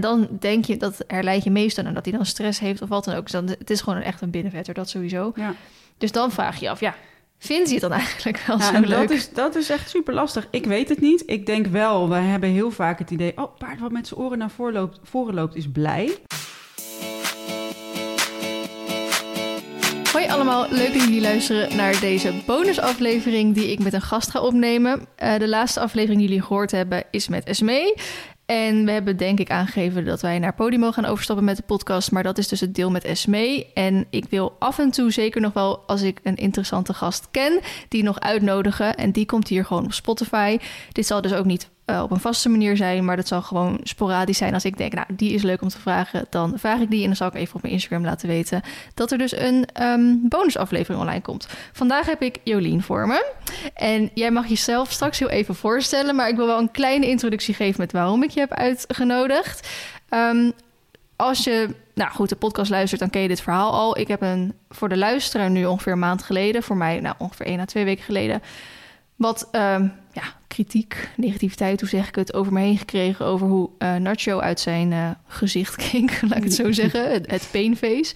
En dan denk je, dat herleid je meestal aan dat hij dan stress heeft of wat dan ook. Dus dan, het is gewoon een, echt een binnenvetter, dat sowieso. Ja. Dus dan vraag je je af, ja, vindt hij het dan eigenlijk wel Ja, zo en leuk? dat is, dat is echt super lastig. Ik weet het niet. Ik denk wel, wij hebben heel vaak het idee... oh, paard wat met zijn oren naar voren loopt, voren loopt is blij. Hoi allemaal, leuk dat jullie luisteren naar deze bonusaflevering die ik met een gast ga opnemen. Eh, de laatste aflevering die jullie gehoord hebben is met Esmee. En we hebben denk ik aangegeven dat wij naar Podimo gaan overstappen met de podcast. Maar dat is dus het deel met Esmee. En ik wil af en toe zeker nog wel, als ik een interessante gast ken, die nog uitnodigen. En die komt hier gewoon op Spotify. Dit zal dus ook niet eh, op een vaste manier zijn, maar dat zal gewoon sporadisch zijn. Als ik denk, nou, die is leuk om te vragen, dan vraag ik die. En dan zal ik even op mijn Instagram laten weten dat er dus een ehm, bonusaflevering online komt. Vandaag heb ik Jolien voor me. En jij mag jezelf straks heel even voorstellen, maar ik wil wel een kleine introductie geven met waarom ik je heb uitgenodigd. Ehm, als je, nou goed, de podcast luistert, dan ken je dit verhaal al. Ik heb een, voor de luisteraar nu ongeveer een maand geleden, voor mij nou ongeveer één à twee weken geleden, wat ehm, ja, kritiek, negativiteit, hoe zeg ik het, over me heen gekregen over hoe eh, Nacho uit zijn eh, gezicht keek, laat ik het zo zeggen, het, het painface.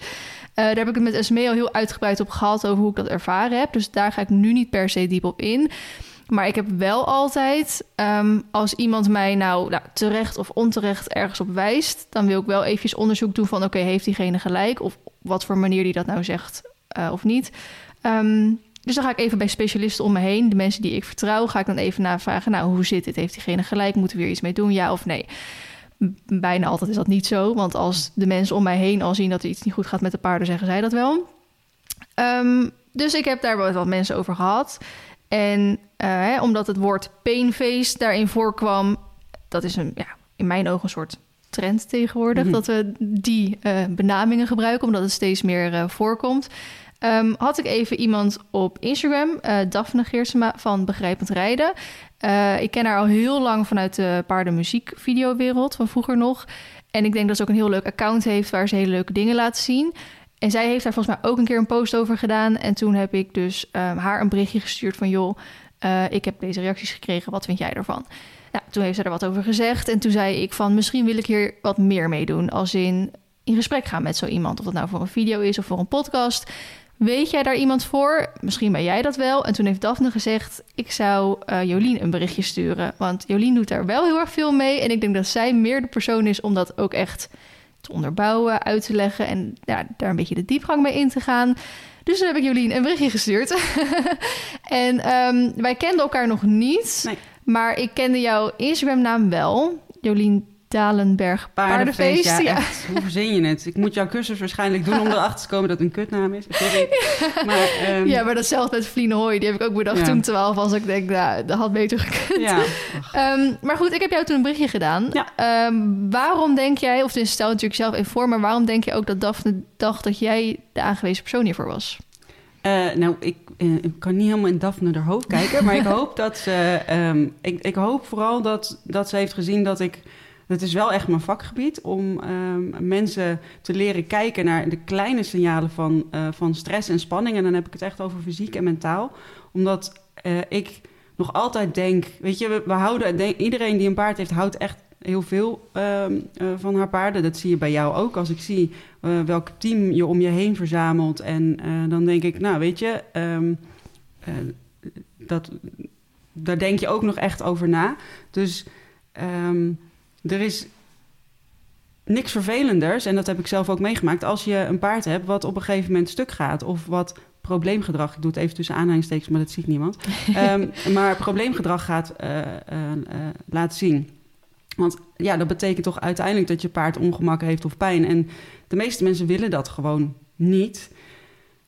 Eh, daar heb ik het met Esmee al heel uitgebreid op gehad over hoe ik dat ervaren heb. Dus daar ga ik nu niet per se diep op in. Maar ik heb wel altijd, ehm, als iemand mij nou, nou terecht of onterecht ergens op wijst, dan wil ik wel eventjes onderzoek doen van oké, heeft diegene gelijk? Of wat voor manier die dat nou zegt of niet. Ehm, dus dan ga ik even bij specialisten om me heen, de mensen die ik vertrouw, ga ik dan even navragen. Nou, hoe zit dit? Heeft diegene gelijk? Moeten we hier iets mee doen? Ja of nee? Bijna altijd is dat niet zo, want als de mensen om mij heen al zien dat er iets niet goed gaat met de paarden, zeggen zij dat wel. Ehm, dus ik heb daar wel wat mensen over gehad. En eh, hè, omdat het woord painface daarin voorkwam, dat is een, ja, in mijn ogen een soort trend tegenwoordig, Mhm. dat we die eh, benamingen gebruiken, omdat het steeds meer eh, voorkomt. Ehm, had ik even iemand op Instagram, eh Daphne Geersema van Begrijpend Rijden. Eh, ik ken haar al heel lang vanuit de paardenmuziekvideowereld van vroeger nog. En ik denk dat ze ook een heel leuk account heeft waar ze hele leuke dingen laat zien. En zij heeft daar volgens mij ook een keer een post over gedaan. En toen heb ik dus ehm, haar een berichtje gestuurd van... joh, eh, ik heb deze reacties gekregen, wat vind jij ervan? Nou, toen heeft ze er wat over gezegd. En toen zei ik van, misschien wil ik hier wat meer mee doen. Als in, in gesprek gaan met zo iemand. Of dat nou voor een video is of voor een podcast. Weet jij daar iemand voor? Misschien ben jij dat wel. En toen heeft Daphne gezegd, ik zou eh, Jolien een berichtje sturen. Want Jolien doet daar wel heel erg veel mee. En ik denk dat zij meer de persoon is om dat ook echt te onderbouwen, uit te leggen. En ja, daar een beetje de diepgang mee in te gaan. Dus toen heb ik Jolien een berichtje gestuurd. en ehm, wij kenden elkaar nog niet. Nee. Maar ik kende jouw Instagram-naam wel. Jolien Dalenberg Paardenfeest. ja, ja. echt. Hoe verzin je het? Ik moet jouw cursus waarschijnlijk doen om erachter te komen dat het een kutnaam is. Sorry. Maar, ehm, Ja, maar datzelfde met Vliene Hooi. Die heb ik ook bedacht Ja. toen 12 was. Ik denk, nou, dat had beter gekund. Ehm, maar goed, ik heb jou toen een berichtje gedaan. Ehm, waarom denk jij, of dus stel natuurlijk zelf even voor... maar waarom denk je ook dat Daphne dacht dat jij de aangewezen persoon hiervoor was? Eh, nou, ik, eh, ik kan niet helemaal in Daphne haar hoofd kijken, maar ik hoop dat ze. ik, ik hoop vooral dat, dat ze heeft gezien dat ik. Het is wel echt mijn vakgebied om ehm, mensen te leren kijken naar de kleine signalen van, eh, van stress en spanning. En dan heb ik het echt over fysiek en mentaal. Omdat eh, ik nog altijd denk, weet je, we, houden, iedereen die een paard heeft, houdt echt heel veel ehm, eh, van haar paarden. Dat zie je bij jou ook. Als ik zie welk team je om je heen verzamelt. En dan denk ik, nou weet je, ehm, eh, dat, daar denk je ook nog echt over na. Dus er is niks vervelenders, en dat heb ik zelf ook meegemaakt, als je een paard hebt wat op een gegeven moment stuk gaat of wat probleemgedrag, ik doe het even tussen aanhalingstekens, maar dat ziet niemand, Ehm, maar probleemgedrag gaat eh, laten zien. Want ja, dat betekent toch uiteindelijk dat je paard ongemak heeft of pijn. En de meeste mensen willen dat gewoon niet.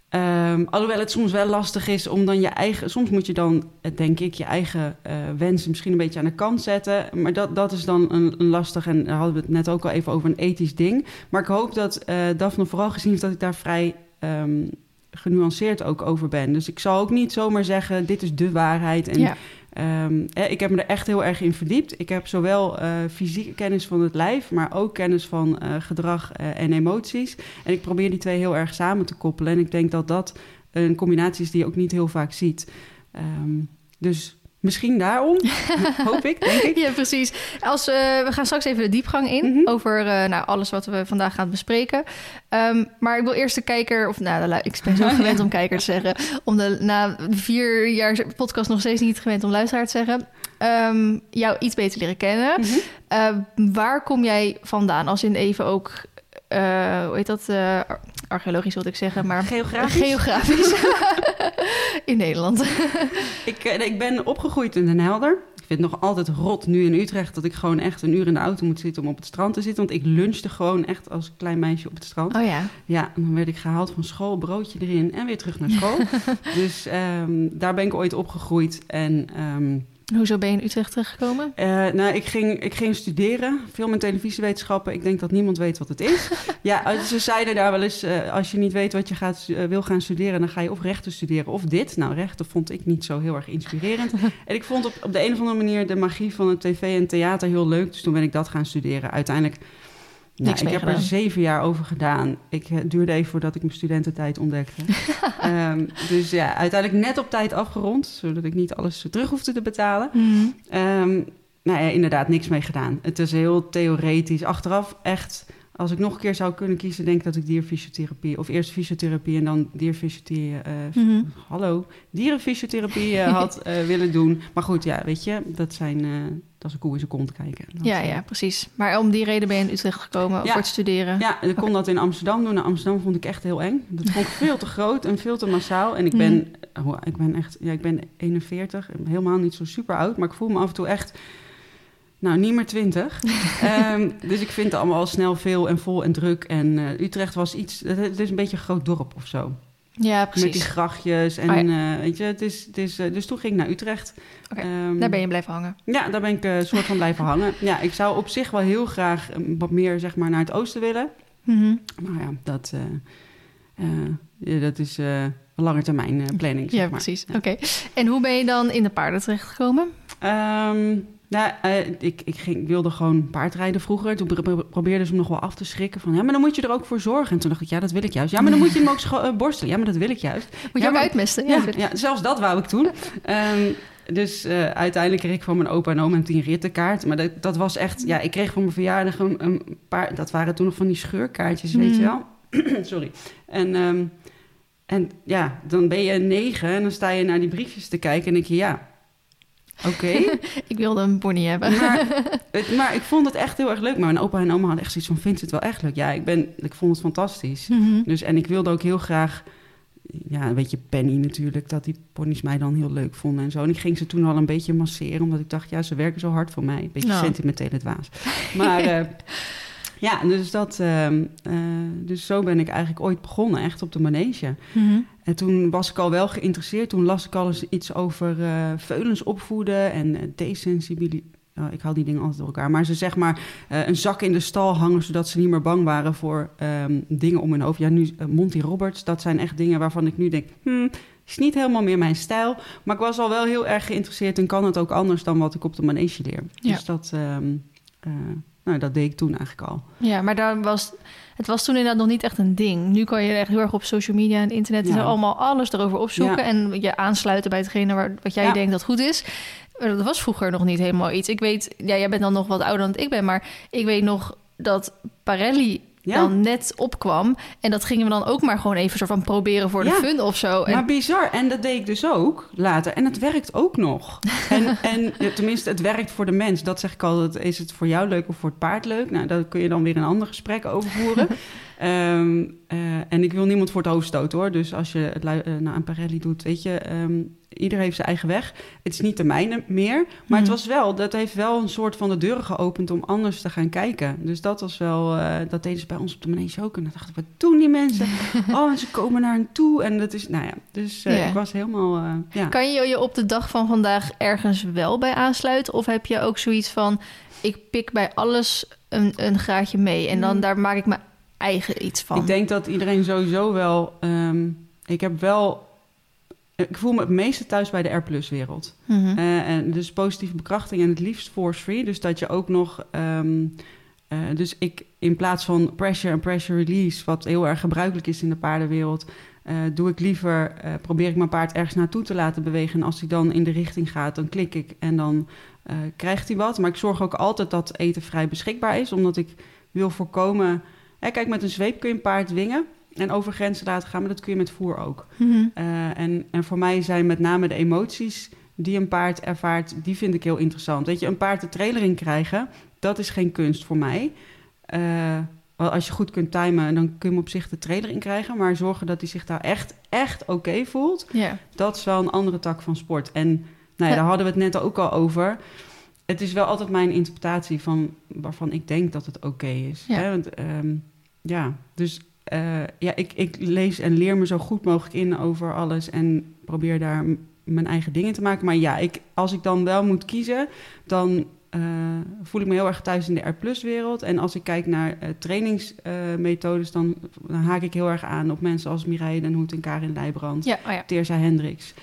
Ehm, alhoewel het soms wel lastig is om dan je eigen... Soms moet je dan, eh, denk ik, je eigen eh, wensen misschien een beetje aan de kant zetten. Maar dat, dat is dan een, een lastig... En daar hadden we het net ook al even over een ethisch ding. Maar ik hoop dat eh Daphne vooral gezien heeft dat ik daar vrij... ehm, genuanceerd ook over ben. Dus ik zal ook niet zomaar zeggen, dit is de waarheid. En ja. Ehm, eh, ik heb me er echt heel erg in verdiept. Ik heb zowel eh, fysieke kennis van het lijf, maar ook kennis van eh, gedrag eh, en emoties. En ik probeer die twee heel erg samen te koppelen. En ik denk dat dat een combinatie is die je ook niet heel vaak ziet. Ehm, dus Misschien daarom, hoop ik, denk ik. Ja, precies. Als, uh, we gaan straks even de diepgang in Mhm. over uh, nou, alles wat we vandaag gaan bespreken. Um, maar ik wil eerst de kijker, of nou, ik ben zo gewend om kijker te zeggen, om de, na vier jaar podcast nog steeds niet gewend om luisteraar te zeggen, um, jou iets beter leren kennen. Mhm. Uh, waar kom jij vandaan? Als in even ook, uh, hoe heet dat? Uh, archeologisch wilde ik zeggen, maar geografisch. Geografisch. in Nederland. ik, eh, ik ben opgegroeid in Den Helder. Ik vind het nog altijd rot nu in Utrecht dat ik gewoon echt een uur in de auto moet zitten om op het strand te zitten. Want ik lunchte gewoon echt als klein meisje op het strand. Oh ja. Ja, dan werd ik gehaald van school, broodje erin en weer terug naar school. dus um, daar ben ik ooit opgegroeid. En um, Hoezo ben je in Utrecht terechtgekomen? Uh, nou, ik ging, ik ging studeren, film- en televisiewetenschappen. Ik denk dat niemand weet wat het is. ja, ze zeiden daar wel eens, uh, als je niet weet wat je gaat, uh, wil gaan studeren... dan ga je of rechten studeren of dit. Nou, rechten vond ik niet zo heel erg inspirerend. en ik vond op, op de een of andere manier de magie van het tv en theater heel leuk. Dus toen ben ik dat gaan studeren. Uiteindelijk... Nou, ik heb gedaan. er zeven jaar over gedaan. Ik het duurde even voordat ik mijn studententijd ontdekte. um, dus ja, uiteindelijk net op tijd afgerond, zodat ik niet alles terug hoefde te betalen. Mm. Um, nou ja, inderdaad, niks mee gedaan. Het is heel theoretisch. Achteraf echt, als ik nog een keer zou kunnen kiezen, denk ik dat ik dierfysiotherapie, of eerst fysiotherapie en dan dierfysiotherapie, uh, mm -hmm. hallo, dierenfysiotherapie uh, had uh, willen doen. Maar goed, ja, weet je, dat zijn, dat is een koe in zijn kont kijken. Dat, ja, ja, precies. Maar om die reden ben je in Utrecht gekomen ja. voor het studeren? Ja, ik kon okay. dat in Amsterdam doen. Nou, Amsterdam vond ik echt heel eng. Dat vond ik veel te groot en veel te massaal. En ik ben, mm. oh, ik ben echt, ja, ik ben 41, helemaal niet zo super oud, maar ik voel me af en toe echt nou, niet meer twintig. um, dus ik vind het allemaal al snel veel en vol en druk. En uh, Utrecht was iets... Het is een beetje een groot dorp of zo. Ja, precies. Met die grachtjes en oh, ja. uh, weet je, het is, het is, uh, dus toen ging ik naar Utrecht. Okay, um, daar ben je blijven hangen? Ja, daar ben ik een soort van blijven hangen. Ja, ik zou op zich wel heel graag wat meer zeg maar naar het oosten willen. Mm -hmm. Maar ja, dat, ja, dat is een lange termijn planning, zeg Ja, maar. precies. Oké. Okay. En hoe ben je dan in de paarden terechtgekomen? Um, nou, uh, ik, ik, ging, ik wilde gewoon paardrijden vroeger. Toen pro probeerde ze me nog wel af te schrikken. Van, ja, maar dan moet je er ook voor zorgen. En toen dacht ik, ja, dat wil ik juist. Ja, maar dan moet je hem ook uh, borstelen. Ja, maar dat wil ik juist. Moet je ja, ook maar, uitmesten? Ja, ja, zelfs dat wou ik toen. um, dus uh, uiteindelijk kreeg ik van mijn opa en oma een tien rittenkaart. Maar dat, dat was echt... Ja, ik kreeg voor mijn verjaardag een, een paar... Dat waren toen nog van die scheurkaartjes, mm. weet je wel. Sorry. En... Um, en ja, dan ben je negen en dan sta je naar die briefjes te kijken en denk je, ja, Oké. Okay. ik wilde een pony hebben. Maar, het, maar, ik vond het echt heel erg leuk. Maar mijn opa en oma hadden echt zoiets van, vindt het wel echt leuk? Ja, ik, ben, ik vond het fantastisch. Mm -hmm. Dus, en ik wilde ook heel graag... Ja, een beetje Penny natuurlijk, dat die ponies mij dan heel leuk vonden en zo. En ik ging ze toen al een beetje masseren, omdat ik dacht, ja, ze werken zo hard voor mij. Een beetje Nou. sentimentele dwaas. Maar uh, ja, dus, dat, uh, uh, dus zo ben ik eigenlijk ooit begonnen, echt op de manege. Mm -hmm. En toen was ik al wel geïnteresseerd. Toen las ik al eens iets over uh, veulens opvoeden en uh, desensibiliseren. Oh, ik haal die dingen altijd door elkaar. Maar ze zeg maar uh, een zak in de stal hangen... zodat ze niet meer bang waren voor um, dingen om hun hoofd. Ja, nu Monty Roberts, dat zijn echt dingen waarvan ik nu denk... Hmm, is niet helemaal meer mijn stijl. Maar ik was al wel heel erg geïnteresseerd... en kan het ook anders dan wat ik op de manege leer. Ja. Dus dat, um, nou, dat deed ik toen eigenlijk al. Ja, maar daar was... Het was toen inderdaad nog niet echt een ding. Nu kan je echt heel erg op social media en internet Ja. allemaal alles erover opzoeken Ja. en je aansluiten bij hetgene waar, wat jij Ja. denkt dat goed is. Maar dat was vroeger nog niet helemaal iets. Ik weet, ja, jij bent dan nog wat ouder dan ik ben, maar ik weet nog dat Parelli Ja. dan net opkwam en dat gingen we dan ook maar gewoon even soort van proberen voor de Ja. fun of zo. En, Maar bizar. En dat deed ik dus ook later. En het werkt ook nog. En, en tenminste, het werkt voor de mens. Dat zeg ik altijd. Is het voor jou leuk of voor het paard leuk? Nou, daar kun je dan weer een ander gesprek over voeren. Ehm, eh, en ik wil niemand voor het hoofd stoten hoor. Dus als je het eh, nou, aan Parelli doet, weet je, ehm, ieder heeft zijn eigen weg. Het is niet de mijne meer. Maar het Mhm. was wel, dat heeft wel een soort van de deuren geopend om anders te gaan kijken. Dus dat was wel, eh, dat deden ze bij ons op de manege ook. En dan dachten we, wat doen die mensen? oh, en ze komen naar hen toe. En dat is, nou ja, dus Ja. ik was helemaal, eh, ja. Kan je je op de dag van vandaag ergens wel bij aansluiten? Of heb je ook zoiets van, ik pik bij alles een, een graadje mee en dan Mm. daar maak ik mijn eigen iets van? Ik denk dat iedereen sowieso wel, ehm, ik heb wel, ik voel me het meeste thuis bij de R-plus-wereld. Mhm. Eh, en dus positieve bekrachting en het liefst force-free. Dus dat je ook nog... ehm, eh, dus ik in plaats van pressure en pressure release... wat heel erg gebruikelijk is in de paardenwereld... eh, doe ik liever, eh, probeer ik mijn paard ergens naartoe te laten bewegen. En als hij dan in de richting gaat, dan klik ik en dan eh, krijgt hij wat. Maar ik zorg ook altijd dat eten vrij beschikbaar is, omdat ik wil voorkomen. Hè, kijk, met een zweep kun je een paard dwingen en over grenzen laten gaan, maar dat kun je met voer ook. Mhm. Eh, en, en voor mij zijn met name de emoties die een paard ervaart, die vind ik heel interessant. Weet je, een paard de trailer in krijgen, dat is geen kunst voor mij. Eh, wel, als je goed kunt timen, dan kun je hem op zich de trailer in krijgen. Maar zorgen dat hij zich daar echt, echt oké voelt, Ja. dat is wel een andere tak van sport. En nou ja, Ja. daar hadden we het net ook al over. Het is wel altijd mijn interpretatie van waarvan ik denk dat het oké is. Ja. Hè? Want, ehm, ja, dus eh, ja, ik, ik lees en leer me zo goed mogelijk in over alles en probeer daar mijn eigen dingen te maken. Maar ja, ik, als ik dan wel moet kiezen, dan eh, voel ik me heel erg thuis in de R-wereld. En als ik kijk naar eh, trainingsmethodes, dan, dan haak ik heel erg aan op mensen als Mireille Den Hoed en Karin Leijbrand. Ja, oh ja. Teersa Hendricks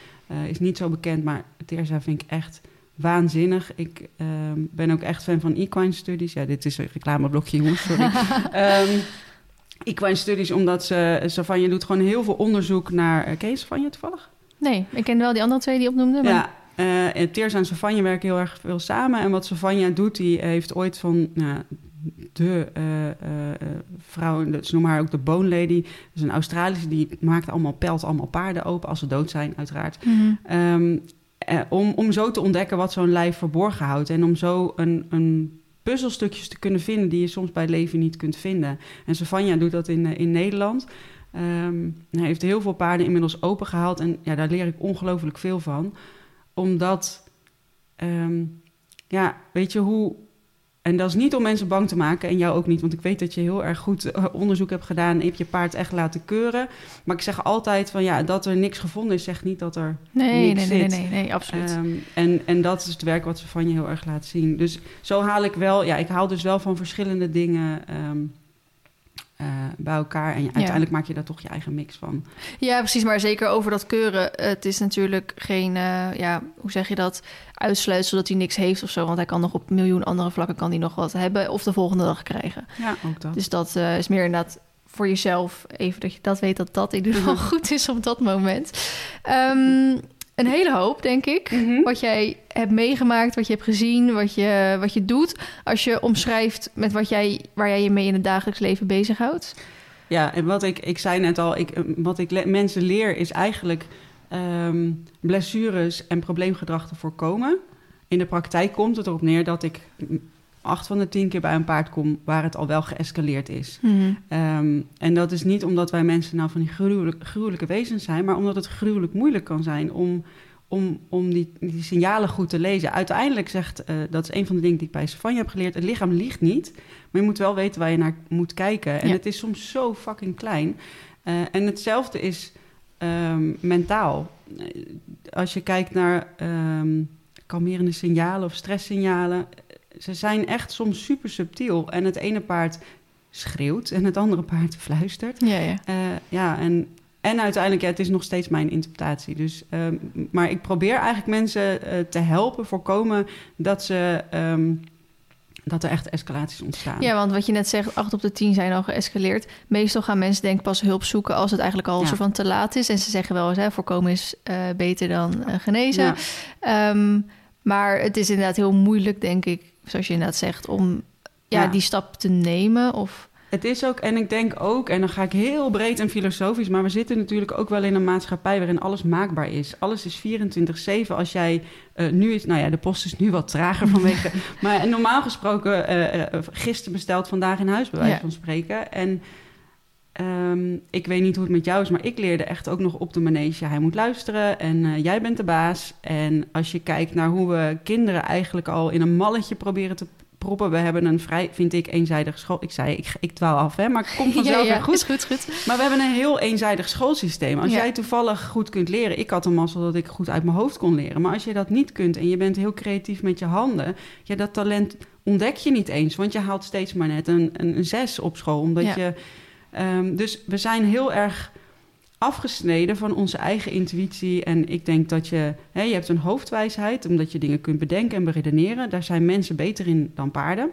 is niet zo bekend, maar Teersa vind ik echt waanzinnig. Ik ehm, ben ook echt fan van equine studies. Ja, dit is een reclameblokje, jongens, sorry. Ehm equine studies, omdat ze, Savanje doet gewoon heel veel onderzoek naar... Uh, ken je Savanje toevallig? Nee, ik ken wel die andere twee die opnoemde. Maar... Ja, eh, en Teersa en Savanje werken heel erg veel samen. En wat Savanja doet, die heeft ooit van... Nou, de eh, eh, eh, vrouw, ze noemen haar ook de Bone Lady. Dat is een Australische, die maakt allemaal, pelt allemaal paarden open... als ze dood zijn, uiteraard. Mhm. Ehm, eh, om, om zo te ontdekken wat zo'n lijf verborgen houdt. En om zo een, een puzzelstukjes te kunnen vinden die je soms bij leven niet kunt vinden. En Savanja doet dat in, eh, in Nederland. Ehm, hij heeft heel veel paarden inmiddels opengehaald. En ja, daar leer ik ongelooflijk veel van. Omdat, ehm, ja, weet je hoe... En dat is niet om mensen bang te maken en jou ook niet. Want ik weet dat je heel erg goed eh, onderzoek hebt gedaan... en je hebt je paard echt laten keuren. Maar ik zeg altijd van ja, dat er niks gevonden is... zegt niet dat er Nee, nee, niks nee, nee, zit. nee, nee, absoluut. Ehm, en, en dat is het werk wat ze van je heel erg laat zien. Dus zo haal ik wel, ja, ik haal dus wel van verschillende dingen ehm, eh, bij elkaar. En je- uiteindelijk maak je daar toch je eigen mix van. Ja, precies. Maar zeker over dat keuren. Het is natuurlijk geen, eh, ja, hoe zeg je dat? Uitsluitsel dat hij niks heeft of zo. Want hij kan nog op miljoen andere vlakken kan hij nog wat hebben. Of de volgende dag krijgen. Ja, ook dat. Dus dat eh, is meer inderdaad voor jezelf. Even dat je dat weet dat dat in ieder geval goed is op dat moment. Ehm, een hele hoop, denk ik. Mhm. Wat jij hebt meegemaakt, wat je hebt gezien, wat je, wat je doet. Als je omschrijft met wat jij, waar jij je mee in het dagelijks leven bezighoudt. Ja, en wat ik, ik zei net al, ik, eh, wat ik le- mensen leer is eigenlijk ehm, blessures en probleemgedrag te voorkomen. In de praktijk komt het erop neer dat ik acht van de tien keer bij een paard kom waar het al wel geëscaleerd is. Ehm, en dat is niet omdat wij mensen nou van die gruwelijk, gruwelijke wezens zijn, maar omdat het gruwelijk moeilijk kan zijn om, om, om die, die signalen goed te lezen. Uiteindelijk zegt, eh, dat is een van de dingen die ik bij Savanja heb geleerd, het lichaam liegt niet, maar je moet wel weten waar je naar moet kijken. En Ja. het is soms zo fucking klein. Eh, en hetzelfde is ehm, mentaal. Eh, Als je kijkt naar ehm, kalmerende signalen of stresssignalen, ze zijn echt soms super subtiel. En het ene paard schreeuwt en het andere paard fluistert. Ja, ja. Eh, ja, en, en uiteindelijk, ja, het is nog steeds mijn interpretatie. Dus, ehm, maar ik probeer eigenlijk mensen eh, te helpen voorkomen dat, ze, ehm, dat er echt escalaties ontstaan. Ja, want wat je net zegt, 8 op de 10 zijn al geëscaleerd. Meestal gaan mensen denk ik pas hulp zoeken als het eigenlijk al Ja. zo van te laat is. En ze zeggen wel eens, hè, voorkomen is eh, beter dan genezen. Ja. Ehm, maar het is inderdaad heel moeilijk, denk ik, zoals je inderdaad zegt, om ja, Ja. die stap te nemen. Of Het is ook, en ik denk ook, en dan ga ik heel breed en filosofisch, maar we zitten natuurlijk ook wel in een maatschappij waarin alles maakbaar is. Alles is 24-7. Als jij eh, nu is, nou ja, de post is nu wat trager vanwege, maar normaal gesproken, eh, gisteren besteld, vandaag in huis, bij wijze Ja. van spreken. En ehm, ik weet niet hoe het met jou is, maar ik leerde echt ook nog op de manege. Hij moet luisteren en eh, jij bent de baas. En als je kijkt naar hoe we kinderen eigenlijk al in een malletje proberen te proppen. We hebben een vrij, vind ik, eenzijdig school. Ik zei, ik, ik dwaal af, hè, maar het komt vanzelf ja, ja, weer goed. Is goed, goed. Maar we hebben een heel eenzijdig schoolsysteem. Als Ja. jij toevallig goed kunt leren... Ik had een mazzel dat ik goed uit mijn hoofd kon leren. Maar als je dat niet kunt en je bent heel creatief met je handen... Ja, dat talent ontdek je niet eens. Want je haalt steeds maar net een, een, een zes op school. Omdat je, ehm, dus we zijn heel erg afgesneden van onze eigen intuïtie. En ik denk dat je... Hè, je hebt een hoofdwijsheid, omdat je dingen kunt bedenken en beredeneren. Daar zijn mensen beter in dan paarden.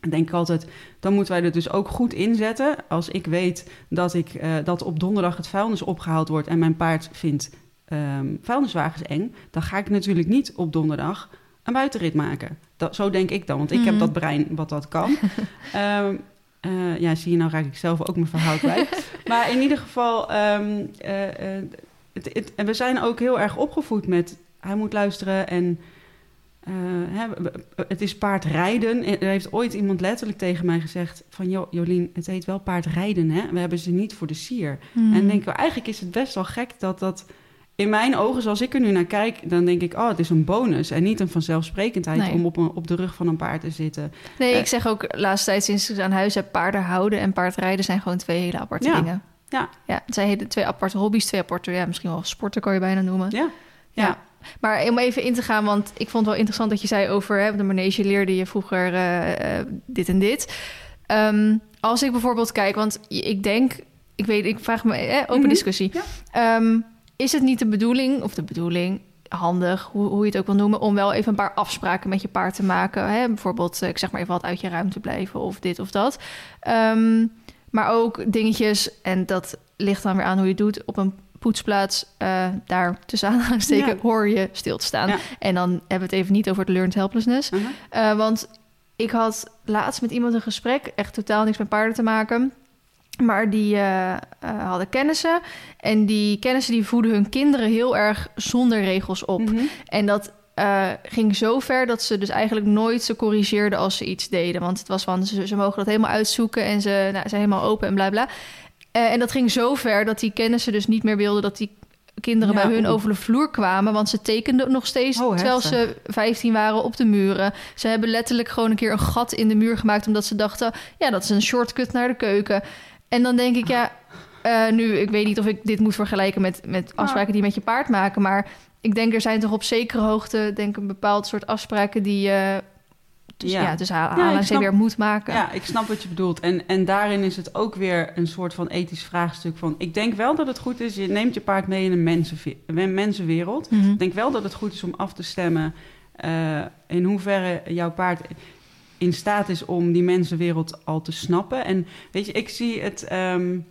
Dan denk ik altijd, dan moeten wij er dus ook goed inzetten. Als ik weet dat, ik, uh, dat op donderdag het vuilnis opgehaald wordt en mijn paard vindt um, vuilniswagens eng, dan ga ik natuurlijk niet op donderdag een buitenrit maken. Dat, zo denk ik dan, want ik heb mhm. dat brein wat dat kan. um, uh, ja, zie je, nou raak ik zelf ook mijn verhaal kwijt. maar in ieder geval, um, uh, het, het, en we zijn ook heel erg opgevoed met hij moet luisteren en hè, het is paardrijden. Er heeft ooit iemand letterlijk tegen mij gezegd van... Jo, Jolien, het heet wel paardrijden, hè? We hebben ze niet voor de sier. Hmm. En denk ik, eigenlijk is het best wel gek dat dat... In mijn ogen, zoals ik er nu naar kijk, dan denk ik... oh, het is een bonus en niet een vanzelfsprekendheid... om op, een, op de rug van een paard te zitten. Nee, ik zeg ook laatst tijd sinds ik aan huis heb... paarden houden en paardrijden zijn gewoon twee hele aparte dingen. Ja. ja, het zijn twee aparte hobby's, twee aparte... ja, misschien wel sporten kan je bijna noemen. ja. ja. Maar om even in te gaan, want ik vond het wel interessant dat je zei over hè, de manege leerde je vroeger uh, dit en dit. Um, als ik bijvoorbeeld kijk, want ik denk, ik weet, ik vraag me, eh, open mhm. discussie. Ja. Um, is het niet de bedoeling, of de bedoeling, handig, hoe, hoe je het ook wil noemen, om wel even een paar afspraken met je paard te maken? Hè? Bijvoorbeeld, ik zeg maar even wat uit je ruimte blijven of dit of dat. Um, maar ook dingetjes, en dat ligt dan weer aan hoe je het doet, op een poetsplaats, uh, daar tussen aanhalingstekens, ja. hoor je stil te staan. En dan hebben we het even niet over het learned helplessness. Uh-huh. Uh, want ik had laatst met iemand een gesprek, echt totaal niks met paarden te maken. Maar die uh, hadden kennissen. En die kennissen die voeden hun kinderen heel erg zonder regels op. Mm-hmm. En dat uh, ging zo ver dat ze dus eigenlijk nooit ze corrigeerden als ze iets deden. Want het was van ze, ze mogen dat helemaal uitzoeken en ze nou, zijn helemaal open en bla bla. En dat ging zo ver dat die kennissen dus niet meer wilden dat die kinderen bij hun over de vloer kwamen. Want ze tekenden nog steeds, oh, terwijl ze 15 waren, op de muren. Ze hebben letterlijk gewoon een keer een gat in de muur gemaakt... omdat ze dachten, ja, dat is een shortcut naar de keuken. En dan denk ik, ja, uh, nu, ik weet niet of ik dit moet vergelijken met, met afspraken die je met je paard maken... maar ik denk er zijn toch op zekere hoogte, denk een bepaald soort afspraken die je dus ja, ja dus ja, ze weer moet maken. Ja, ik snap wat je bedoelt. En, en daarin is het ook weer een soort van ethisch vraagstuk van... ik denk wel dat het goed is, je neemt je paard mee in een, mensen, een mensenwereld. Mhm. Ik denk wel dat het goed is om af te stemmen... Uh, in hoeverre jouw paard in staat is om die mensenwereld al te snappen. En weet je, ik zie het... Um,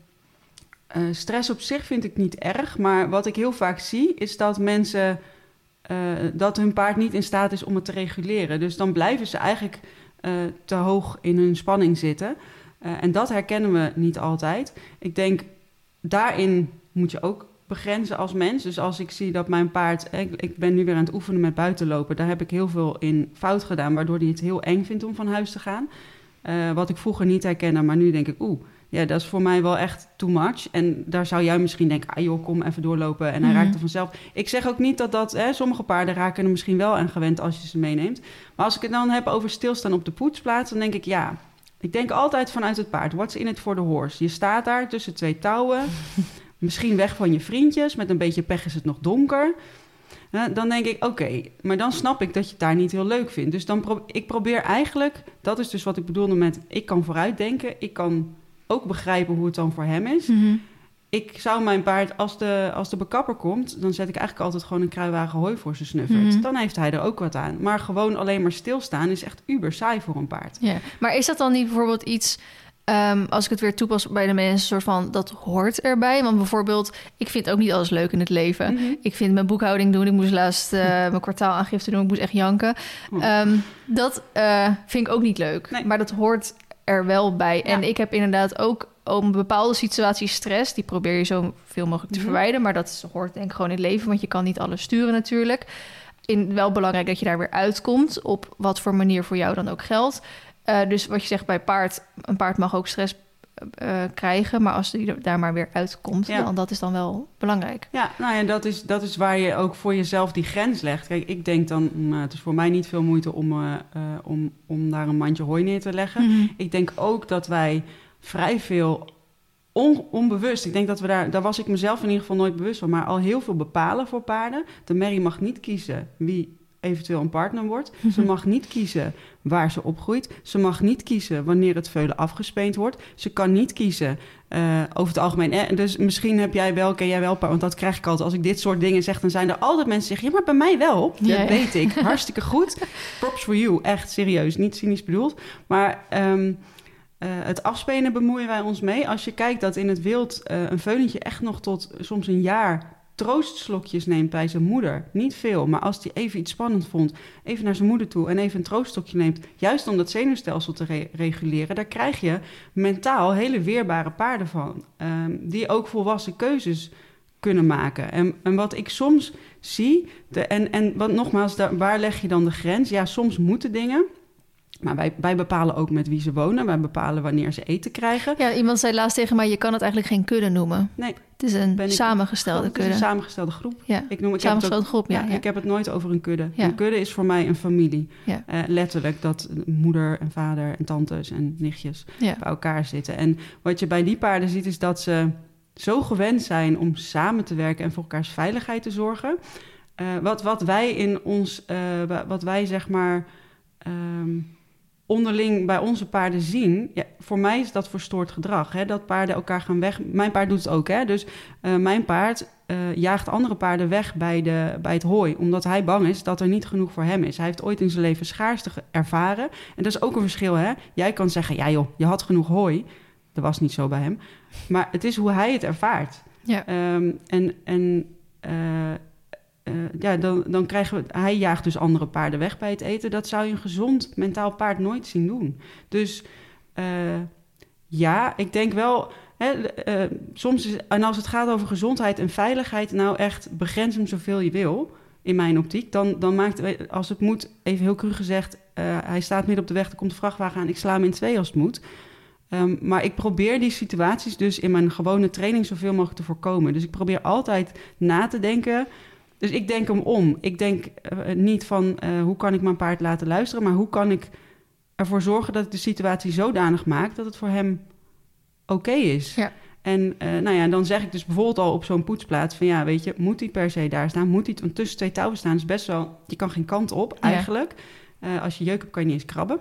uh, stress op zich vind ik niet erg, maar wat ik heel vaak zie... is dat mensen uh, dat hun paard niet in staat is om het te reguleren. Dus dan blijven ze eigenlijk uh, te hoog in hun spanning zitten. En dat herkennen we niet altijd. Ik denk, daarin moet je ook begrenzen als mens. Dus als ik zie dat mijn paard... Ik, ik ben nu weer aan het oefenen met buitenlopen. Daar heb ik heel veel in fout gedaan... waardoor hij het heel eng vindt om van huis te gaan. wat ik vroeger niet herkende, maar nu denk ik... oeh, ja, dat is voor mij wel echt too much. En daar zou jij misschien denken, ah joh, kom even doorlopen. En hij mhm. raakt er vanzelf. Ik zeg ook niet dat dat, hè, sommige paarden raken er misschien wel aan gewend als je ze meeneemt. Maar als ik het dan heb over stilstaan op de poetsplaats, dan denk ik, ja, ik denk altijd vanuit het paard. What's in it for the horse? Je staat daar tussen twee touwen, misschien weg van je vriendjes. Met een beetje pech is het nog donker. dan denk ik, oké, maar dan snap ik dat je het daar niet heel leuk vindt. Dus dan pro ik probeer eigenlijk, dat is dus wat ik bedoelde met, ik kan vooruitdenken, ik kan ook begrijpen hoe het dan voor hem is. Mhm. Ik zou mijn paard, als de, als de bekapper komt, dan zet ik eigenlijk altijd gewoon een kruiwagen hooi voor zijn snuffert. Mhm. Dan heeft hij er ook wat aan. Maar gewoon alleen maar stilstaan is echt uber saai voor een paard. Ja. Maar is dat dan niet bijvoorbeeld iets Um, als ik het weer toepas bij de mensen, soort van dat hoort erbij. Want bijvoorbeeld, ik vind ook niet alles leuk in het leven. Mhm. Ik vind mijn boekhouding doen. Ik moest laatst uh, mijn kwartaalaangifte doen. Ik moest echt janken. Um, dat uh, vind ik ook niet leuk. Nee. Maar dat hoort er wel bij. En ik heb inderdaad ook om bepaalde situaties stress. Die probeer je zo veel mogelijk te mhm. verwijderen. Maar dat hoort denk ik gewoon in het leven. Want je kan niet alles sturen natuurlijk. In, wel belangrijk dat je daar weer uitkomt. Op wat voor manier voor jou dan ook geldt. Uh, dus wat je zegt bij paard. Een paard mag ook stress uh, krijgen. Maar als die daar maar weer uitkomt, ja. dan dat is dan wel belangrijk. Ja, nou ja, dat is, dat is waar je ook voor jezelf die grens legt. Kijk, ik denk dan, nou, het is voor mij niet veel moeite om, uh, om, om daar een mandje hooi neer te leggen. Mhm. Ik denk ook dat wij vrij veel on, onbewust, ik denk dat we daar, daar was ik mezelf in ieder geval nooit bewust van, maar al heel veel bepalen voor paarden. De merrie mag niet kiezen wie eventueel een partner wordt. Ze mag niet kiezen waar ze opgroeit. Ze mag niet kiezen wanneer het veulen afgespeend wordt. Ze kan niet kiezen uh, over het algemeen. Eh, dus misschien heb jij wel, ken jij wel, want dat krijg ik altijd. Als ik dit soort dingen zeg, dan zijn er altijd mensen die zeggen... ja, maar bij mij wel. Ja, dat weet ik. Hartstikke goed. Props for you. Echt serieus. Niet cynisch bedoeld. Maar... Um, uh, het afspelen bemoeien wij ons mee. Als je kijkt dat in het wild uh, een veulentje echt nog tot soms een jaar troostslokjes neemt bij zijn moeder. Niet veel, maar als hij even iets spannend vond, even naar zijn moeder toe en even een trooststokje neemt, juist om dat zenuwstelsel te re reguleren, daar krijg je mentaal hele weerbare paarden van, um, die ook volwassen keuzes kunnen maken. En, en wat ik soms zie, de, en, en wat nogmaals, daar, waar leg je dan de grens? Ja, soms moeten dingen. Maar wij, wij bepalen ook met wie ze wonen. Wij bepalen wanneer ze eten krijgen. Ja, iemand zei laatst tegen mij... je kan het eigenlijk geen kudde noemen. Nee. Het is een ik, samengestelde kudde. Het is een samengestelde groep. Ja, ik noem, ik samengestelde ook, groep, ja, ja, Ik heb het nooit over een kudde. Ja. Een kudde is voor mij een familie. Ja. Uh, letterlijk dat moeder en vader en tantes en nichtjes bij elkaar zitten. En wat je bij die paarden ziet is dat ze zo gewend zijn... om samen te werken en voor elkaars veiligheid te zorgen. Uh, wat, wat wij in ons... Uh, wat wij zeg maar... Um, onderling bij onze paarden zien. Ja, voor mij is dat verstoord gedrag. Hè? Dat paarden elkaar gaan weg. Mijn paard doet het ook. Hè? Dus uh, mijn paard uh, jaagt andere paarden weg bij, de, bij het hooi. Omdat hij bang is dat er niet genoeg voor hem is. Hij heeft ooit in zijn leven schaarste ervaren. En dat is ook een verschil. Hè? Jij kan zeggen, ja joh, je had genoeg hooi. Dat was niet zo bij hem. Maar het is hoe hij het ervaart. Ja. Um, en en uh, uh, ja, dan, dan krijgen we. Hij jaagt dus andere paarden weg bij het eten. Dat zou je een gezond mentaal paard nooit zien doen. Dus uh, ja, ik denk wel. Hè, uh, soms is, en als het gaat over gezondheid en veiligheid, nou echt begrens hem zoveel je wil. In mijn optiek. Dan, dan maakt, als het moet, even heel cru gezegd, hij staat midden op de weg, er komt een vrachtwagen aan, ik sla hem in twee als het moet. Um, maar ik probeer die situaties dus in mijn gewone training zoveel mogelijk te voorkomen. Dus ik probeer altijd na te denken. Dus ik denk hem om. Ik denk uh, niet van uh, hoe kan ik mijn paard laten luisteren, maar hoe kan ik ervoor zorgen dat ik de situatie zodanig maak dat het voor hem oké okay is. Ja. En uh, nou ja, dan zeg ik dus bijvoorbeeld al op zo'n poetsplaats van ja, weet je, moet hij per se daar staan? Moet hij, want tussen twee touwen staan is best wel, je kan geen kant op eigenlijk. Ja. Als je jeuk hebt, kan je niet eens krabben.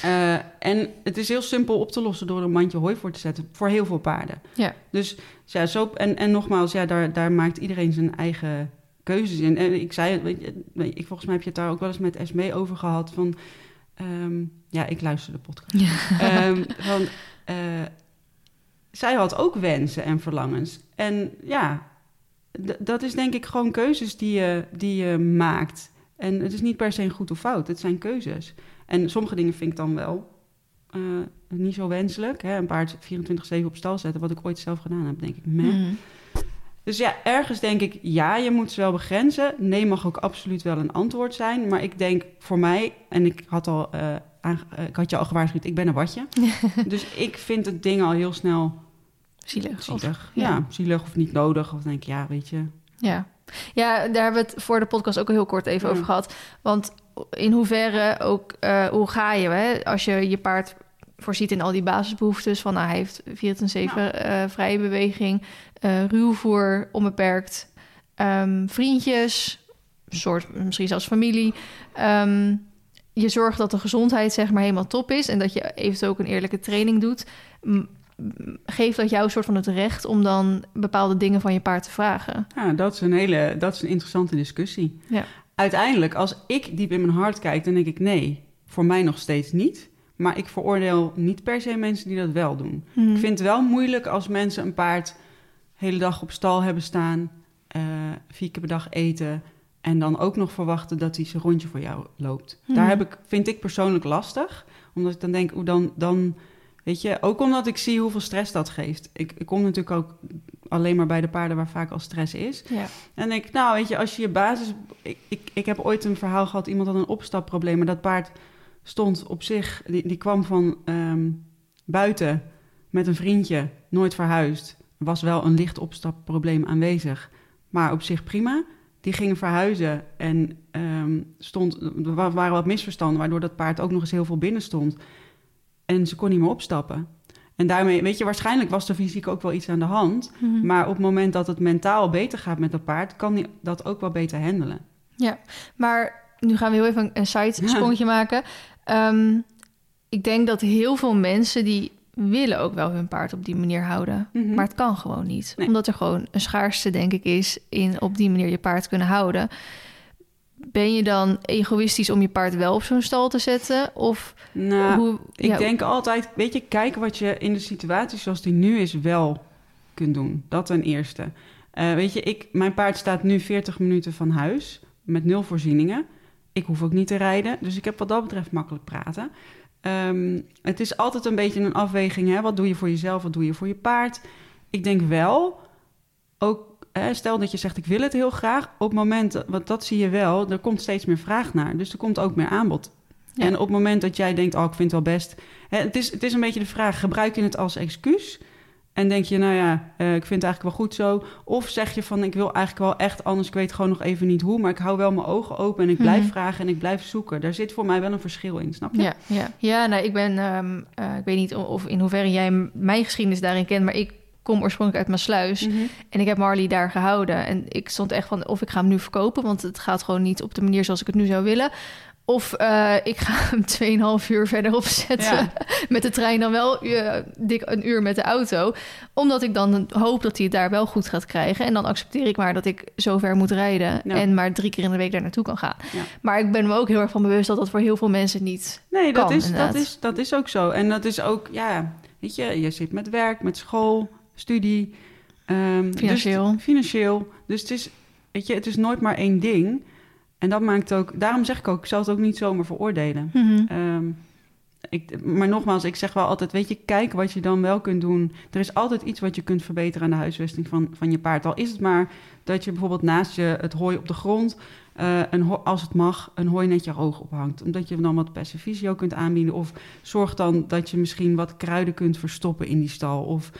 en het is heel simpel op te lossen door een mandje hooi voor te zetten voor heel veel paarden. Ja. Dus ja, zo, en, en nogmaals, ja, daar, daar maakt iedereen zijn eigen keuzes in. En ik zei, weet je, ik, volgens mij heb je het daar ook wel eens met Esmee over gehad. Van, um, ja, ik luister de podcast. Ja. Um, van, uh, zij had ook wensen en verlangens. En ja, dat is denk ik gewoon keuzes die je, die je maakt. En het is niet per se goed of fout, het zijn keuzes. En sommige dingen vind ik dan wel uh, niet zo wenselijk. Hè? Een paard 24-7 op stal zetten, wat ik ooit zelf gedaan heb, denk ik. Meh. Mm. Dus ja, ergens denk ik, ja, je moet ze wel begrenzen. Nee mag ook absoluut wel een antwoord zijn. Maar ik denk voor mij, en ik had, al, uh, uh, ik had je al gewaarschuwd, ik ben een watje. dus ik vind het ding al heel snel zielig. zielig. Of, ja. ja. ja, zielig of niet nodig. Of denk ik, ja, weet je. Ja. ja, daar hebben we het voor de podcast ook al heel kort even Ja. over gehad. Want in hoeverre ook, uh, hoe ga je, hè? als je je paard voorziet in al die basisbehoeftes van nou, hij heeft 24-7 uh, vrije beweging, uh, ruwvoer, onbeperkt, um, vriendjes, soort misschien zelfs familie. Um, je zorgt dat de gezondheid zeg maar helemaal top is en dat je eventueel ook een eerlijke training doet. Geeft dat jou een soort van het recht om dan bepaalde dingen van je paard te vragen? Ja, dat is een hele, dat is een interessante discussie. Ja. Uiteindelijk, als ik diep in mijn hart kijk, dan denk ik nee, voor mij nog steeds niet. Maar ik veroordeel niet per se mensen die dat wel doen. Hmm. Ik vind het wel moeilijk als mensen een paard de hele dag op stal hebben staan, uh, vier keer per dag eten en dan ook nog verwachten dat hij zijn rondje voor jou loopt. Hmm. Daar heb ik, vind ik persoonlijk lastig, omdat ik dan denk, hoe dan, dan, weet je, ook omdat ik zie hoeveel stress dat geeft. Ik, ik kom natuurlijk ook alleen maar bij de paarden waar vaak al stress is. Ja. En ik, nou, weet je, als je je basis, ik, ik, ik heb ooit een verhaal gehad, iemand had een opstapprobleem, maar dat paard stond op zich, die, die kwam van um, buiten met een vriendje, nooit verhuisd. Er was wel een licht opstapprobleem aanwezig, maar op zich prima. Die gingen verhuizen en um, stond, er waren wat misverstanden, waardoor dat paard ook nog eens heel veel binnen stond. En ze kon niet meer opstappen. En daarmee, weet je, waarschijnlijk was er fysiek ook wel iets aan de hand. Mhm. Maar op het moment dat het mentaal beter gaat met dat paard, kan hij dat ook wel beter handelen. Ja, maar nu gaan we heel even een side sprongje maken. Ehm, ik denk dat heel veel mensen die willen ook wel hun paard op die manier houden. Mhm. Maar het kan gewoon niet. Nee. Omdat er gewoon een schaarste, denk ik, is in op die manier je paard kunnen houden. Ben je dan egoïstisch om je paard wel op zo'n stal te zetten? Of Nou, hoe... ik ja, denk altijd, weet je, kijk wat je in de situatie zoals die nu is wel kunt doen. Dat ten eerste. Eh, weet je, ik, mijn paard staat nu 40 minuten van huis met nul voorzieningen. Ik hoef ook niet te rijden, dus ik heb wat dat betreft makkelijk praten. Ehm, het is altijd een beetje een afweging. Hè? Wat doe je voor jezelf, wat doe je voor je paard? Ik denk wel, ook stel dat je zegt ik wil het heel graag. Op het moment, want dat zie je wel, er komt steeds meer vraag naar. Dus er komt ook meer aanbod. Ja. En op het moment dat jij denkt, oh ik vind het wel best. Hè, het, is, het is een beetje de vraag, gebruik je het als excuus? En denk je, nou ja, eh, ik vind het eigenlijk wel goed zo. Of zeg je van, ik wil eigenlijk wel echt anders. Ik weet gewoon nog even niet hoe. Maar ik hou wel mijn ogen open en ik blijf Mhm. vragen en ik blijf zoeken. Daar zit voor mij wel een verschil in, snap je? Ja, ja. ja nou, ik ben, ehm, eh, ik weet niet of in hoeverre jij mijn geschiedenis daarin kent, maar ik kom oorspronkelijk uit Maasluis Mhm. en ik heb Marley daar gehouden. En ik stond echt van, of ik ga hem nu verkopen, want het gaat gewoon niet op de manier zoals ik het nu zou willen. Of eh, ik ga hem 2,5 uur verderop zetten Ja. met de trein dan wel eh, dik een uur met de auto. Omdat ik dan hoop dat hij het daar wel goed gaat krijgen. En dan accepteer ik maar dat ik zo ver moet rijden Ja. en maar drie keer in de week daar naartoe kan gaan. Ja. Maar ik ben me ook heel erg van bewust dat dat voor heel veel mensen niet Nee, dat, Kan, is, dat, is, dat is ook zo. En dat is ook, ja, weet je, je zit met werk, met school, studie. ehm, Financieel. Dus, financieel. Dus het is, weet je, het is nooit maar één ding. En dat maakt ook, daarom zeg ik ook, ik zal het ook niet zomaar veroordelen. Ehm, ik, maar nogmaals, ik zeg wel altijd, weet je, kijk wat je dan wel kunt doen. Er is altijd iets wat je kunt verbeteren aan de huisvesting van, van je paard. Al is het maar dat je bijvoorbeeld naast je het hooi op de grond, eh, een als het mag, een hooinetje hoog ophangt. Omdat je dan wat persevisio kunt aanbieden. Of zorg dan dat je misschien wat kruiden kunt verstoppen in die stal. Of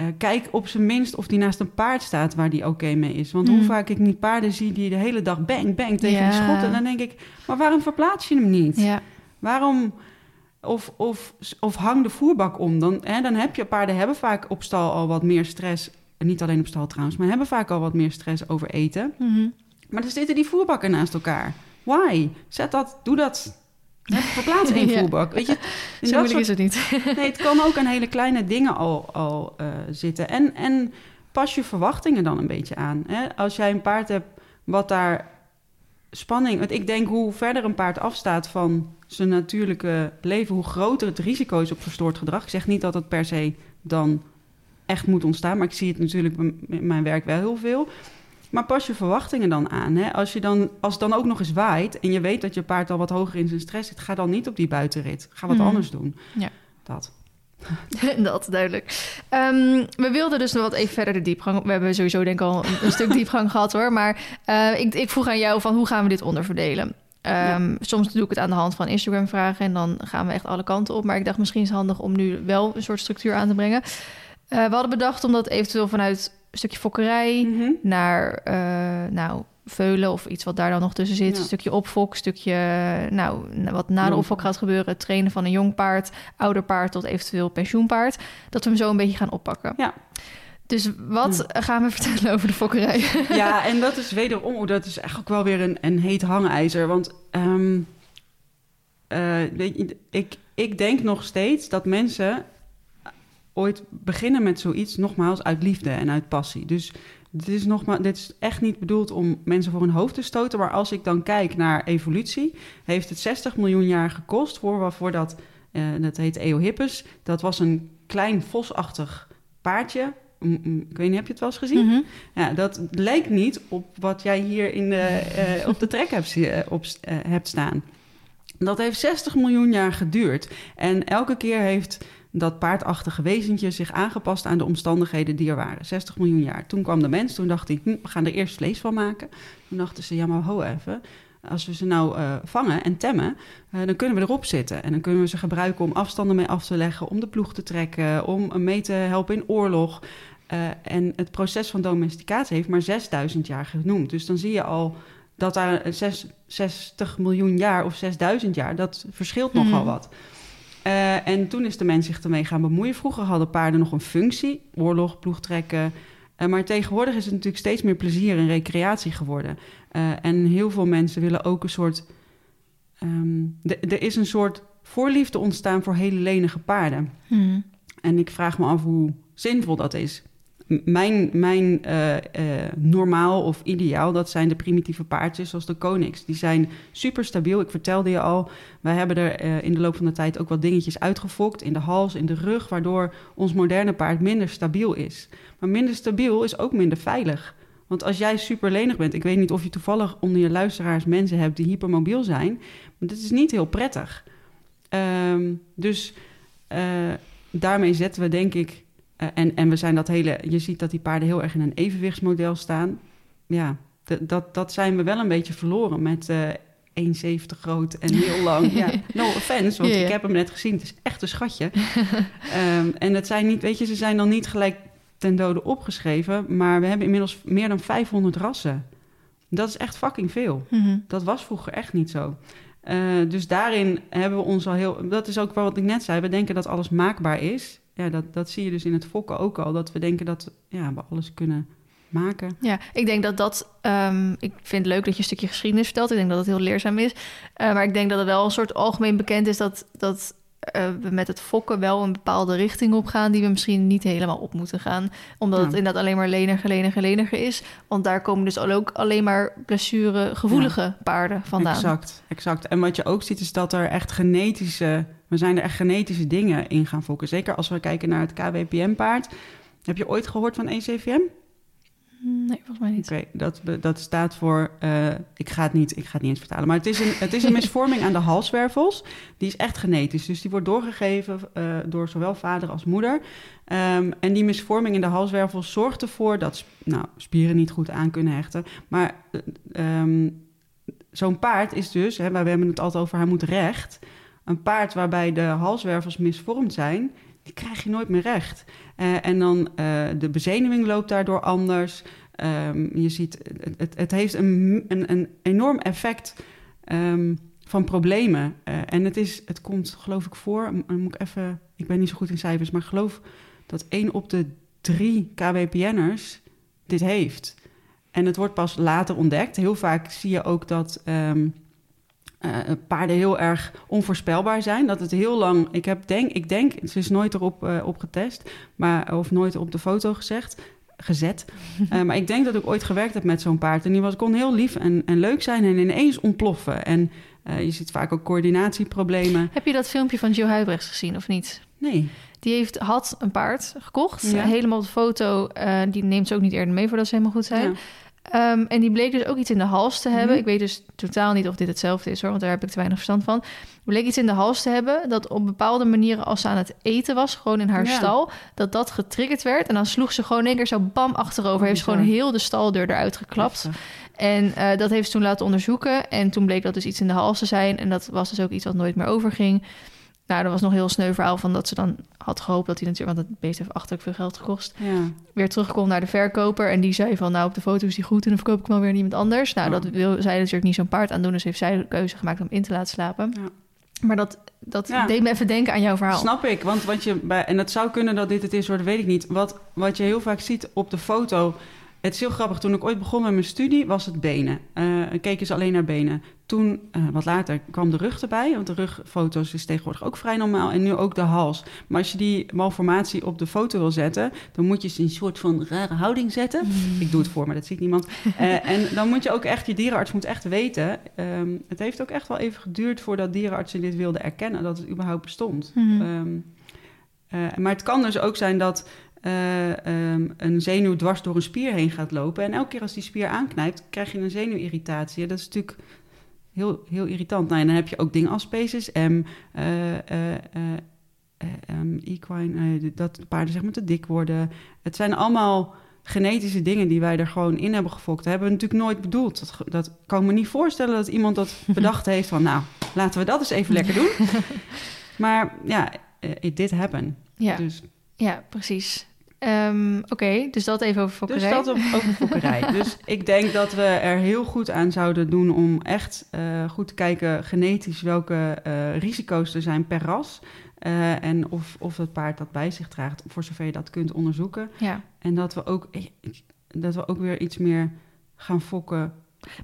eh, kijk op zijn minst of die naast een paard staat waar die oké mee is. Want hoe Hmm. vaak ik niet paarden zie die de hele dag bang, bang tegen Ja. die schotten. Dan denk ik, maar waarom verplaats je hem niet? Ja, Waarom? Of, of, of hang de voerbak om. Dan, hè, dan heb je paarden hebben vaak op stal al wat meer stress. Niet alleen op stal trouwens, maar hebben vaak al wat meer stress over eten. Mhm. Maar dan zitten die voerbakken naast elkaar. Why? Zet dat, doe dat. Verplaats één voerbak. Weet je, zo moeilijk soort- is het niet. Nee, het kan ook aan hele kleine dingen al, al eh, zitten. En, en pas je verwachtingen dan een beetje aan. Hè? Als jij een paard hebt wat daar spanning... Want ik denk hoe verder een paard afstaat van zijn natuurlijke leven... hoe groter het risico is op verstoord gedrag. Ik zeg niet dat het per se dan echt moet ontstaan... maar ik zie het natuurlijk in mijn werk wel heel veel... Maar pas je verwachtingen dan aan. Hè? Als, je dan, als het dan ook nog eens waait en je weet dat je paard al wat hoger in zijn stress zit, ga dan niet op die buitenrit. Ga wat Mhm. anders doen. Ja. Dat. dat, duidelijk. Ehm, we wilden dus nog wat even verder de diepgang. We hebben sowieso denk ik al een, een stuk diepgang gehad hoor. Maar eh, ik, ik vroeg aan jou van hoe gaan we dit onderverdelen? Ehm, Soms doe ik het aan de hand van Instagram vragen en dan gaan we echt alle kanten op. Maar ik dacht misschien is het handig om nu wel een soort structuur aan te brengen. Eh, we hadden bedacht om dat eventueel vanuit een stukje fokkerij Mhm. naar eh, nou, veulen of iets wat daar dan nog tussen zit. Ja. Een stukje opfok, stukje nou, wat na de opfok gaat gebeuren. Trainen van een jong paard, ouder paard tot eventueel pensioenpaard. Dat we hem zo een beetje gaan oppakken. Ja. Dus wat gaan we vertellen over de fokkerij? Ja, en dat is wederom, dat is eigenlijk wel weer een, een heet hangijzer. Want weet je, ik, ik denk nog steeds dat mensen ooit beginnen met zoiets, nogmaals, uit liefde en uit passie. Dus dit is, nogmaals, dit is echt niet bedoeld om mensen voor hun hoofd te stoten. Maar als ik dan kijk naar evolutie, heeft het 60 miljoen jaar gekost voor waarvoor dat, eh, dat heet Eohippus. Dat was een klein vosachtig paardje. Mm, mm, Ik weet niet, heb je het wel eens gezien? Mhm. Ja, dat leek niet op wat jij hier in de, eh, op de trek hebt, eh, op, hebt staan. Dat heeft 60 miljoen jaar geduurd. En elke keer heeft dat paardachtige wezentje zich aangepast aan de omstandigheden die er waren. 60 miljoen jaar. Toen kwam de mens, toen dacht hij, hm, we gaan er eerst vlees van maken. Toen dachten ze, ja maar ho even. Als we ze nou eh, vangen en temmen, eh, dan kunnen we erop zitten. En dan kunnen we ze gebruiken om afstanden mee af te leggen, om de ploeg te trekken, om mee te helpen in oorlog. Eh, en het proces van domesticatie heeft maar 6000 jaar genoemd. Dus dan zie je al dat daar zes- 60 miljoen jaar of 6000 jaar, dat verschilt Mhm. nogal wat. Eh, en toen is de mens zich ermee gaan bemoeien. Vroeger hadden paarden nog een functie, oorlog, ploegtrekken. Uh, maar tegenwoordig is het natuurlijk steeds meer plezier en recreatie geworden. Uh, en heel veel mensen willen ook een soort. Um, er is een soort voorliefde ontstaan voor hele lenige paarden. Hmm. En ik vraag me af hoe zinvol dat is. Mijn, mijn uh, uh, normaal of ideaal, dat zijn de primitieve paardjes zoals de Konings. Die zijn super stabiel. Ik vertelde je al, wij hebben er uh, in de loop van de tijd ook wat dingetjes uitgefokt. In de hals, in de rug, waardoor ons moderne paard minder stabiel is. Maar minder stabiel is ook minder veilig. Want als jij super lenig bent, ik weet niet of je toevallig onder je luisteraars mensen hebt die hypermobiel zijn, maar dat is niet heel prettig. Um, dus daarmee zetten we denk ik uh, en, en we zijn dat hele, je ziet dat die paarden heel erg in een evenwichtsmodel staan. Ja, dat, dat zijn we wel een beetje verloren met uh, 1,70 groot en heel lang. ja, no offense, want ik heb hem net gezien. Het is echt een schatje. um, en het zijn niet, weet je, ze zijn dan niet gelijk ten dode opgeschreven, maar we hebben inmiddels meer dan 500 rassen. Dat is echt fucking veel. Mhm. Dat was vroeger echt niet zo. Uh, dus daarin hebben we ons al heel. Dat is ook wel wat ik net zei. We denken dat alles maakbaar is. Ja, dat, dat zie je dus in het fokken ook al. Dat we denken dat ja, we alles kunnen maken. Ja, ik denk dat dat. Um, ik vind het leuk dat je een stukje geschiedenis vertelt. Ik denk dat het heel leerzaam is. Uh, maar ik denk dat het wel een soort algemeen bekend is dat, dat uh, we met het fokken wel een bepaalde richting op gaan. die we misschien niet helemaal op moeten gaan. Omdat Ja. het inderdaad alleen maar leniger, leniger, leniger is. Want daar komen dus al ook alleen maar blessuregevoelige paarden vandaan. Exact, exact. En wat je ook ziet is dat er echt genetische... We zijn er echt genetische dingen in gaan fokken. Zeker als we kijken naar het KWPM-paard. Heb je ooit gehoord van ECVM? Nee, volgens mij niet. Oké, dat, dat staat voor... eh, ik, ga het niet, ik ga het niet eens vertalen. Maar het is, een, het is een misvorming aan de halswervels. Die is echt genetisch. Dus die wordt doorgegeven eh, door zowel vader als moeder. Ehm, en die misvorming in de halswervels zorgt ervoor... dat nou, spieren niet goed aan kunnen hechten. Maar eh, ehm, zo'n paard is dus... Hè, we hebben het altijd over, hij moet recht. Een paard waarbij de halswervels misvormd zijn... die krijg je nooit meer recht. Eh, en dan uh, de bezenuwing loopt daardoor anders. Um, je ziet, het, het, heeft een, een, een, enorm effect um, van problemen. Uh, en het, is, het komt, geloof ik, voor. Moet ik even. Ik ben niet zo goed in cijfers, maar geloof dat één op de drie KWPN'ers dit heeft. En het wordt pas later ontdekt. Heel vaak zie je ook dat. Um, uh, paarden heel erg onvoorspelbaar zijn. Dat het heel lang. Ik heb denk, ik denk, ze is nooit erop uh, op getest, maar of nooit op de foto gezegd, gezet. Uh, maar ik denk dat ik ooit gewerkt heb met zo'n paard. En die was, kon heel lief en, en leuk zijn en ineens ontploffen. En je ziet vaak ook coördinatieproblemen. Heb je dat filmpje van Joe Huibrechts gezien of niet? Nee. Die heeft, had een paard gekocht, Ja. helemaal op de foto. Die neemt ze ook niet eerder mee voordat ze helemaal goed zijn. Ja. Um, en die bleek dus ook iets in de hals te hebben. Mhm. Ik weet dus totaal niet of dit hetzelfde is hoor, want daar heb ik te weinig verstand van. Bleek iets in de hals te hebben dat op bepaalde manieren als ze aan het eten was, gewoon in haar Ja. stal, dat dat getriggerd werd. En dan sloeg ze gewoon één keer zo bam achterover. Oh, heeft ze gewoon heel de staldeur eruit geklapt. Heftig. En uh, dat heeft ze toen laten onderzoeken. En toen bleek dat dus iets in de hals te zijn. En dat was dus ook iets wat nooit meer overging. Nou, dat was nog heel sneu verhaal van dat ze dan had gehoopt dat hij natuurlijk, want het beest heeft achterlijk veel geld gekost, Ja. weer terugkomt naar de verkoper. En die zei van, nou, op de foto is die goed en dan verkoop ik hem alweer aan iemand anders. Nou, dat wil zij natuurlijk niet zo'n paard aan doen, dus heeft zij de keuze gemaakt om in te laten slapen. Ja. Maar dat, dat Ja. deed me even denken aan jouw verhaal. Snap ik, want wat je bij, en het zou kunnen dat dit het is, hoor, dat weet ik niet. Wat, wat je heel vaak ziet op de foto. Het is heel grappig. Toen ik ooit begon met mijn studie, was het benen. Uh, keken ze alleen naar benen. Toen, uh, wat later, kwam de rug erbij. Want de rugfoto's is tegenwoordig ook vrij normaal. En nu ook de hals. Maar als je die malformatie op de foto wil zetten... dan moet je ze in een soort van rare houding zetten. Mm. Ik doe het voor, maar dat ziet niemand. Uh, en dan moet je ook echt, je dierenarts moet echt weten... Um, het heeft ook echt wel even geduurd voordat dierenartsen dit wilden erkennen... dat het überhaupt bestond. Mhm. Um, maar het kan dus ook zijn dat... Uh, um, een zenuw dwars door een spier heen gaat lopen. En elke keer als die spier aanknijpt, krijg je een zenuwirritatie. Dat is natuurlijk heel, heel irritant. Nou, en dan heb je ook dingen als PCSM, uh, um, equine, dat paarden zeg maar te dik worden. Het zijn allemaal genetische dingen die wij er gewoon in hebben gefokt. Dat hebben we natuurlijk nooit bedoeld. Dat, dat kan ik me niet voorstellen dat iemand dat bedacht heeft van... nou, laten we dat eens even lekker doen. maar ja, it did happen. Ja. Dus Ja, precies. Ehm, Oké, dus dat even over fokkerij. Dus dat over, fokkerij. dus ik denk dat we er heel goed aan zouden doen om echt uh, goed te kijken genetisch welke uh, risico's er zijn per ras. Uh, en of, of het paard dat bij zich draagt, voor zover je dat kunt onderzoeken. Ja. En dat we ook, dat we ook weer iets meer gaan fokken.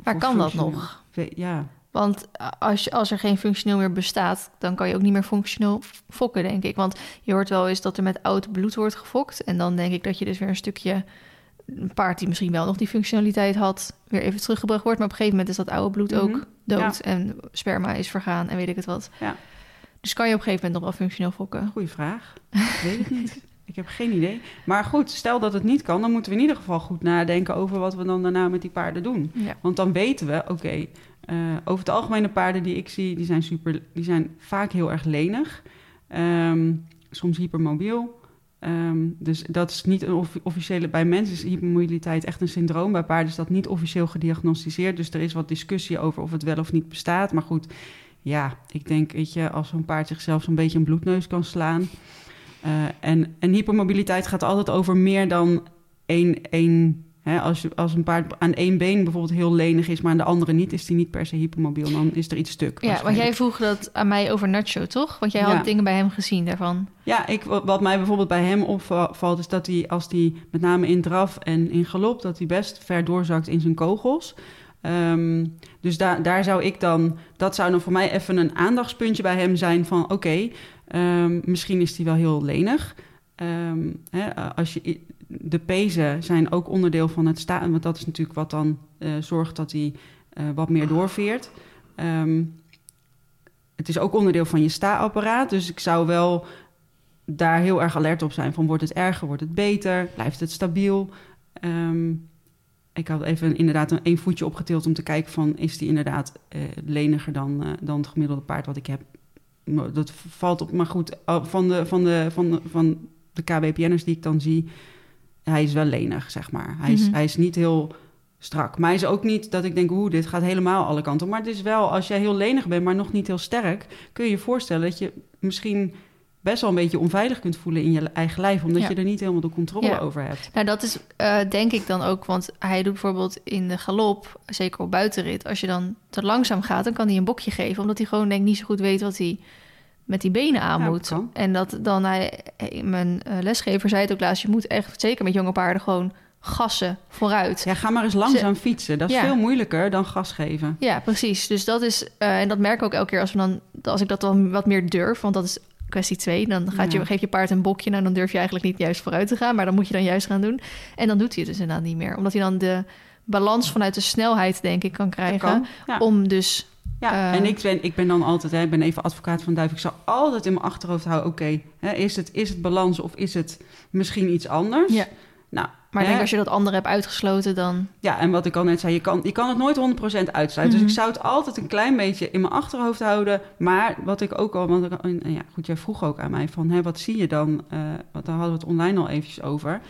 Maar kan dat nog? Ja. Want als, als er geen functioneel meer bestaat, dan kan je ook niet meer functioneel fokken, denk ik. Want je hoort wel eens dat er met oud bloed wordt gefokt. En dan denk ik dat je dus weer een stukje een paard die misschien wel nog die functionaliteit had, weer even teruggebracht wordt. Maar op een gegeven moment is dat oude bloed ook mm -hmm. dood. Ja. En sperma is vergaan en weet ik het wat. Ja. Dus kan je op een gegeven moment nog wel functioneel fokken? Goeie vraag. Ik weet het niet. Ik heb geen idee. Maar goed, stel dat het niet kan, dan moeten we in ieder geval goed nadenken over wat we dan daarna met die paarden doen. Ja. Want dan weten we, oké, okay, uh, over het algemeen de paarden die ik zie, die zijn, super, die zijn vaak heel erg lenig. Um, soms hypermobiel. Um, dus dat is niet een off officiële... Bij mensen is hypermobiliteit echt een syndroom. Bij paarden is dat niet officieel gediagnosticeerd. Dus er is wat discussie over of het wel of niet bestaat. Maar goed, ja, ik denk, weet je, als zo'n paard zichzelf zo'n beetje een bloedneus kan slaan... Uh, en, en hypermobiliteit gaat altijd over meer dan één... één Hè, als, je, als een paard aan één been bijvoorbeeld heel lenig is, maar aan de andere niet, is die niet per se hypermobiel. Dan is er iets stuk. Ja, want jij vroeg dat aan mij over Nacho, toch? Want jij had dingen bij hem gezien daarvan. Ja, ik, wat wat mij bijvoorbeeld bij hem opvalt, is dat hij als hij met name in draf en in galop, dat hij best ver doorzakt in zijn kogels. Ehm, dus daar daar zou ik dan, dat zou dan voor mij even een aandachtspuntje bij hem zijn van oké, ehm, misschien is hij wel heel lenig. Ehm, hè, als je, de pezen zijn ook onderdeel van het staan, want dat is natuurlijk wat dan eh, zorgt dat hij eh, wat meer doorveert. Ehm, het is ook onderdeel van je sta-apparaat, dus ik zou wel daar heel erg alert op zijn. Van wordt het erger, wordt het beter, blijft het stabiel? Ehm, ik had even inderdaad een één voetje opgetild om te kijken van... is die inderdaad eh, leniger dan, dan het gemiddelde paard wat ik heb? Dat valt op, maar goed, oh, van de, van de, van van de KWPN'ers die ik dan zie... hij is wel lenig, zeg maar. Hij is, Mhm. hij is niet heel strak. Maar hij is ook niet dat ik denk, oeh, dit gaat helemaal alle kanten. Maar het is wel, als jij heel lenig bent, maar nog niet heel sterk... kun je je voorstellen dat je misschien best wel een beetje onveilig kunt voelen in je eigen lijf... omdat Ja. je er niet helemaal de controle Ja. over hebt. Nou, dat is eh, denk ik dan ook, want hij doet bijvoorbeeld in de galop, zeker op buitenrit, als je dan te langzaam gaat, dan kan hij een bokje geven, omdat hij gewoon denk ik niet zo goed weet wat hij met die benen aan Ja, moet. kan. En dat dan hij, mijn eh, lesgever zei het ook laatst, je moet echt, zeker met jonge paarden, gewoon gassen vooruit. Ja, ga maar eens langzaam fietsen. Dat is Ja. veel moeilijker dan gas geven. Ja, precies. Dus dat is, eh, en dat merk ik ook elke keer als, we dan, als ik dat dan wat meer durf, want dat is kwestie twee. Dan gaat je, geef je paard een bokje, nou dan durf je eigenlijk niet juist vooruit te gaan, maar dan moet je dan juist gaan doen. En dan doet hij het dus inderdaad niet meer, omdat hij dan de balans vanuit de snelheid, denk ik, kan krijgen. kan. Ja. Om dus, Ja, Eh. en ik ben, ik ben dan altijd, hè, ik ben even advocaat van Duif. Ik zou altijd in mijn achterhoofd houden, oké, is, het, is het balans of is het misschien iets anders? Ja. Nou, maar hè, denk als je dat andere hebt uitgesloten, dan ja, en wat ik al net zei, je kan, je kan het nooit 100% uitsluiten. Mhm. Dus ik zou het altijd een klein beetje in mijn achterhoofd houden. Maar wat ik ook al, want ik, ja, goed, jij vroeg ook aan mij van, hè, wat zie je dan? Eh, want daar hadden we het online al eventjes over.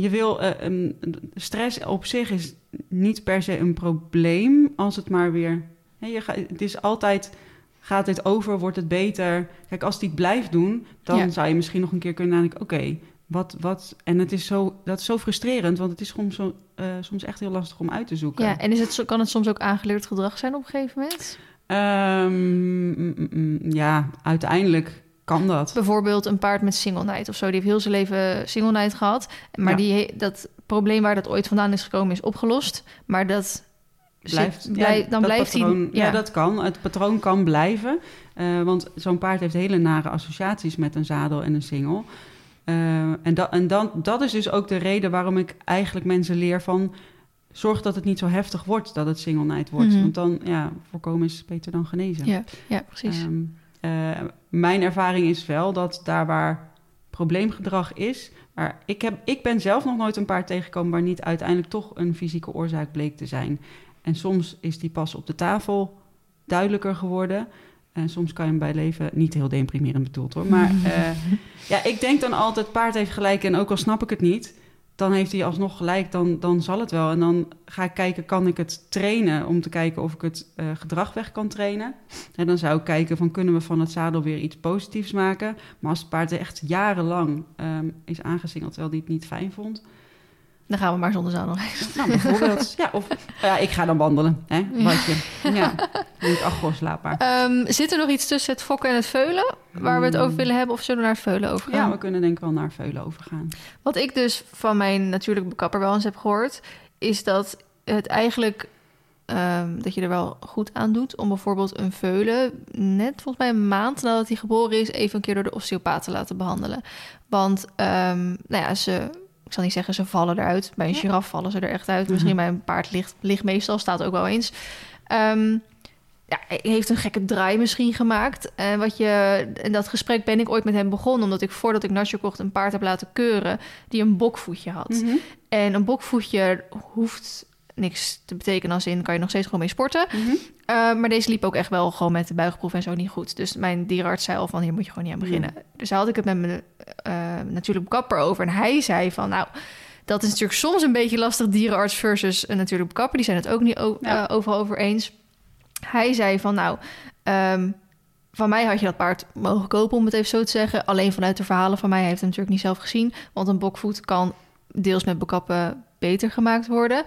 Je wil, eh, een- stress op zich is niet per se een probleem als het maar weer, hè, je gaat, het is altijd, gaat dit over, wordt het beter? Kijk, als die het blijft doen, dan Ja. zou je misschien nog een keer kunnen nadenken, oké, wat, wat, en het is zo, dat is zo frustrerend, want het is soms, zo, eh, soms echt heel lastig om uit te zoeken. ja. En is het, zo- kan het soms ook aangeleerd gedrag zijn op een gegeven moment? Ehm, mm, mm, mm, ja, uiteindelijk kan dat. Bijvoorbeeld een paard met single night of zo. Die heeft heel zijn leven single night gehad. Maar Ja. die, dat probleem waar dat ooit vandaan is gekomen is opgelost. Maar dat Blijft, zit, blij- ja, dan dat blijft patroon, hij... Ja. dat kan. Het patroon kan blijven. Eh, want zo'n paard heeft hele nare associaties met een zadel en een singel. Eh, en dat, en dan, dat is dus ook de reden waarom ik eigenlijk mensen leer van... zorg dat het niet zo heftig wordt dat het single night wordt. Mhm. Want dan, ja, voorkomen is beter dan genezen. ja, ja, precies. Ehm, eh, mijn ervaring is wel dat daar waar probleemgedrag is. Maar ik, heb, ik ben zelf nog nooit een paard tegengekomen waar niet uiteindelijk toch een fysieke oorzaak bleek te zijn. En soms is die pas op de tafel duidelijker geworden. En soms kan je hem bij leven niet heel deprimerend bedoeld hoor. Maar eh, ja, ik denk dan altijd: paard heeft gelijk. En ook al snap ik het niet, dan heeft hij alsnog gelijk, dan, dan zal het wel. En dan ga ik kijken, kan ik het trainen om te kijken of ik het uh, gedrag weg kan trainen. En dan zou ik kijken van, kunnen we van het zadel weer iets positiefs maken? Maar als het paard echt jarenlang um, is aangesingeld terwijl hij het niet fijn vond... Dan gaan we maar zonder zadel. Nou, bijvoorbeeld. ja, of ja, ik ga dan wandelen. Hè, watje. Ja, niet ach, gewoon slaapbaar. Um, zit er nog iets tussen het fokken en het veulen waar we het over willen hebben? Of zullen we naar het veulen overgaan? Ja, we kunnen denk ik wel naar veulen overgaan. Wat ik dus van mijn natuurlijke bekapper wel eens heb gehoord... is dat het eigenlijk... Um, dat je er wel goed aan doet om bijvoorbeeld een veulen... net volgens mij een maand nadat hij geboren is... even een keer door de osteopaat te laten behandelen. Want um, nou ja, ze ik zal niet zeggen ze vallen eruit. Bij een giraf vallen ze er echt uit. Misschien mhm. bij een paard ligt, ligt meestal, staat ook wel eens. Um, ja, hij heeft een gekke draai misschien gemaakt. En wat je, in dat gesprek ben ik ooit met hem begonnen, omdat ik voordat ik Nacho kocht een paard heb laten keuren die een bokvoetje had. Mhm. En een bokvoetje hoeft niks te betekenen als in kan je nog steeds gewoon mee sporten. Mhm. Eh, maar deze liep ook echt wel gewoon met de buigproef en zo niet goed. Dus mijn dierenarts zei al van hier moet je gewoon niet aan beginnen. Dus daar had ik het met mijn uh, natuurlijk kapper over. En hij zei van nou, dat is natuurlijk soms een beetje lastig dierenarts versus een natuurlijk kapper. Die zijn het ook niet ja. uh, overal over eens. Hij zei van nou, um, van mij had je dat paard mogen kopen, om het even zo te zeggen. Alleen vanuit de verhalen van mij, heeft hem natuurlijk niet zelf gezien. Want een bokvoet kan deels met bekappen beter gemaakt worden.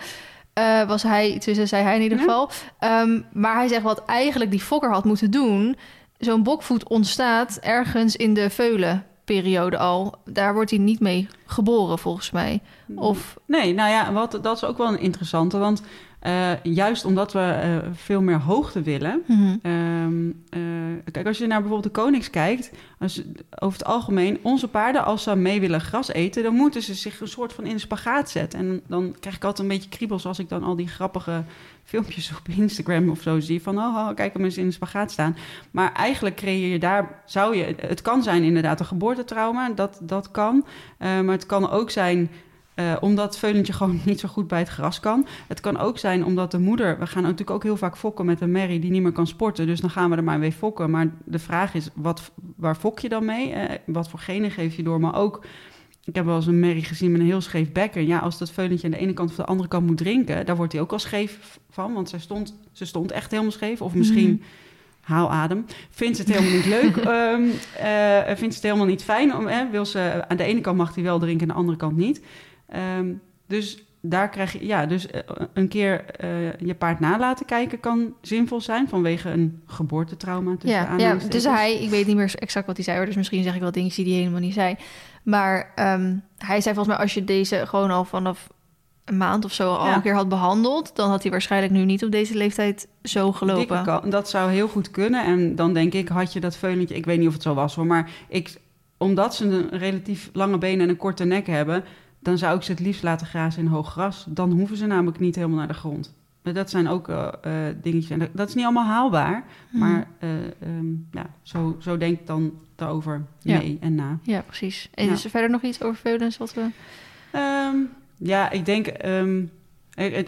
Uh, was hij, tussen zei hij in ieder geval. Um, maar hij zegt wat eigenlijk die fokker had moeten doen. Zo'n bokvoet ontstaat ergens in de veulenperiode al. Daar wordt hij niet mee geboren, volgens mij. Of... Nee, nou ja, wat, dat is ook wel een interessante. Want uh, juist omdat we uh, veel meer hoogte willen. Mm -hmm. um, uh, kijk, als je naar bijvoorbeeld de konings kijkt, als, over het algemeen, onze paarden, als ze mee willen gras eten, dan moeten ze zich een soort van in de spagaat zetten. En dan krijg ik altijd een beetje kriebels als ik dan al die grappige filmpjes op Instagram of zo zie. Van, oh, oh kijk hem eens in de spagaat staan. Maar eigenlijk creëer je daar, zou je, het kan zijn inderdaad een geboortetrauma, dat, dat kan. maar het kan ook zijn uh, omdat het veulentje gewoon niet zo goed bij het gras kan. Het kan ook zijn omdat de moeder... We gaan natuurlijk ook heel vaak fokken met een merrie die niet meer kan sporten. Dus dan gaan we er maar mee fokken. Maar de vraag is, wat, waar fok je dan mee? Uh, wat voor genen geef je door? Maar ook, ik heb wel eens een merrie gezien met een heel scheef bekken. Ja, als dat veulentje aan de ene kant of de andere kant moet drinken... daar wordt hij ook al scheef van. Want ze stond, ze stond echt helemaal scheef. Of misschien... Mm haal adem. Vindt het helemaal niet leuk. um, uh, vindt het helemaal niet fijn. Om, wil ze, aan de ene kant mag hij wel drinken, aan de andere kant niet. Um, dus daar krijg je, ja, dus eh, een keer uh, je paard na laten kijken kan zinvol zijn vanwege een geboortetrauma. Ja, ja, dus hij, ik weet niet meer exact wat hij zei, dus misschien zeg ik wel dingen die hij helemaal niet zei. Maar um, hij zei volgens mij, als je deze gewoon al vanaf een maand of zo al ja. een keer had behandeld, dan had hij waarschijnlijk nu niet op deze leeftijd zo gelopen. Kan, dat zou heel goed kunnen. En dan denk ik, had je dat veulentje, ik weet niet of het zo was hoor, maar ik, omdat ze een relatief lange benen en een korte nek hebben, dan zou ik ze het liefst laten grazen in hoog gras. Dan hoeven ze namelijk niet helemaal naar de grond. Dat zijn ook uh, uh, dingetjes. En dat is niet allemaal haalbaar. Hmm. Maar uh, um, ja, zo, zo denk ik dan daarover mee en na. Ja, precies. En ja. is er verder nog iets over veulens wat we... Um, ja, ik denk um,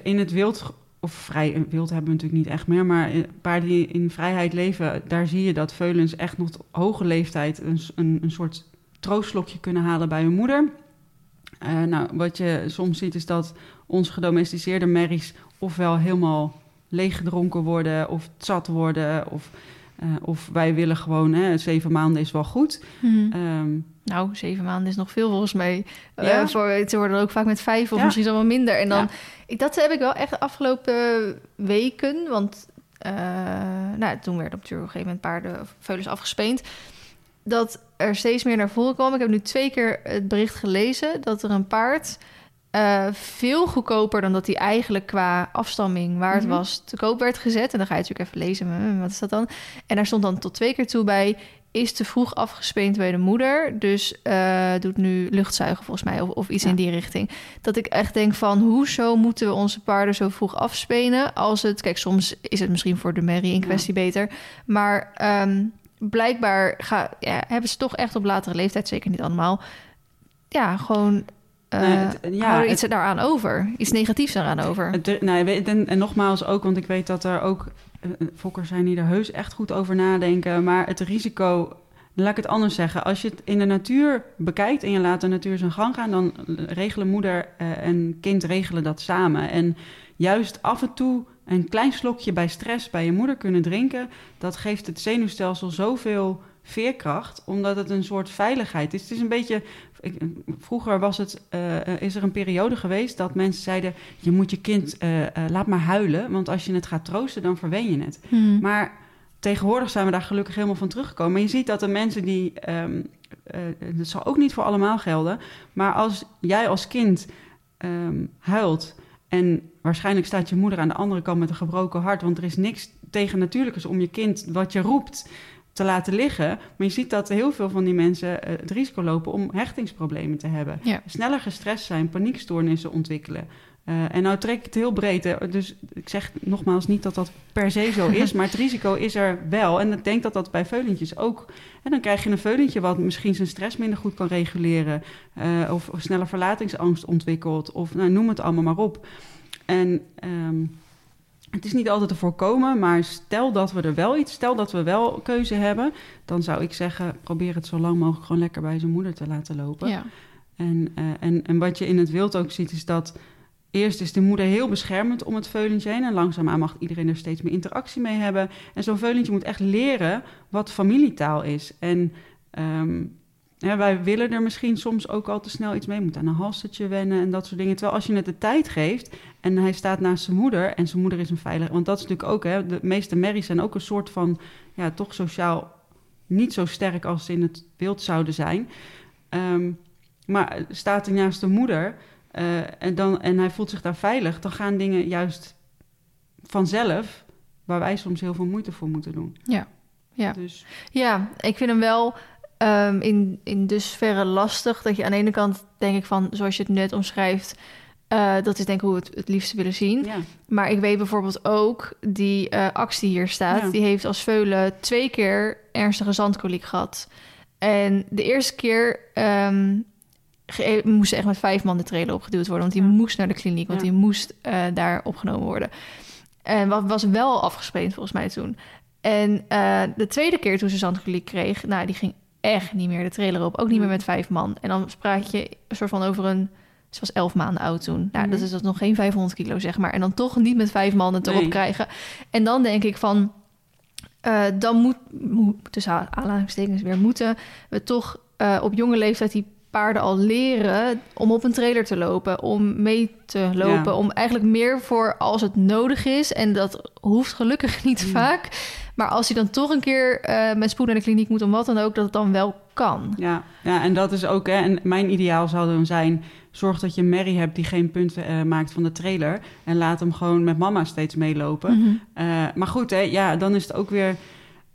in het wild... Of vrij wild hebben we natuurlijk niet echt meer. Maar paarden die in vrijheid leven... daar zie je dat veulens echt nog op hoge leeftijd... een, een, een soort troostslokje kunnen halen bij hun moeder... Uh, nou, wat je soms ziet is dat onze gedomesticeerde merries ofwel helemaal leeggedronken worden of zat worden. Of, uh, of wij willen gewoon, hè, zeven maanden is wel goed. Hmm. Um, nou, zeven maanden is nog veel volgens mij. Eh, ja. Uh, voor, ze worden ook vaak met vijf of ja. misschien wel minder. En dan, ja. ik, dat heb ik wel echt de afgelopen weken, want nou, toen werd op een gegeven moment paarden veulens afgespeend dat er steeds meer naar voren kwam. Ik heb nu twee keer het bericht gelezen dat er een paard uh, veel goedkoper dan dat hij eigenlijk qua afstamming waard mm -hmm. was te koop werd gezet. En dan ga je natuurlijk even lezen, wat is dat dan? En daar stond dan tot twee keer toe bij is te vroeg afgespeend bij de moeder. Dus uh, doet nu luchtzuigen volgens mij of, of iets ja. in die richting. Dat ik echt denk van hoezo moeten we onze paarden zo vroeg afspenen? Als het, kijk, soms is het misschien voor de merrie in kwestie ja. beter. Maar um, blijkbaar ga, ja, hebben ze toch echt op latere leeftijd, zeker niet allemaal, ja, gewoon uh, nee, het, ja, er iets het, daaraan over. Iets negatiefs daaraan over. Het, nee, en, en, nogmaals ook, want ik weet dat er ook uh, fokkers zijn die er heus echt goed over nadenken. Maar het risico laat ik het anders zeggen. Als je het in de natuur bekijkt en je laat de natuur zijn gang gaan, dan regelen moeder eh, en kind regelen dat samen. En juist af en toe een klein slokje bij stress bij je moeder kunnen drinken, dat geeft het zenuwstelsel zoveel veerkracht, omdat het een soort veiligheid is. Het is een beetje. Ik, vroeger was het, uh, is er een periode geweest dat mensen zeiden: je moet je kind uh, laat maar huilen, want als je het gaat troosten, dan verwen je het. Hmm. Maar tegenwoordig zijn we daar gelukkig helemaal van teruggekomen. Je ziet dat de mensen die. Um, dat zal ook niet voor allemaal gelden. Maar als jij als kind um, huilt. En waarschijnlijk staat je moeder aan de andere kant met een gebroken hart. Want er is niks tegen natuurlijkers om je kind wat je roept te laten liggen. Maar je ziet dat heel veel van die mensen uh, het risico lopen om hechtingsproblemen te hebben. Ja. Sneller gestrest zijn, paniekstoornissen ontwikkelen. Uh, en nou trek ik het heel breed. Hè. Dus ik zeg nogmaals niet dat dat per se zo is, maar het risico is er wel. En ik denk dat dat bij veulentjes ook. En dan krijg je een veulentje wat misschien zijn stress minder goed kan reguleren. Uh, of, of, sneller verlatingsangst ontwikkelt. Of nou, noem het allemaal maar op. En um, het is niet altijd te voorkomen, maar stel dat we er wel iets, stel dat we wel keuze hebben, dan zou ik zeggen: probeer het zo lang mogelijk gewoon lekker bij zijn moeder te laten lopen. Ja. En, uh, en, en wat je in het wild ook ziet, is dat Eerst is de moeder heel beschermend om het veulentje heen. En langzaamaan mag iedereen er steeds meer interactie mee hebben. En zo'n veulentje moet echt leren wat familietaal is. En ja, wij willen er misschien soms ook al te snel iets mee. Moet aan een halstertje wennen en dat soort dingen. Terwijl als je het de tijd geeft en hij staat naast zijn moeder... en zijn moeder is een veilig... Want dat is natuurlijk ook, hè, de meeste merries zijn ook een soort van... ja, toch sociaal niet zo sterk als ze in het beeld zouden zijn. Um, maar staat hij naast de moeder uh, en, dan, en hij voelt zich daar veilig, dan gaan dingen juist vanzelf, waar wij soms heel veel moeite voor moeten doen. Ja, ja. Dus. ja ik vind hem wel um, in, in dusverre lastig dat je aan de ene kant denk ik van, zoals je het net omschrijft, uh, dat is denk ik hoe we het het liefst willen zien. Ja. Maar ik weet bijvoorbeeld ook, die uh, actie hier staat, die heeft als veulen twee keer ernstige zandkoliek gehad. En de eerste keer um, moest echt met vijf man de trailer opgeduwd worden. Want die moest naar de kliniek, want die moest uh, daar opgenomen worden. En wat was wel afgespeeld volgens mij toen. En uh, de tweede keer toen ze zandkoliek kreeg, nou, die ging echt niet meer de trailer op. Ook niet meer met vijf man. En dan spraak je een soort van over een... Ze was elf maanden oud toen. Nou, dat is dat nog geen 500 kilo, zeg maar. En dan toch niet met vijf man het erop krijgen. En dan denk ik van... Uh, dan moet, moet tussen aanhalingstekens weer moeten we toch uh, op jonge leeftijd die paarden al leren om op een trailer te lopen, om mee te lopen, om eigenlijk meer voor als het nodig is. En dat hoeft gelukkig niet mm. vaak. Maar als hij dan toch een keer uh, met spoed naar de kliniek moet, om wat dan ook, dat het dan wel kan. Ja, ja en dat is ook, hè, en mijn ideaal zou dan zijn: zorg dat je merrie hebt die geen punten uh, maakt van de trailer. En laat hem gewoon met mama steeds meelopen. Mm -hmm. uh, maar goed, hè, ja, dan is het ook weer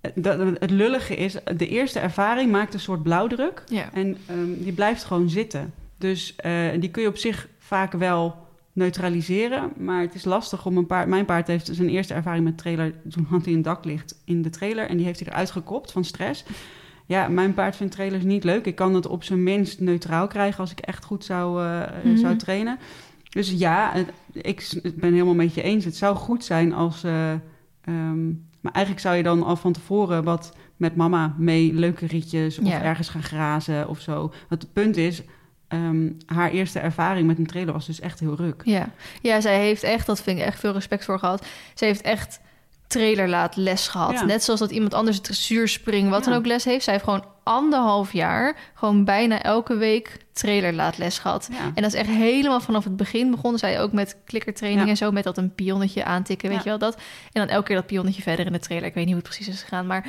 het lullige is, de eerste ervaring maakt een soort blauwdruk. Ja. En um, die blijft gewoon zitten. Dus uh, die kun je op zich vaak wel neutraliseren. Maar het is lastig om een paard... Mijn paard heeft zijn eerste ervaring met trailer... Toen had hij een daklicht in de trailer... en die heeft hij eruit gekopt van stress. Ja, mijn paard vindt trailers niet leuk. Ik kan het op zijn minst neutraal krijgen... als ik echt goed zou, uh, mm -hmm. zou trainen. Dus ja, het, ik ben helemaal met je eens. Het zou goed zijn als... Uh, um, maar eigenlijk zou je dan al van tevoren wat met mama mee leuke rietjes of ergens gaan grazen of zo. Want het punt is, um, haar eerste ervaring met een trailer was dus echt heel ruk. Ja. ja, zij heeft echt, dat vind ik echt veel respect voor gehad. Ze heeft echt trailerlaat les gehad. Ja. Net zoals dat iemand anders dressuurspring, wat ja. dan ook les heeft. Zij heeft gewoon anderhalf jaar, gewoon bijna elke week trailerlaat les gehad. Ja. En dat is echt helemaal vanaf het begin begonnen. Zij ook met klikkertraining en zo, met dat een pionnetje aantikken, weet je wel dat. En dan elke keer dat pionnetje verder in de trailer. Ik weet niet hoe het precies is gegaan, maar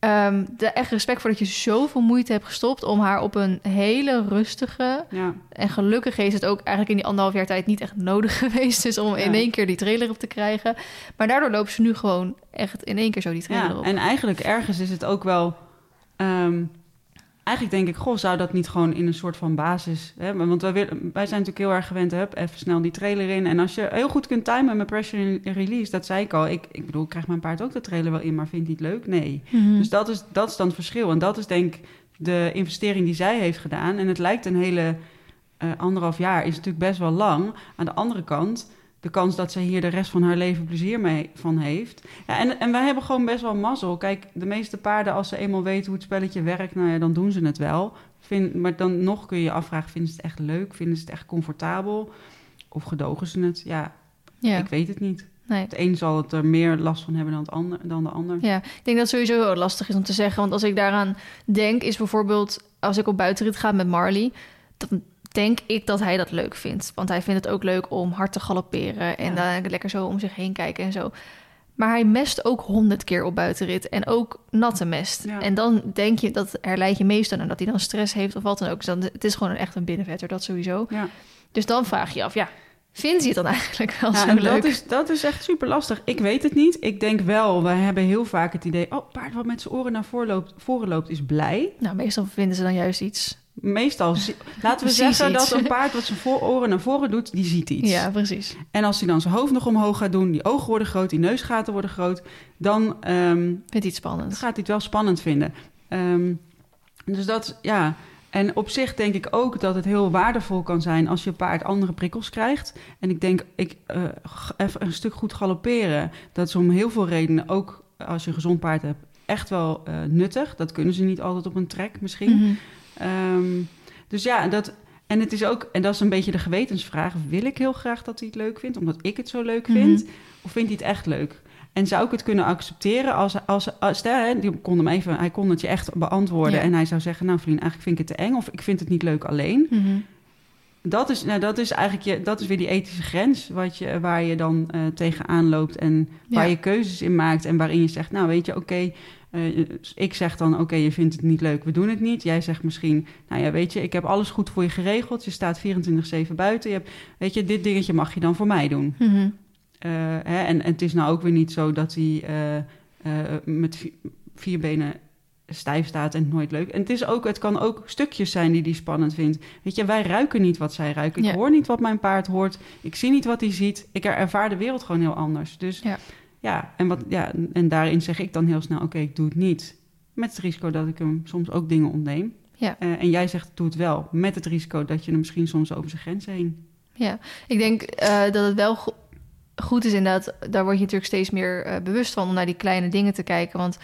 um, de echt respect voor dat je zoveel moeite hebt gestopt om haar op een hele rustige ja. en gelukkig is het ook eigenlijk in die anderhalf jaar tijd niet echt nodig geweest dus om ja. in één keer die trailer op te krijgen. Maar daardoor lopen ze nu gewoon echt in één keer zo die trailer ja, op. En eigenlijk ergens is het ook wel um, eigenlijk denk ik, goh, zou dat niet gewoon in een soort van basis... Hè? Want wij, wij zijn natuurlijk heel erg gewend, hup, even snel die trailer in. En als je heel goed kunt timen met pressure release, dat zei ik al. Ik, ik bedoel, krijg mijn paard ook de trailer wel in, maar vindt hij het leuk? Nee. Mm -hmm. Dus dat is, dat is dan het verschil. En dat is denk ik de investering die zij heeft gedaan. En het lijkt een hele uh, anderhalf jaar, is natuurlijk best wel lang. Aan de andere kant de kans dat ze hier de rest van haar leven plezier mee van heeft. Ja, en, en wij hebben gewoon best wel mazzel. Kijk, de meeste paarden, als ze eenmaal weten hoe het spelletje werkt, nou ja, dan doen ze het wel. Vind, maar dan nog kun je je afvragen, vinden ze het echt leuk? Vinden ze het echt comfortabel? Of gedogen ze het? Ja, Ja. ik weet het niet. Nee. Het een zal het er meer last van hebben dan, het ander, dan de ander. Ja, ik denk dat het sowieso heel lastig is om te zeggen. Want als ik daaraan denk, is bijvoorbeeld als ik op buitenrit ga met Marley, dan denk ik dat hij dat leuk vindt. Want hij vindt het ook leuk om hard te galopperen en Ja. dan lekker zo om zich heen kijken en zo. Maar hij mest ook honderd keer op buitenrit en ook natte mest. Ja. En dan denk je dat herleid je meestal aan dat hij dan stress heeft of wat dan ook. Dus dan, het is gewoon echt een binnenvetter, dat sowieso. Ja. Dus dan vraag je je af, ja, vindt hij het dan eigenlijk wel Ja, zo en leuk? dat, is, dat is echt super lastig. Ik weet het niet. Ik denk wel, wij hebben heel vaak het idee... oh, paard wat met zijn oren naar voren loopt, voren loopt is blij. Nou, meestal vinden ze dan juist iets. Meestal, zie- laten we zeggen iets. dat een paard wat zijn voor oren naar voren doet, die ziet iets. Ja, precies. En als hij dan zijn hoofd nog omhoog gaat doen, die ogen worden groot, die neusgaten worden groot... dan ehm, Vindt iets spannends. gaat hij het wel spannend vinden. Ehm, dus dat, ja... En op zich denk ik ook dat het heel waardevol kan zijn als je paard andere prikkels krijgt. En ik denk, ik, eh, even een stuk goed galopperen, dat is om heel veel redenen, ook als je een gezond paard hebt, echt wel eh, nuttig. Dat kunnen ze niet altijd op een trek misschien. Mhm. Ehm, dus ja, dat, en het is ook, en dat is een beetje de gewetensvraag, wil ik heel graag dat hij het leuk vindt, omdat ik het zo leuk vind, Mhm. of vindt hij het echt leuk? En zou ik het kunnen accepteren als, als, als stel, hè, die kon hem even, hij kon het je echt beantwoorden Ja. en hij zou zeggen, nou vriend, eigenlijk vind ik het te eng of ik vind het niet leuk alleen. Mhm. Dat is, nou, dat is eigenlijk je, dat is weer die ethische grens wat je, waar je dan eh, tegenaan loopt en waar Ja. je keuzes in maakt en waarin je zegt, nou weet je, oké, eh, ik zeg dan, oké, je vindt het niet leuk, we doen het niet. Jij zegt misschien, nou ja, weet je, ik heb alles goed voor je geregeld. Je staat 24/7 buiten. Je hebt, weet je, dit dingetje mag je dan voor mij doen. Mhm. Eh, hè, en, en het is nou ook weer niet zo dat hij eh, met vi- vier benen stijf staat en het nooit leuk. En het, is ook, het kan ook stukjes zijn die hij spannend vindt. Weet je, wij ruiken niet wat zij ruiken. Ik Ja. hoor niet wat mijn paard hoort. Ik zie niet wat hij ziet. Ik er- ervaar de wereld gewoon heel anders. Dus Ja. Ja, en, wat, ja, en daarin zeg ik dan heel snel, oké, ik doe het niet. Met het risico dat ik hem soms ook dingen ontneem. Ja. Eh, en jij zegt, doe het wel. Met het risico dat je hem misschien soms over zijn grenzen heen... Ja, ik denk eh, dat het wel go- goed is inderdaad. Daar word je natuurlijk steeds meer eh, bewust van om naar die kleine dingen te kijken. Want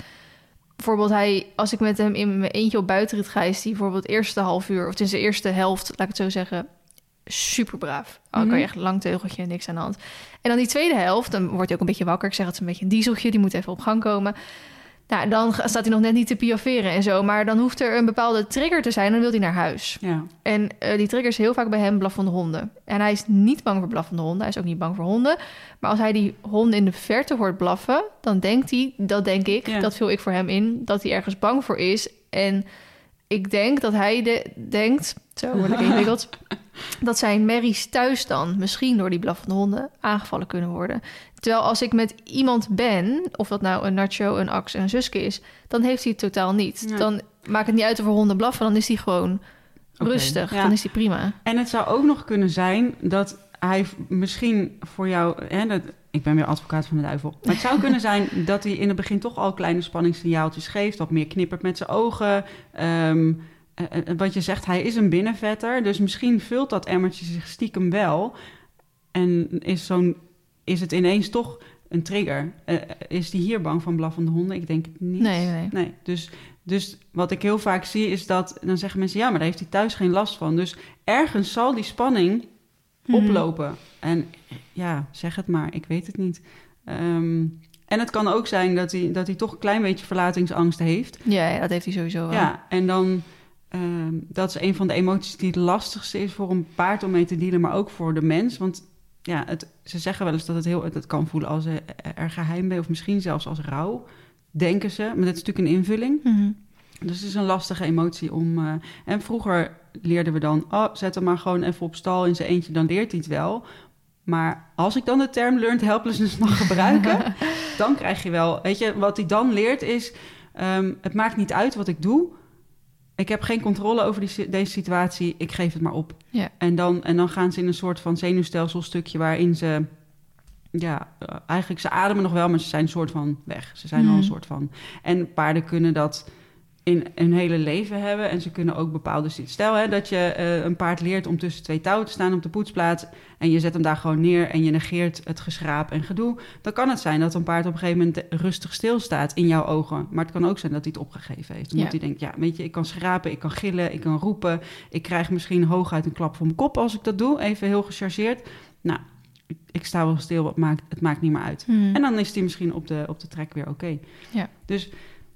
bijvoorbeeld hij, als ik met hem in mijn eentje op buitenrit ga, is hij bijvoorbeeld eerste half uur, of het is de eerste helft, laat ik het zo zeggen, super braaf. Oh, kan Mhm. je echt lang teugeltje, niks aan de hand. En dan die tweede helft, dan wordt hij ook een beetje wakker. Ik zeg het is een beetje een dieseltje, die moet even op gang komen. Nou, dan staat hij nog net niet te piaferen en zo. Maar dan hoeft er een bepaalde trigger te zijn, dan wil hij naar huis. Ja, En eh, die trigger is heel vaak bij hem blaffende honden. En hij is niet bang voor blaffende honden. Hij is ook niet bang voor honden. Maar als hij die honden in de verte hoort blaffen... dan denkt hij, dat denk ik, Ja. dat vul ik voor hem in... dat hij ergens bang voor is. En ik denk dat hij de, denkt... zo word ik ingewikkeld... dat zijn merries thuis dan misschien door die blaffende honden aangevallen kunnen worden. Terwijl als ik met iemand ben, of dat nou een Nacho, een Ax, een Suske is... dan heeft hij het totaal niet. Ja. Dan maakt het niet uit of er honden blaffen, dan is hij gewoon rustig. ja. Dan is hij prima. En het zou ook nog kunnen zijn dat hij misschien voor jou... Hè, dat, ik ben weer advocaat van de duivel. Maar het zou kunnen zijn dat hij in het begin toch al kleine spanningssignaaltjes geeft. Wat meer knippert met zijn ogen. Ehm, eh, eh, wat je zegt, hij is een binnenvetter. Dus misschien vult dat emmertje zich stiekem wel. En is, zo'n, is het ineens toch een trigger. Eh, is die hier bang van blaffende honden? Ik denk het niet. Nee, nee. Nee, dus, dus wat ik heel vaak zie is dat... dan zeggen mensen, ja, maar daar heeft hij thuis geen last van. Dus ergens zal die spanning Mhm. oplopen. En ja, zeg het maar, ik weet het niet. Ehm, en het kan ook zijn dat hij, dat hij toch een klein beetje verlatingsangst heeft. Ja, ja, dat heeft hij sowieso wel. Ja, en dan... ehm, dat is een van de emoties die het lastigste is voor een paard om mee te dealen, maar ook voor de mens. Want ja, het, ze zeggen wel eens dat het heel het kan voelen als eh, er geheim bij, of misschien zelfs als rouw, denken ze. Maar dat is natuurlijk een invulling. Mhm. Dus het is een lastige emotie om. eh, en vroeger leerden we dan, oh, zet hem maar gewoon even op stal in zijn eentje, dan leert hij het wel. Maar als ik dan de term learned helplessness mag gebruiken, dan krijg je wel, weet je, wat hij dan leert is, ehm, het maakt niet uit wat ik doe. Ik heb geen controle over die, deze situatie, ik geef het maar op. Ja. En, dan, en dan gaan ze in een soort van zenuwstelselstukje waarin ze, ja, eh, eigenlijk ze ademen nog wel, maar ze zijn een soort van weg. Ze zijn al Mhm. een soort van. En paarden kunnen dat in hun hele leven hebben. En ze kunnen ook bepaalde... Stel hè, dat je eh, een paard leert om tussen twee touwen te staan op de poetsplaats... en je zet hem daar gewoon neer en je negeert het geschraap en gedoe... dan kan het zijn dat een paard op een gegeven moment rustig stilstaat in jouw ogen. Maar het kan ook zijn dat hij het opgegeven heeft. Omdat Ja. hij denkt, ja, weet je, ik kan schrapen, ik kan gillen, ik kan roepen... ik krijg misschien hooguit een klap voor mijn kop als ik dat doe, even heel gechargeerd. Nou, ik, sta wel stil, het maakt, het maakt niet meer uit. Mhm. En dan is die misschien op de, op de trek weer oké. Ja. Dus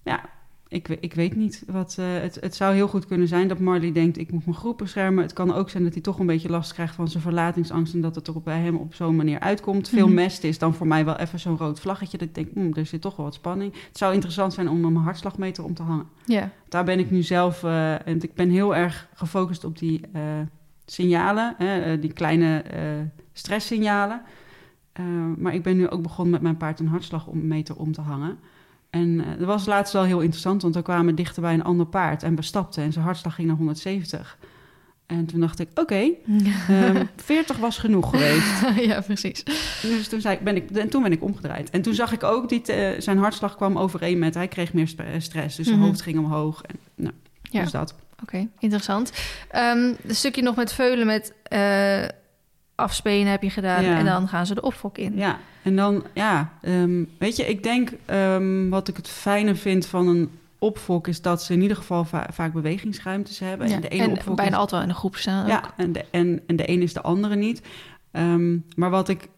ja, ik, ik weet niet wat. eh, het, het zou heel goed kunnen zijn dat Marley denkt: ik moet mijn groep beschermen. Het kan ook zijn dat hij toch een beetje last krijgt van zijn verlatingsangst. En dat het er op- bij hem op zo'n manier uitkomt. Veel Mhm. mest is dan voor mij wel even zo'n rood vlaggetje. Dat ik denk: hmm, er zit toch wel wat spanning. Het zou interessant zijn om mijn hartslagmeter om te hangen. Ja. Daar ben ik nu zelf. eh, en ik ben heel erg gefocust op die eh, signalen, hè, die kleine stresssignalen. Maar ik ben nu ook begonnen met mijn paard een hartslagmeter om te hangen. En eh, dat was laatst wel heel interessant, want we kwamen dichter bij een ander paard en we stapten en zijn hartslag ging naar 170. En toen dacht ik, oké, ehm, 40 was genoeg geweest. ja, precies. Dus toen, zei, ik- ben ik, en toen ben ik omgedraaid. En toen zag ik ook, die te- zijn hartslag kwam overeen met, hij kreeg meer sp- stress. Dus zijn Mhm. hoofd ging omhoog. En, nou, Ja. Dus dat. Oké, interessant. Ehm een stukje nog met veulen met eh, afspelen heb je gedaan. Ja. En dan gaan ze de opfok in. Ja, en dan, ja, ehm, weet je, ik denk ehm, wat ik het fijne vind van een opfok is dat ze in ieder geval va- vaak bewegingsruimtes hebben. Ja, En de ene en opfok bijna is- altijd wel in een groep staan. Ja, ook. en de, en, en de een is de andere niet. Ehm, maar wat ik,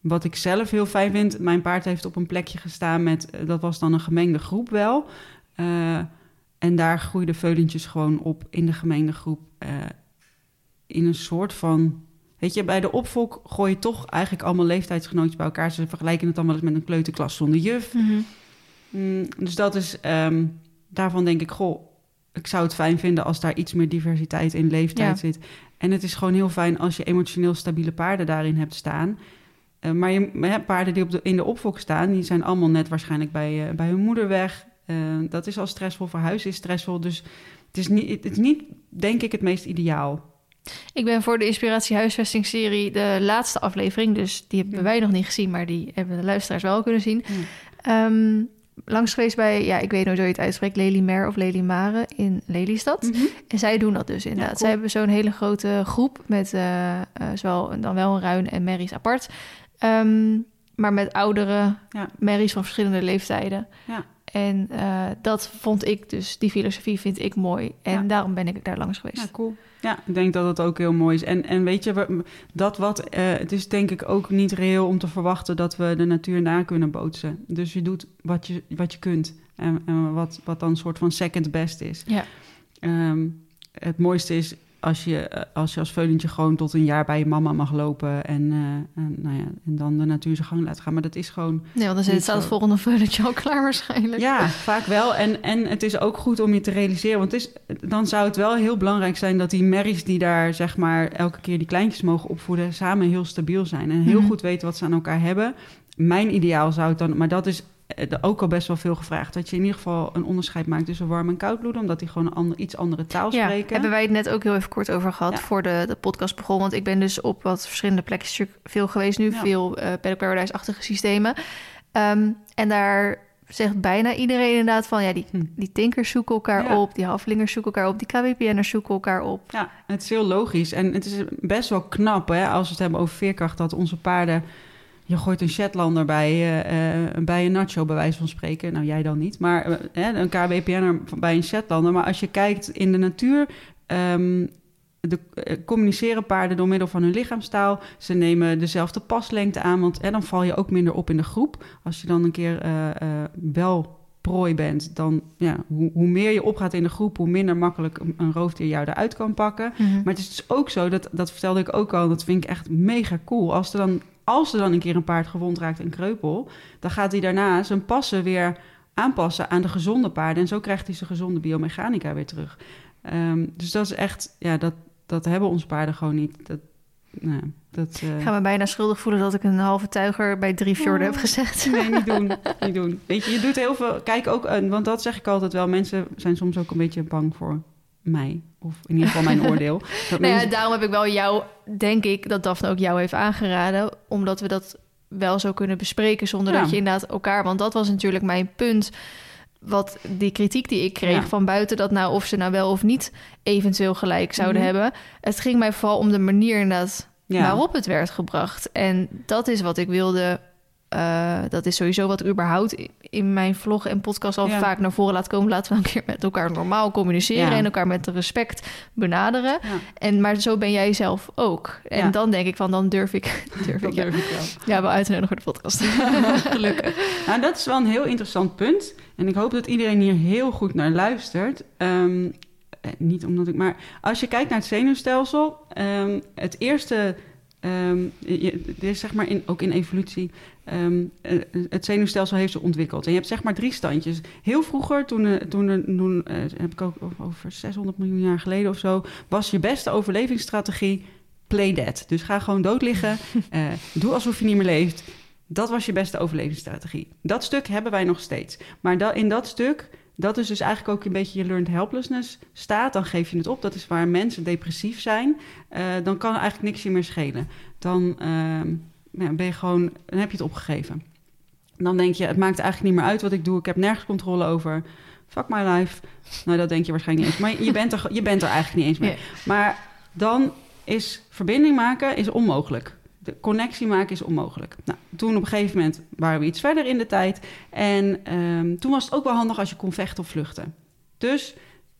wat ik zelf heel fijn vind, mijn paard heeft op een plekje gestaan met, eh, dat was dan een gemengde groep wel. Eh, en daar groeiden veulentjes gewoon op in de gemengde groep. eh, in een soort van. Weet je, bij de opfok gooi je toch eigenlijk allemaal leeftijdsgenootjes bij elkaar. Ze vergelijken het dan wel eens met een kleuterklas zonder juf. Mhm. Mm, dus dat is, ehm, daarvan denk ik, goh, ik zou het fijn vinden als daar iets meer diversiteit in leeftijd Ja. zit. En het is gewoon heel fijn als je emotioneel stabiele paarden daarin hebt staan. Eh, maar je, ja, paarden die op de, in de opfok staan, die zijn allemaal net waarschijnlijk bij, eh, bij hun moeder weg. Eh, dat is al stressvol, huis is stressvol. Dus het is, niet, het is niet, denk ik, het meest ideaal. Ik ben voor de Inspiratie Huisvesting-serie de laatste aflevering... dus die hebben Ja. wij nog niet gezien... maar die hebben de luisteraars wel kunnen zien. Ehm, langs geweest bij, ja, ik weet nooit hoe je het uitspreekt... Lely Mer of Lely Mare in Lelystad. Mhm. En zij doen dat dus inderdaad. cool. Zij hebben zo'n hele grote groep met eh, eh, zowel dan wel een ruin en merries apart. Ehm, maar met oudere Ja. merries van verschillende leeftijden. Ja. En eh, dat vond ik dus, die filosofie vind ik mooi. En daarom ben ik daar langs geweest. Ja, cool. Ja, ik denk dat het ook heel mooi is. En, en weet je, dat wat, eh, het is denk ik ook niet reëel om te verwachten dat we de natuur na kunnen bootsen. Dus je doet wat je, wat je kunt. En, en wat, wat dan een soort van second best is. Ja. Ehm, het mooiste is als je, eh, als je als veulentje gewoon tot een jaar bij je mama mag lopen. En, eh, en, nou ja, en dan de natuur zijn gang laat gaan. Maar dat is gewoon Nee, want dan staat het volgende veulentje al klaar waarschijnlijk. ja, vaak wel. En, en het is ook goed om je te realiseren. Want het is, dan zou het wel heel belangrijk zijn dat die merries die daar zeg maar elke keer die kleintjes mogen opvoeden, samen heel stabiel zijn. En heel Mhm. goed weten wat ze aan elkaar hebben. Mijn ideaal zou het dan, maar dat is ook al best wel veel gevraagd. Dat je in ieder geval een onderscheid maakt tussen warm en koud bloeden. Omdat die gewoon een ander, iets andere taal Ja, spreken. hebben wij het net ook heel even kort over gehad Ja. voor de, de podcast begon. Want ik ben dus op wat verschillende plekjes veel geweest nu. Ja. Veel eh Paddock Paradise-achtige systemen. Ehm, en daar zegt bijna iedereen inderdaad van... ja, die, Hm. die tinkers zoeken elkaar Ja. op. Die halflingers zoeken elkaar op. Die KWPN'ers zoeken elkaar op. Ja, het is heel logisch. En het is best wel knap, hè, als we het hebben over veerkracht, dat onze paarden. Je gooit een Shetlander bij, eh, eh, bij een nacho, bij wijze van spreken. Nou, jij dan niet. Maar hè, een KWPN'er bij een Shetlander. Maar als je kijkt in de natuur. ehm, de, communiceren paarden door middel van hun lichaamstaal. Ze nemen dezelfde paslengte aan, want hè, dan val je ook minder op in de groep. Als je dan een keer wel prooi bent, dan ja, hoe, hoe meer je opgaat in de groep, hoe minder makkelijk een, een roofdier jou eruit kan pakken. Mhm. Maar het is dus ook zo, dat, dat vertelde ik ook al, dat vind ik echt mega cool. Als er dan, als er dan een keer een paard gewond raakt en kreupel, dan gaat hij daarna zijn passen weer aanpassen aan de gezonde paarden. En zo krijgt hij zijn gezonde biomechanica weer terug. Ehm, dus dat is echt, ja, dat, dat hebben onze paarden gewoon niet. Dat, nou, dat, Ik ga me bijna schuldig voelen dat ik een halve tuiger bij drie fjorden Oh. heb gezegd. Nee, niet doen. niet doen. Weet je, je doet heel veel. Kijk ook, eh, want dat zeg ik altijd wel. Mensen zijn soms ook een beetje bang voor mij. Of in ieder geval mijn oordeel. Dat Nou ja, mensen- daarom heb ik wel jou, denk ik, dat Daphne ook jou heeft aangeraden. Omdat we dat wel zo kunnen bespreken zonder Ja. dat je inderdaad elkaar... Want dat was natuurlijk mijn punt wat die kritiek die ik kreeg Ja. van buiten dat nou of ze nou wel of niet eventueel gelijk zouden Mhm. hebben. Het ging mij vooral om de manier inderdaad Ja. waarop het werd gebracht. En dat is wat ik wilde. Eh, dat is sowieso wat überhaupt in mijn vlog en podcast al Ja. vaak naar voren laat komen. Laten we een keer met elkaar normaal communiceren Ja. en elkaar met respect benaderen. Ja, En, maar zo ben jij zelf ook. En dan denk ik van, dan durf ik, durf ik durf ik wel. ja, wel uit te nodigen voor de podcast. Gelukkig. Nou, dat is wel een heel interessant punt. En ik hoop dat iedereen hier heel goed naar luistert. Ehm, eh, niet omdat ik, maar als je kijkt naar het zenuwstelsel, ehm, het eerste, ehm, je, dit is zeg maar in, ook in evolutie, ehm, eh, het zenuwstelsel heeft zich ontwikkeld. En je hebt zeg maar drie standjes. Heel vroeger, toen, eh, toen, toen eh, heb ik ook over 600 miljoen jaar geleden of zo, was je beste overlevingsstrategie play dead. Dus ga gewoon dood liggen, eh, doe alsof je niet meer leeft. Dat was je beste overlevingsstrategie. Dat stuk hebben wij nog steeds. Maar da- in dat stuk, dat is dus eigenlijk ook een beetje je learned helplessness staat. Dan geef je het op. Dat is waar mensen depressief zijn. Dan kan eigenlijk niks je meer schelen. Dan ja, ben je gewoon, dan heb je het opgegeven. Dan denk je, het maakt eigenlijk niet meer uit wat ik doe. Ik heb nergens controle over. Fuck my life. Nou, dat denk je waarschijnlijk niet eens. Maar je bent er, je bent er eigenlijk niet eens mee. Maar dan is verbinding maken is onmogelijk. De connectie maken is onmogelijk. Nou, toen op een gegeven moment waren we iets verder in de tijd. En ehm, toen was het ook wel handig als je kon vechten of vluchten. Dus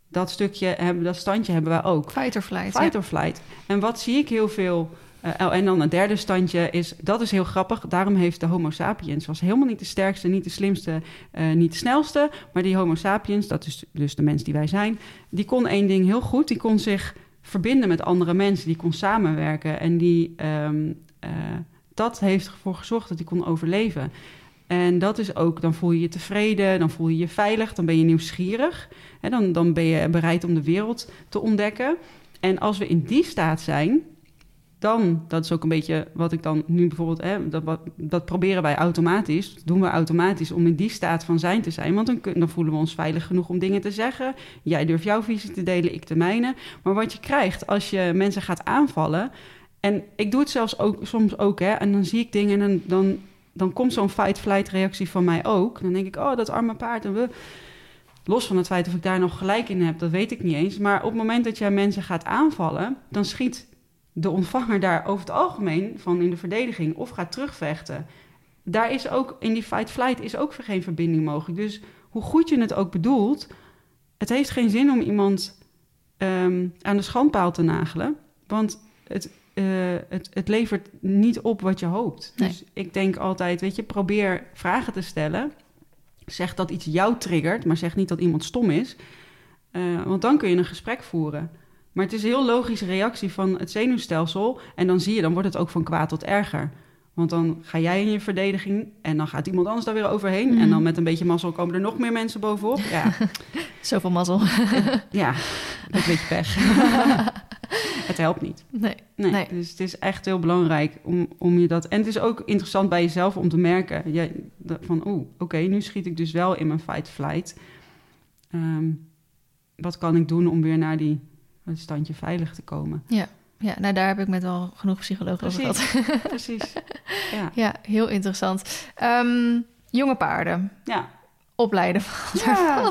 dat stukje, hebben, dat standje hebben wij ook. Fight or flight. Fight ja. or flight. En wat zie ik heel veel... eh, oh, en dan het derde standje is... Dat is heel grappig. Daarom heeft de homo sapiens... was helemaal niet de sterkste, niet de slimste, eh, niet de snelste. Maar die homo sapiens, dat is dus de mens die wij zijn... die kon één ding heel goed. Die kon zich verbinden met andere mensen. Die kon samenwerken. En die, ehm, eh, dat heeft ervoor gezorgd dat hij kon overleven. En dat is ook, dan voel je je tevreden, dan voel je je veilig, dan ben je nieuwsgierig. Hè, dan, dan ben je bereid om de wereld te ontdekken. En als we in die staat zijn, dan, dat is ook een beetje wat ik dan nu bijvoorbeeld, hè, dat, dat proberen wij automatisch, doen we automatisch om in die staat van zijn te zijn. Want dan, voelen we ons veilig genoeg om dingen te zeggen. Jij durft jouw visie te delen, ik de mijne. Maar wat je krijgt als je mensen gaat aanvallen, en ik doe het zelfs ook, soms ook, hè, en dan zie ik dingen en dan, dan, dan komt zo'n fight-flight reactie van mij ook. Dan denk ik, oh, dat arme paard en we. Los van het feit of ik daar nog gelijk in heb, dat weet ik niet eens. Maar op het moment dat jij mensen gaat aanvallen, dan schiet de ontvanger daar over het algemeen van in de verdediging of gaat terugvechten. Daar is ook in die fight-flight is ook geen verbinding mogelijk. Dus hoe goed je het ook bedoelt, het heeft geen zin om iemand ehm, aan de schandpaal te nagelen. Want het, eh, het, het levert niet op wat je hoopt. Nee. Dus ik denk altijd, weet je, probeer vragen te stellen. Zeg dat iets jou triggert, maar zeg niet dat iemand stom is. Eh, want dan kun je een gesprek voeren. Maar het is een heel logische reactie van het zenuwstelsel. En dan zie je, dan wordt het ook van kwaad tot erger. Want dan ga jij in je verdediging en dan gaat iemand anders daar weer overheen. Mhm. En dan met een beetje mazzel komen er nog meer mensen bovenop. Ja, Zoveel mazzel. ja een beetje pech. het helpt niet. Nee. Nee, Nee. Dus het is echt heel belangrijk om, om je dat... En het is ook interessant bij jezelf om te merken... Jij, van, oeh, oké, nu schiet ik dus wel in mijn fight-flight. Ehm, wat kan ik doen om weer naar die het standje veilig te komen? Ja, nou daar heb ik met wel genoeg psychologen over gehad. Precies. Ja, Ja, heel interessant. Ehm, jonge paarden. ja. Opleiden. Ja.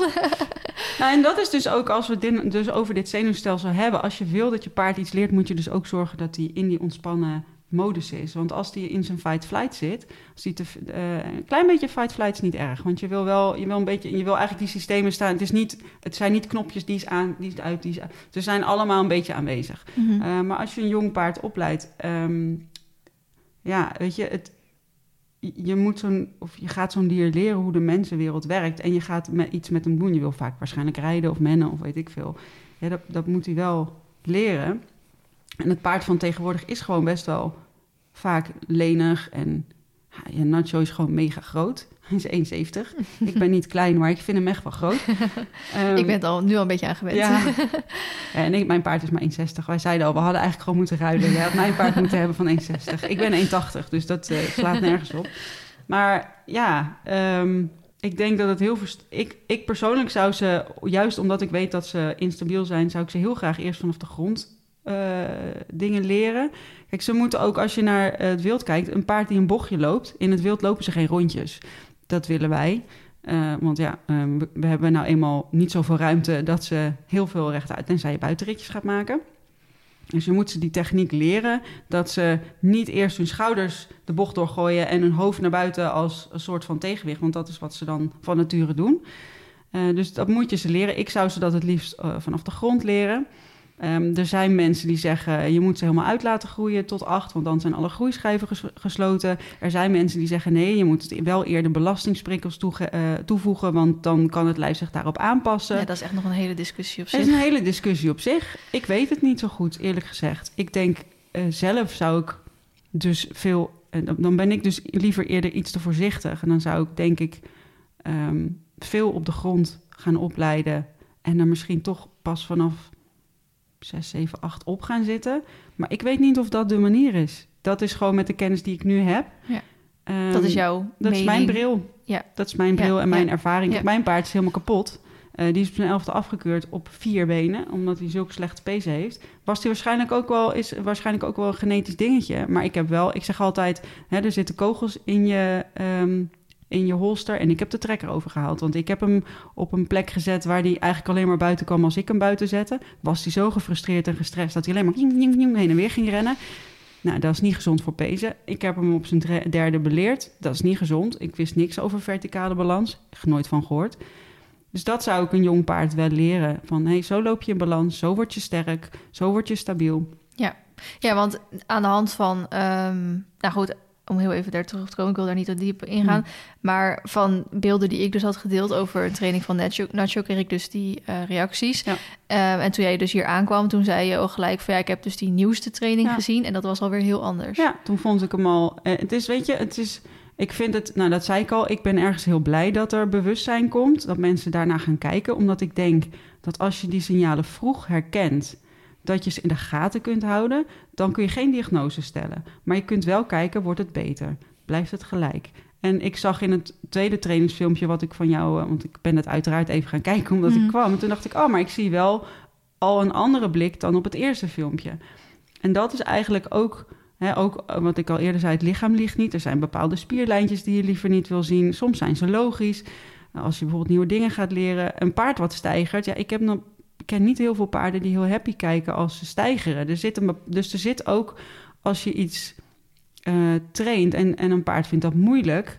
Nou, en dat is dus ook als we dit, dus over dit zenuwstelsel hebben. Als je wil dat je paard iets leert, moet je dus ook zorgen dat hij in die ontspannen modus is. Want als die in zijn fight-flight zit, als die te, eh, een klein beetje fight-flight is niet erg. Want je wil wel, je wil een beetje, je wil eigenlijk die systemen staan. Het, is niet, het zijn niet knopjes die is aan, die is uit, die is. Ze zijn allemaal een beetje aanwezig. Mhm. Uh, maar als je een jong paard opleidt, ehm, ja, weet je, het, je moet zo'n, of je gaat zo'n dier leren hoe de mensenwereld werkt en je gaat met, iets met hem doen. Je wil vaak waarschijnlijk rijden of mennen of weet ik veel. Ja, dat, dat moet hij wel leren. En het paard van tegenwoordig is gewoon best wel vaak lenig en ja, Nacho is gewoon mega groot. Hij is 1,70. ik ben niet klein, maar ik vind hem echt wel groot. Um, ik ben het al nu al een beetje aan gewend. Ja. en ik, mijn paard is maar 1,60. Wij zeiden al, we hadden eigenlijk gewoon moeten ruilen. Jij had mijn paard moeten hebben van 1,60. Ik ben 1,80, dus dat uh, slaat nergens op. Maar ja, um, ik denk dat het heel... Ik, ik persoonlijk zou ze, juist omdat ik weet dat ze instabiel zijn... zou ik ze heel graag eerst vanaf de grond uh, dingen leren. Kijk, ze moeten ook, als je naar het wild kijkt... een paard die een bochtje loopt... in het wild lopen ze geen rondjes. Dat willen wij. Eh, want ja, ehm, we, hebben nou eenmaal niet zoveel ruimte dat ze heel veel rechtuit, tenzij je buitenritjes gaat maken. Dus je moet ze die techniek leren dat ze niet eerst hun schouders de bocht doorgooien en hun hoofd naar buiten als een soort van tegenwicht, want dat is wat ze dan van nature doen. Eh, dus dat moet je ze leren. Ik zou ze dat het liefst eh, vanaf de grond leren. Ehm, er zijn mensen die zeggen, je moet ze helemaal uit laten groeien tot acht, want dan zijn alle groeischijven ges- gesloten. Er zijn mensen die zeggen, nee, je moet het wel eerder belastingsprikkels toege- eh, toevoegen, want dan kan het lijf zich daarop aanpassen. Ja, dat is echt nog een hele discussie op Het is zich. een hele discussie op zich. Ik weet het niet zo goed, eerlijk gezegd. Ik denk eh, zelf zou ik dus veel. en dan- dan ben ik dus liever eerder iets te voorzichtig. En dan zou ik denk ik ehm, veel op de grond gaan opleiden. En er misschien toch pas vanaf 6, 7, 8 op gaan zitten. Maar ik weet niet of dat de manier is. Dat is gewoon met de kennis die ik nu heb. Ja. Ehm, dat is jouw dat is mijn bril. Ja. Dat is mijn bril Ja, en mijn ja, ervaring. Mijn paard is helemaal kapot. Eh, die is op zijn elfde afgekeurd op vier benen, omdat hij zulke slechte pees heeft. Was hij waarschijnlijk ook wel, is waarschijnlijk ook wel een genetisch dingetje. Maar ik heb wel, ik zeg altijd, hè, er zitten kogels in je, ehm, in je holster. En ik heb de trekker overgehaald. Want ik heb hem op een plek gezet waar hij eigenlijk alleen maar buiten kwam als ik hem buiten zette. Was hij zo gefrustreerd en gestrest dat hij alleen maar heen en weer ging rennen. Nou, dat is niet gezond voor pezen. Ik heb hem op zijn derde beleerd. Dat is niet gezond. Ik wist niks over verticale balans. Ik nooit van gehoord. Dus dat zou ik een jong paard wel leren. Van, hey, zo loop je in balans. Zo word je sterk. Zo word je stabiel. Ja, want aan de hand van, ehm, nou goed, om heel even daar terug te komen, ik wil daar niet te diep in gaan. Maar van beelden die ik dus had gedeeld over een training van Nacho, Nacho kreeg ik dus die eh, reacties. Ja. Ehm, en toen jij dus hier aankwam, toen zei je al gelijk van ja, ik heb dus die nieuwste training Ja. gezien. En dat was alweer heel anders. Ja, toen vond ik hem al. eh, het is, weet je, het is. Ik vind het, nou dat zei ik al, ik ben ergens heel blij dat er bewustzijn komt, dat mensen daarna gaan kijken, omdat ik denk dat als je die signalen vroeg herkent, dat je ze in de gaten kunt houden, dan kun je geen diagnose stellen. Maar je kunt wel kijken, wordt het beter? Blijft het gelijk? En ik zag in het tweede trainingsfilmpje wat ik van jou, eh, want ik ben het uiteraard even gaan kijken omdat Mhm. ik kwam. En toen dacht ik, oh, maar ik zie wel al een andere blik dan op het eerste filmpje. En dat is eigenlijk ook, hè, ook eh, wat ik al eerder zei, het lichaam ligt niet. Er zijn bepaalde spierlijntjes die je liever niet wil zien. Soms zijn ze logisch. Als je bijvoorbeeld nieuwe dingen gaat leren. Een paard wat stijgert. Ja, ik, heb nog, ik ken niet heel veel paarden die heel happy kijken als ze stijgeren. Er zit een, dus er zit ook, als je iets eh, traint en, en een paard vindt dat moeilijk,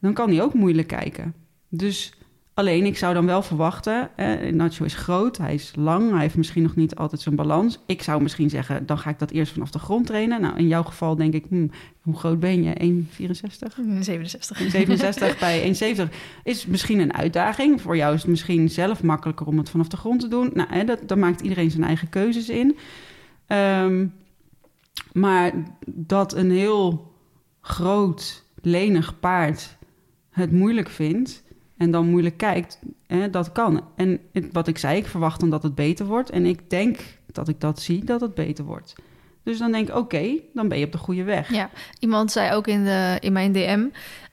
dan kan hij ook moeilijk kijken. Dus alleen, ik zou dan wel verwachten, eh, Nacho is groot, hij is lang, hij heeft misschien nog niet altijd zijn balans. Ik zou misschien zeggen, dan ga ik dat eerst vanaf de grond trainen. Nou, in jouw geval denk ik, hmm, hoe groot ben je? 1,64? Mm, 67. 67 bij 1,70 is misschien een uitdaging. Voor jou is het misschien zelf makkelijker om het vanaf de grond te doen. Nou, hè, dat, daar maakt iedereen zijn eigen keuzes in. Ehm, maar dat een heel groot, lenig paard het moeilijk vindt en dan moeilijk kijkt, hè, dat kan. En het- wat ik zei, ik verwacht dan dat het beter wordt. En ik denk dat ik dat zie, dat het beter wordt. Dus dan denk ik, oké, dan ben je op de goede weg. Ja, iemand zei ook in, de, in mijn DM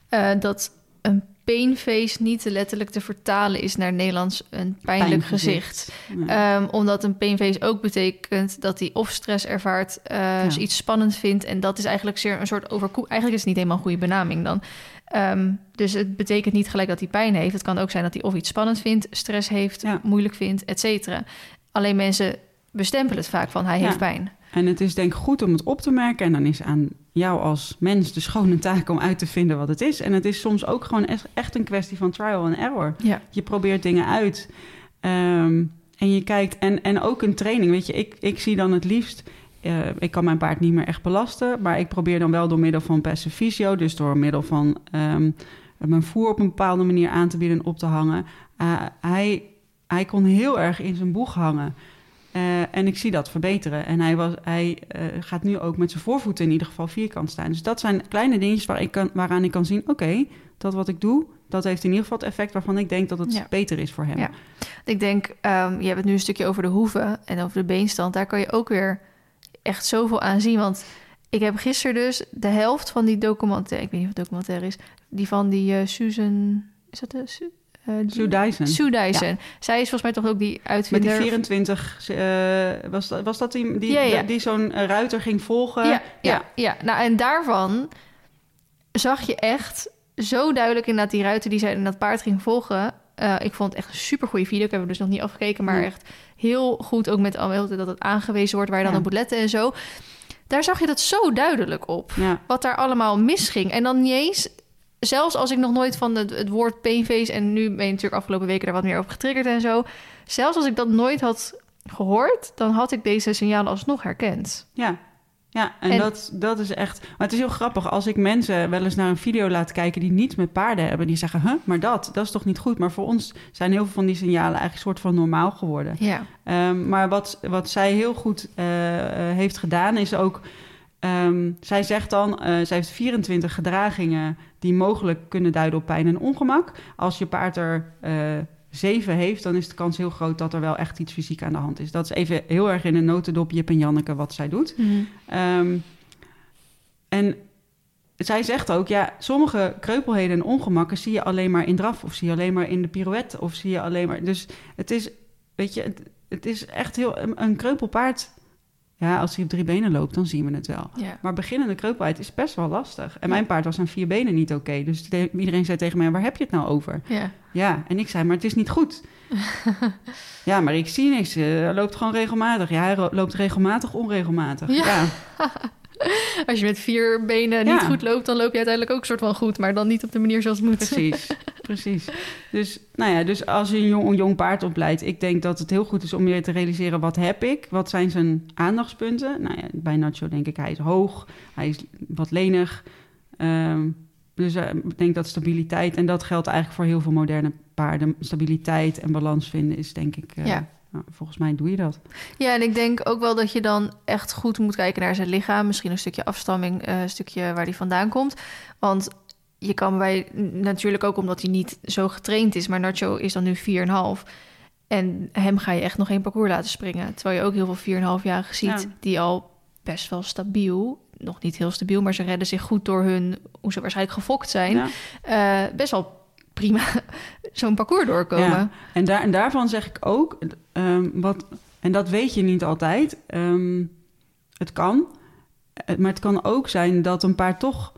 eh, dat een painface niet letterlijk te vertalen is naar Nederlands een pijnlijk gezicht. Ja. Ehm, omdat een painface ook betekent dat hij of stress ervaart, Ja. iets spannend vindt. En dat is eigenlijk zeer een soort overkoe. Eigenlijk is het niet helemaal een goede benaming dan. Ehm, dus het betekent niet gelijk dat hij pijn heeft. Het kan ook zijn dat hij of iets spannend vindt, stress heeft, Ja. moeilijk vindt, et cetera. Alleen mensen bestempelen het vaak van hij Ja. heeft pijn. En het is denk ik goed om het op te merken. En dan is aan jou als mens de schone taak om uit te vinden wat het is. En het is soms ook gewoon echt- echt een kwestie van trial and error. Ja. Je probeert dingen uit. Ehm, en je kijkt, en, en ook een training. Weet je, ik, ik zie dan het liefst. Eh, ik kan mijn paard niet meer echt belasten. Maar ik probeer dan wel door middel van passive fysio. Dus door middel van ehm, mijn voer op een bepaalde manier aan te bieden en op te hangen. Eh, hij, hij kon heel erg in zijn boeg hangen. Eh, en ik zie dat verbeteren. En hij, was, hij gaat nu ook met zijn voorvoeten in ieder geval vierkant staan. Dus dat zijn kleine dingetjes waar ik kan, waaraan ik kan zien... oké, dat wat ik doe, dat heeft in ieder geval het effect... waarvan ik denk dat het Ja. beter is voor hem. Ja. Ik denk, ehm, je hebt het nu een stukje over de hoeven en over de beenstand. Daar kan je ook weer echt zoveel aan zien. Want ik heb gisteren dus de helft van die documentaire... Ik weet niet of het documentaire is. Die van die eh, Susan... Is dat de... Su- eh, die- Sue Dyson. Sue Dyson. Zij is volgens mij toch ook die Met uitvinder... die 24, eh, was, dat, was dat die, die, Ja, ja. die zo'n eh, ruiter ging volgen? Ja, ja, ja. Nou, en daarvan zag je echt zo duidelijk inderdaad die ruiten die zij in dat paard ging volgen. Eh, ik vond het echt een super goede video. Ik heb hem dus nog niet afgekeken, maar Nee. echt heel goed. Ook met al dat het aangewezen wordt waar je dan Ja. op moet letten en zo. Daar zag je dat zo duidelijk op. Ja, Wat daar allemaal misging. En dan niet eens, zelfs als ik nog nooit van het, het woord painface... en nu ben je natuurlijk afgelopen weken daar wat meer over getriggerd en zo. Zelfs als ik dat nooit had gehoord... dan had ik deze signalen alsnog herkend. ja. Ja, en, En- Dat, dat is echt... Maar het is heel grappig als ik mensen wel eens naar een video laat kijken... die niets met paarden hebben. Die zeggen, huh, maar dat, dat is toch niet goed? Maar voor ons zijn heel veel van die signalen eigenlijk een soort van normaal geworden. Ja, Ehm, maar wat, wat zij heel goed eh, eh, heeft gedaan is ook... ehm, zij zegt dan, eh, zij heeft 24 gedragingen die mogelijk kunnen duiden op pijn en ongemak. Als je paard er zeven heeft, dan is de kans heel groot dat er wel echt iets fysiek aan de hand is. Dat is even heel erg in een notendop Jip en Janneke wat zij doet. Ehm, en zij zegt ook, ja, sommige kreupelheden en ongemakken zie je alleen maar in draf, of zie je alleen maar in de pirouette, of zie je alleen maar. Dus het is, weet je, het, het is echt heel. Een kreupelpaard, ja, als hij op drie benen loopt, dan zien we het wel. ja. Maar beginnende kreupelheid is best wel lastig. En mijn paard was aan vier benen niet oké. Dus de- iedereen zei tegen mij, waar heb je het nou over? ja. Ja, en ik zei, maar het is niet goed. ja, maar ik zie niks. Hij loopt gewoon regelmatig. Ja, hij loopt regelmatig onregelmatig. Ja. ja. Als je met vier benen Ja. niet goed loopt, dan loop je uiteindelijk ook soort van goed, maar dan niet op de manier zoals het moet. Precies, precies. Dus, nou ja, dus als je een jong, een jong paard opleidt... ik denk dat het heel goed is om je te realiseren... wat heb ik? Wat zijn zijn aandachtspunten? Nou ja, bij Nacho denk ik, hij is hoog. Hij is wat lenig. Ehm, dus eh, ik denk dat stabiliteit... en dat geldt eigenlijk voor heel veel moderne paarden... stabiliteit en balans vinden is denk ik... eh, Ja. Nou, volgens mij doe je dat. Ja, en ik denk ook wel dat je dan echt goed moet kijken naar zijn lichaam. Misschien een stukje afstamming, eh, een stukje waar hij vandaan komt. Want je kan bij, natuurlijk ook omdat hij niet zo getraind is, maar Nacho is dan nu 4,5. En hem ga je echt nog één parcours laten springen. Terwijl je ook heel veel 4,5-jarigen ziet Ja. die al best wel stabiel, nog niet heel stabiel, maar ze redden zich goed door hun, hoe ze waarschijnlijk gefokt zijn, Ja. eh, best wel prima zo'n parcours doorkomen. Ja. En, daar, en daarvan zeg ik ook, ehm, wat, en dat weet je niet altijd, ehm, het kan, eh, maar het kan ook zijn dat een paard toch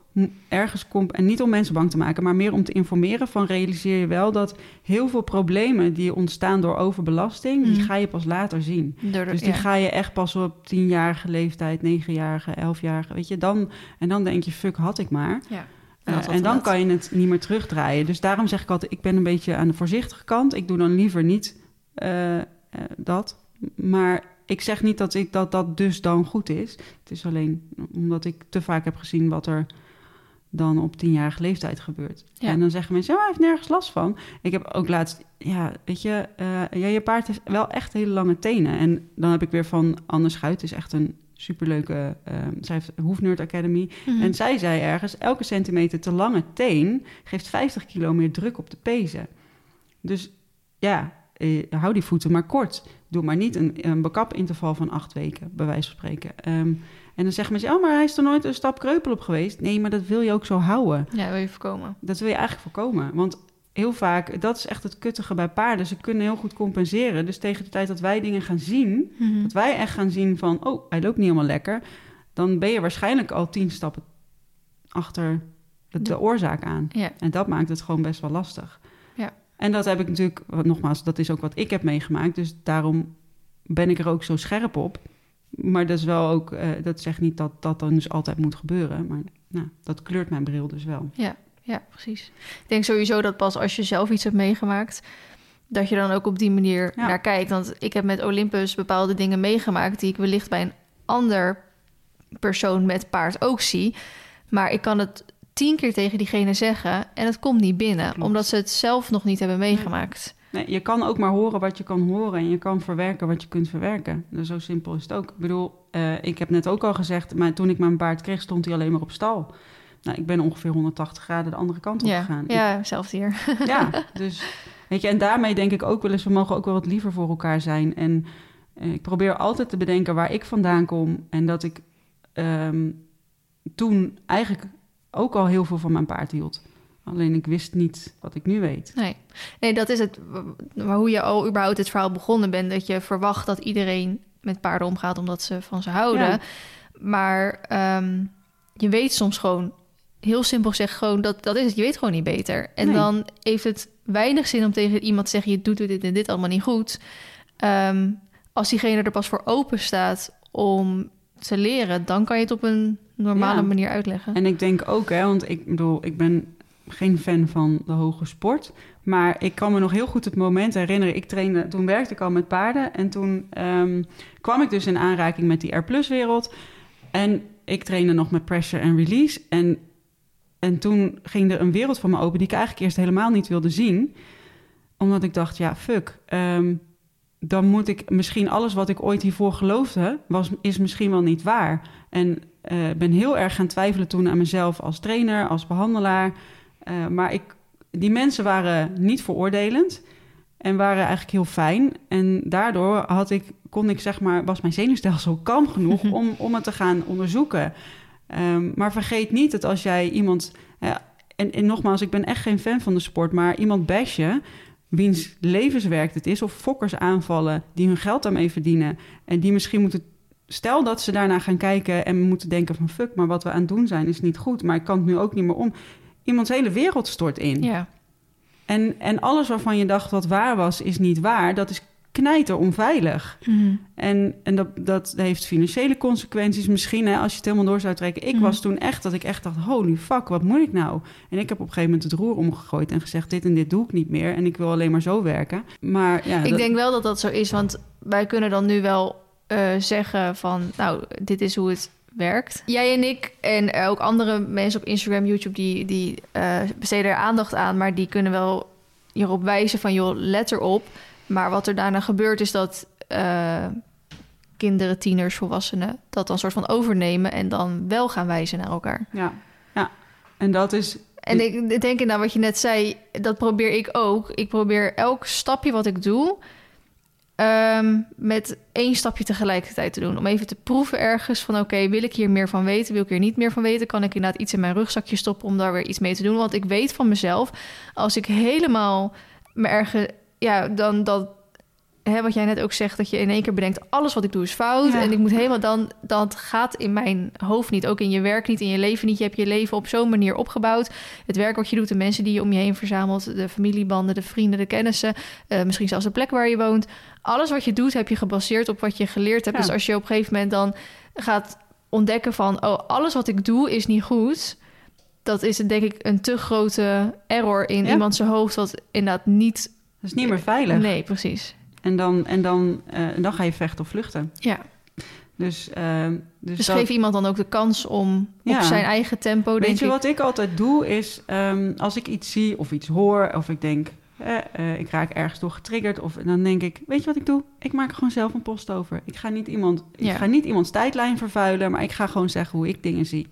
ergens komt, en niet om mensen bang te maken, maar meer om te informeren van realiseer je wel dat heel veel problemen die ontstaan door overbelasting, die Mhm. ga je pas later zien. Door Dus die ja. ga je echt pas op tienjarige leeftijd, negenjarige, elfjarige, weet je, dan, en dan denk je, fuck, had ik maar. Ja. Eh, en dan kan je het niet meer terugdraaien. Dus daarom zeg ik altijd, ik ben een beetje aan de voorzichtige kant. Ik doe dan liever niet eh, eh, dat. Maar ik zeg niet dat, ik, dat dat dus dan goed is. Het is alleen omdat ik te vaak heb gezien wat er dan op tienjarige leeftijd gebeurt. Ja. En dan zeggen mensen, ja, hij heeft nergens last van. Ik heb ook laatst, ja, weet je, ja, je paard heeft wel echt hele lange tenen. En dan heb ik weer van Anne Schuit, is echt een superleuke, uh, zij heeft Hoefnerd Academy. Mhm. En zij zei ergens, elke centimeter te lange teen geeft 50 kilo meer druk op de pezen. Dus ja, eh, hou die voeten maar kort. Doe maar niet een, een bekapinterval van acht weken, bij wijze van spreken. Ehm, en dan zeggen mensen, oh, maar hij is er nooit een stap kreupel op geweest. Nee, maar dat wil je ook zo houden. Ja, wil je voorkomen. Dat wil je eigenlijk voorkomen. Want heel vaak, dat is echt het kuttige bij paarden. Ze kunnen heel goed compenseren. Dus tegen de tijd dat wij dingen gaan zien, Mhm. dat wij echt gaan zien van, oh, hij loopt niet helemaal lekker. Dan ben je waarschijnlijk al tien stappen achter de, de oorzaak aan. En dat maakt het gewoon best wel lastig. Ja. En dat heb ik natuurlijk, nogmaals, dat is ook wat ik heb meegemaakt. Dus daarom ben ik er ook zo scherp op. Maar dat is wel ook, eh, dat zegt niet dat dat dan dus altijd moet gebeuren. Maar nou, dat kleurt mijn bril dus wel. Ja, precies. Ik denk sowieso dat pas als je zelf iets hebt meegemaakt, dat je dan ook op die manier Ja. naar kijkt. Want ik heb met Olympus bepaalde dingen meegemaakt die ik wellicht bij een ander persoon met paard ook zie. Maar ik kan het tien keer tegen diegene zeggen en het komt niet binnen, Klopt. omdat ze het zelf nog niet hebben meegemaakt. Nee, je kan ook maar horen wat je kan horen en je kan verwerken wat je kunt verwerken. Dus zo simpel is het ook. Ik bedoel, eh, ik heb net ook al gezegd, maar toen ik mijn paard kreeg, stond hij alleen maar op stal. Nou, ik ben ongeveer 180 graden de andere kant op Ja, gegaan. ja, zelfs hier. Ja, dus weet je, en daarmee denk ik ook wel eens, we mogen ook wel wat liever voor elkaar zijn. En eh, ik probeer altijd te bedenken waar ik vandaan kom en dat ik ehm, toen eigenlijk ook al heel veel van mijn paard hield. Alleen ik wist niet wat ik nu weet. Nee. nee, dat is het. Maar hoe je al überhaupt het verhaal begonnen bent, dat je verwacht dat iedereen met paarden omgaat omdat ze van ze houden. Ja. Maar ehm, je weet soms gewoon heel simpel gezegd gewoon dat dat is het. Je weet gewoon niet beter. En Nee. dan heeft het weinig zin om tegen iemand te zeggen: je doet dit en dit allemaal niet goed. Ehm, als diegene er pas voor open staat om te leren, dan kan je het op een normale Ja. manier uitleggen. En ik denk ook, hè, want ik bedoel, ik ben geen fan van de hoge sport. Maar ik kan me nog heel goed het moment herinneren. Ik trainde, toen werkte ik al met paarden. En toen ehm, kwam ik dus in aanraking met die R-Plus-wereld. En ik trainde nog met pressure en release. En, en toen ging er een wereld voor me open die ik eigenlijk eerst helemaal niet wilde zien. Omdat ik dacht, ja, fuck. ehm, dan moet ik misschien alles wat ik ooit hiervoor geloofde, was, is misschien wel niet waar. En eh, ben heel erg gaan twijfelen toen aan mezelf als trainer, als behandelaar. Eh, maar ik, die mensen waren niet veroordelend en waren eigenlijk heel fijn. En daardoor had ik, kon ik zeg maar, was mijn zenuwstelsel kalm genoeg om, om het te gaan onderzoeken. Ehm, maar vergeet niet dat als jij iemand. ja, en, en nogmaals, ik ben echt geen fan van de sport, maar iemand bashen wiens levenswerk het is, of fokkers aanvallen die hun geld daarmee verdienen en die misschien moeten. Stel dat ze daarna gaan kijken en moeten denken van fuck, maar wat we aan het doen zijn is niet goed, maar ik kan het nu ook niet meer om. Iemands hele wereld stort in. Ja, En, en alles waarvan je dacht wat waar was, is niet waar. Dat is knijter onveilig. Mhm. En, en dat, dat heeft financiële consequenties misschien, hè, als je het helemaal door zou trekken. Ik Mhm. was toen echt dat ik echt dacht, holy fuck, wat moet ik nou? En ik heb op een gegeven moment het roer omgegooid en gezegd, dit en dit doe ik niet meer. En ik wil alleen maar zo werken. Maar ja, ik dat- denk wel dat dat zo is, want wij kunnen dan nu wel eh, zeggen van, nou, dit is hoe het werkt. Jij en ik en ook andere mensen op Instagram, YouTube, die, die eh, besteden er aandacht aan, maar die kunnen wel hierop wijzen van, joh, let erop. Maar wat er daarna gebeurt is dat eh, kinderen, tieners, volwassenen dat dan soort van overnemen en dan wel gaan wijzen naar elkaar. ja, ja. En dat is, En ik denk in nou wat je net zei, dat probeer ik ook. Ik probeer elk stapje wat ik doe, ehm, met één stapje tegelijkertijd te doen. Om even te proeven ergens van oké, wil ik hier meer van weten? Wil ik hier niet meer van weten? Kan ik inderdaad iets in mijn rugzakje stoppen om daar weer iets mee te doen? Want ik weet van mezelf, als ik helemaal me ergens, ja, dan dat. Hè, wat jij net ook zegt, dat je in één keer bedenkt... alles wat ik doe is fout. Ja. En ik moet helemaal dan... dat gaat in mijn hoofd niet. Ook in je werk niet, in je leven niet. Je hebt je leven op zo'n manier opgebouwd. Het werk wat je doet, de mensen die je om je heen verzamelt... de familiebanden, de vrienden, de kennissen... eh, misschien zelfs de plek waar je woont. Alles wat je doet, heb je gebaseerd op wat je geleerd hebt. Ja. Dus als je op een gegeven moment dan gaat ontdekken van... oh, alles wat ik doe is niet goed... dat is denk ik een te grote error in Ja. iemand zijn hoofd... wat inderdaad niet... dat is niet meer veilig. Nee, precies. En, dan, en dan, eh, dan ga je vechten of vluchten. Ja. Dus, eh, dus, Dus dat- geef iemand dan ook de kans om Ja. op zijn eigen tempo, denk Weet je ik. wat ik altijd doe is, ehm, als ik iets zie of iets hoor of ik denk, eh, ik raak ergens door getriggerd of dan denk ik, weet je wat ik doe? Ik maak er gewoon zelf een post over. Ik ga niet iemand, Ja. ik ga niet iemands tijdlijn vervuilen, maar ik ga gewoon zeggen hoe ik dingen zie.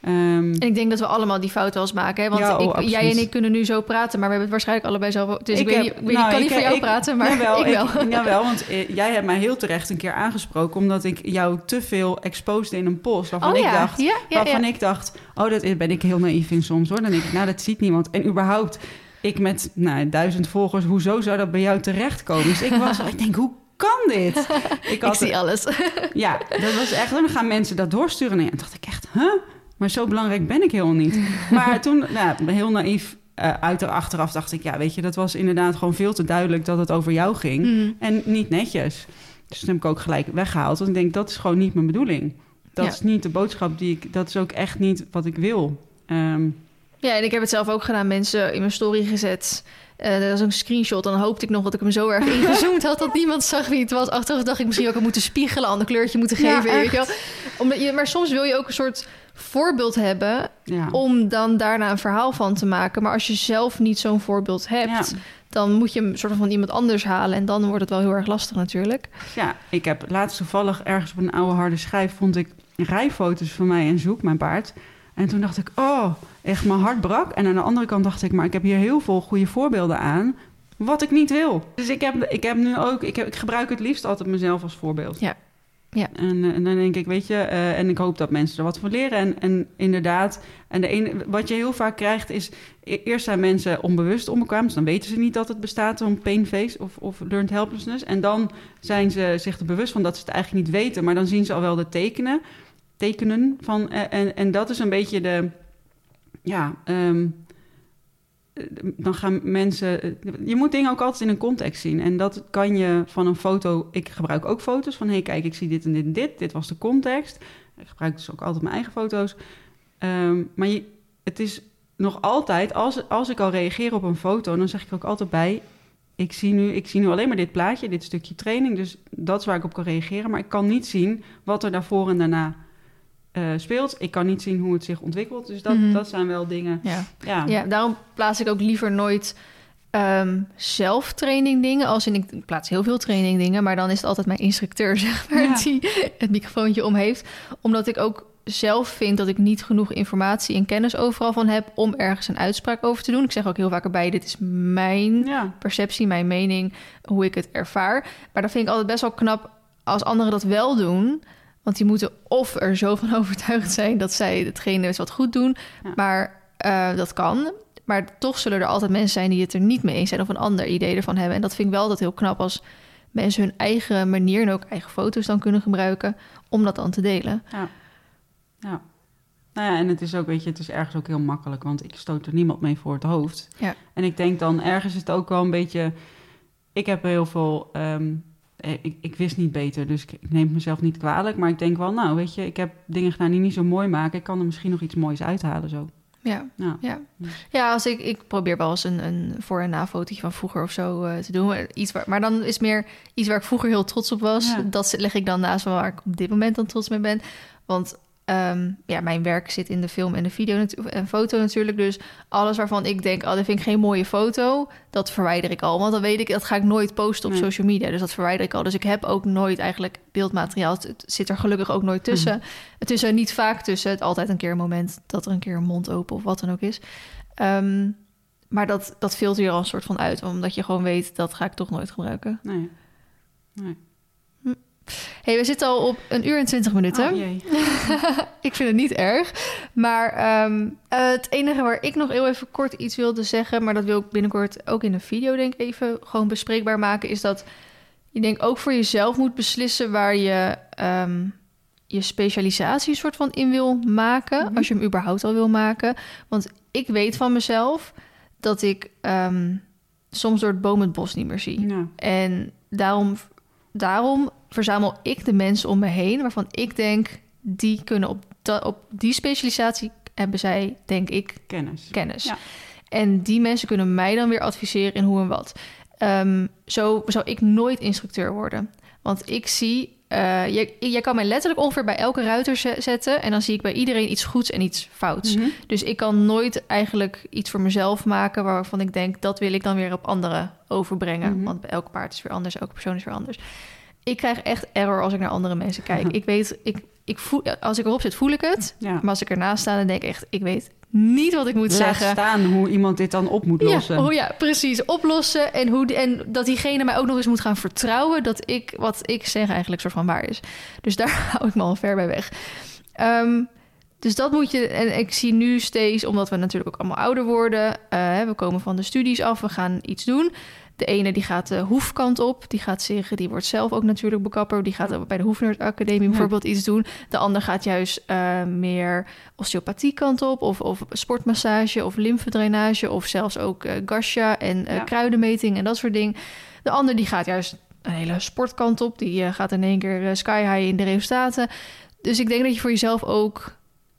Ehm, En ik denk dat we allemaal die fout wel eens maken. Hè? Want Ja, oh, ik, jij en ik kunnen nu zo praten, maar we hebben het waarschijnlijk allebei zelf... Dus ik, weet heb- niet, ik, weet nou, kan niet ik- voor jou ik- praten, maar jawel, ik wel. jawel, want eh, jij hebt mij heel terecht een keer aangesproken... omdat ik jou te veel exposed in een post... waarvan oh ik ja, dacht, ja, waarvan ik dacht, oh, dat ben ik heel naïef in soms hoor. Dan denk ik, nou, dat ziet niemand. En überhaupt, ik met nou, duizend volgers, hoezo zou dat bij jou terechtkomen? Dus ik was, ik denk, hoe kan dit? Ik, Ik had, zie alles. ja, dat was echt, dan gaan mensen dat doorsturen. En dan dacht ik echt, huh? Maar zo belangrijk ben ik helemaal niet. Maar toen, nou, heel naïef, eh uit er achteraf dacht ik, ja, weet je, dat was inderdaad gewoon veel te duidelijk dat het over jou ging. Mm. En niet netjes. Dus toen heb ik ook gelijk weggehaald. Want ik denk, dat is gewoon niet mijn bedoeling. Dat Ja. is niet de boodschap die ik... Dat is ook echt niet wat ik wil. Ehm, Ja, en ik heb het zelf ook gedaan. Mensen in mijn story gezet. Eh dat was een screenshot. Dan hoopte ik nog dat ik hem zo erg ingezoomd had... dat niemand zag wie het was. Achteraf dacht ik misschien ook al moeten spiegelen... ander kleurtje moeten Ja, geven. weet je wel. Omdat je, maar soms wil je ook een soort voorbeeld hebben... ja. om dan daarna een verhaal van te maken. Maar als je zelf niet zo'n voorbeeld hebt... Ja. dan moet je hem soort van van iemand anders halen. En dan wordt het wel heel erg lastig natuurlijk. ja, ik heb laatst toevallig ergens op een oude harde schijf... vond ik rijfoto's van mij en Zoek, mijn paard. En toen dacht ik, oh, echt mijn hart brak. En aan de andere kant dacht ik, maar ik heb hier heel veel goede voorbeelden aan... wat ik niet wil. Dus ik heb, ik heb nu ook... Ik, heb, ik gebruik het liefst altijd mezelf als voorbeeld. Ja. Ja. En, eh, en dan denk ik, weet je... eh, en ik hoop dat mensen er wat van leren. En, en inderdaad... En de ene, wat je heel vaak krijgt is... e- Eerst zijn mensen onbewust onbekwaam. Dus dan weten ze niet dat het bestaat, zo'n pain face of, of learned helplessness. En dan zijn ze zich er bewust van dat ze het eigenlijk niet weten. Maar dan zien ze al wel de tekenen, tekenen van... eh, en, en dat is een beetje de... ja, ehm, dan gaan mensen. Je moet dingen ook altijd in een context zien. En dat kan je van een foto. Ik gebruik ook foto's van: hé, hey, kijk, ik zie dit en dit en dit. Dit was de context. Ik gebruik dus ook altijd mijn eigen foto's. Ehm, maar je, het is nog altijd, als, als ik al reageer op een foto, dan zeg ik ook altijd bij: ik zie, nu, ik zie nu alleen maar dit plaatje, dit stukje training. Dus dat is waar ik op kan reageren. Maar ik kan niet zien wat er daarvoor en daarna uh, speelt. Ik kan niet zien hoe het zich ontwikkelt. Dus dat, Mhm. dat zijn wel dingen. Ja. Ja, Ja, daarom plaats ik ook liever nooit ehm zelf training dingen. Als in, ik plaats heel veel training dingen, maar dan is het altijd mijn instructeur, zeg maar, Ja. die het microfoontje om heeft. Omdat ik ook zelf vind dat ik niet genoeg informatie en kennis overal van heb om ergens een uitspraak over te doen. Ik zeg ook heel vaak erbij, dit is mijn ja. perceptie, mijn mening, hoe ik het ervaar. Maar dan vind ik altijd best wel knap als anderen dat wel doen. Want die moeten of er zo van overtuigd zijn dat zij hetgene is wat goed doen. Ja. Maar eh, dat kan. Maar toch zullen er altijd mensen zijn die het er niet mee eens zijn of een ander idee ervan hebben. En dat vind ik wel altijd heel knap als mensen hun eigen manier en ook eigen foto's dan kunnen gebruiken om dat dan te delen. Ja. ja. Nou ja, en het is ook, weet je, het is ergens ook heel makkelijk, want ik stoot er niemand mee voor het hoofd. Ja. En ik denk dan, ergens is het ook wel een beetje... Ik heb heel veel... ehm, eh, ik, ik wist niet beter, dus ik, ik neem het mezelf niet kwalijk. Maar ik denk wel, nou, weet je, ik heb dingen gedaan die niet zo mooi maken. Ik kan er misschien nog iets moois uithalen zo. Ja, Ja. ja. Ja als ik, ik probeer wel eens een, een voor- en na-fotootje van vroeger of zo eh, te doen. Iets waar, maar dan is meer iets waar ik vroeger heel trots op was. Ja. Dat leg ik dan naast me waar ik op dit moment dan trots mee ben. Want ehm, ja, mijn werk zit in de film en de video en foto natuurlijk. Dus alles waarvan ik denk, oh, dat vind ik geen mooie foto, dat verwijder ik al. Want dan weet ik, dat ga ik nooit posten op Nee. social media. Dus dat verwijder ik al. Dus ik heb ook nooit eigenlijk beeldmateriaal. Het, zit er gelukkig ook nooit tussen. Het is er niet vaak tussen. Het altijd een keer een moment dat er een keer een mond open of wat dan ook is. Ehm, maar dat, dat filter je al een soort van uit. Omdat je gewoon weet, dat ga ik toch nooit gebruiken. Nee. nee. Hey, we zitten al op een uur en twintig minuten. Oh, jee. ik vind het niet erg. Maar ehm, eh, het enige waar ik nog heel even kort iets wilde zeggen... maar dat wil ik binnenkort ook in een video denk ik even gewoon bespreekbaar maken... is dat je denk ook voor jezelf moet beslissen... waar je ehm, je specialisatie soort van in wil maken... Mhm. als je hem überhaupt al wil maken. Want ik weet van mezelf dat ik ehm, soms door het boom het bos niet meer zie. Ja. En daarom, daarom verzamel ik de mensen om me heen waarvan ik denk die kunnen op, op die specialisatie hebben zij, denk ik, Kennis. kennis. Ja. En die mensen kunnen mij dan weer adviseren in hoe en wat. Ehm, zo zou ik nooit instructeur worden. Want ik zie, eh je, kan mij letterlijk ongeveer bij elke ruiter ze- zetten. En dan zie ik bij iedereen iets goeds en iets fouts. Mhm. Dus ik kan nooit eigenlijk iets voor mezelf maken waarvan ik denk dat wil ik dan weer op anderen overbrengen. Mhm. Want bij elk paard is weer anders, elke persoon is weer anders. Ik krijg echt error als ik naar andere mensen kijk. ik weet, ik, ik voel, als ik erop zit, voel ik het. Ja. Maar als ik ernaast sta, dan denk ik echt, ik weet niet wat ik moet Laat zeggen. staan hoe iemand dit dan op moet lossen. Ja, oh ja, precies. Oplossen. En, hoe, en dat diegene mij ook nog eens moet gaan vertrouwen dat ik wat ik zeg eigenlijk soort van waar is. Dus daar hou ik me al ver bij weg. Ehm, dus dat moet je. En ik zie nu steeds, omdat we natuurlijk ook allemaal ouder worden. eh, we komen van de studies af, we gaan iets doen. De ene die gaat de hoefkant op, die gaat zich, die wordt zelf ook natuurlijk bekapper. Die gaat bij de Hoefnerd Academie Ja. bijvoorbeeld iets doen. De ander gaat juist eh, meer osteopathie kant op, of, of sportmassage, of lymfedrainage, of zelfs ook gasha en eh, Ja. kruidenmeting en dat soort dingen. De ander die gaat juist een hele sportkant op, die gaat in één keer sky high in de resultaten. Dus ik denk dat je voor jezelf ook,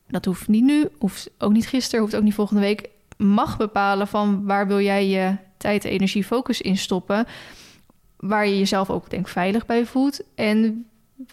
dat hoeft niet nu, hoeft ook niet gisteren, hoeft ook niet volgende week, mag bepalen van waar wil jij je tijd, energie, focus in stoppen. Waar je jezelf ook denk veilig bij voelt. En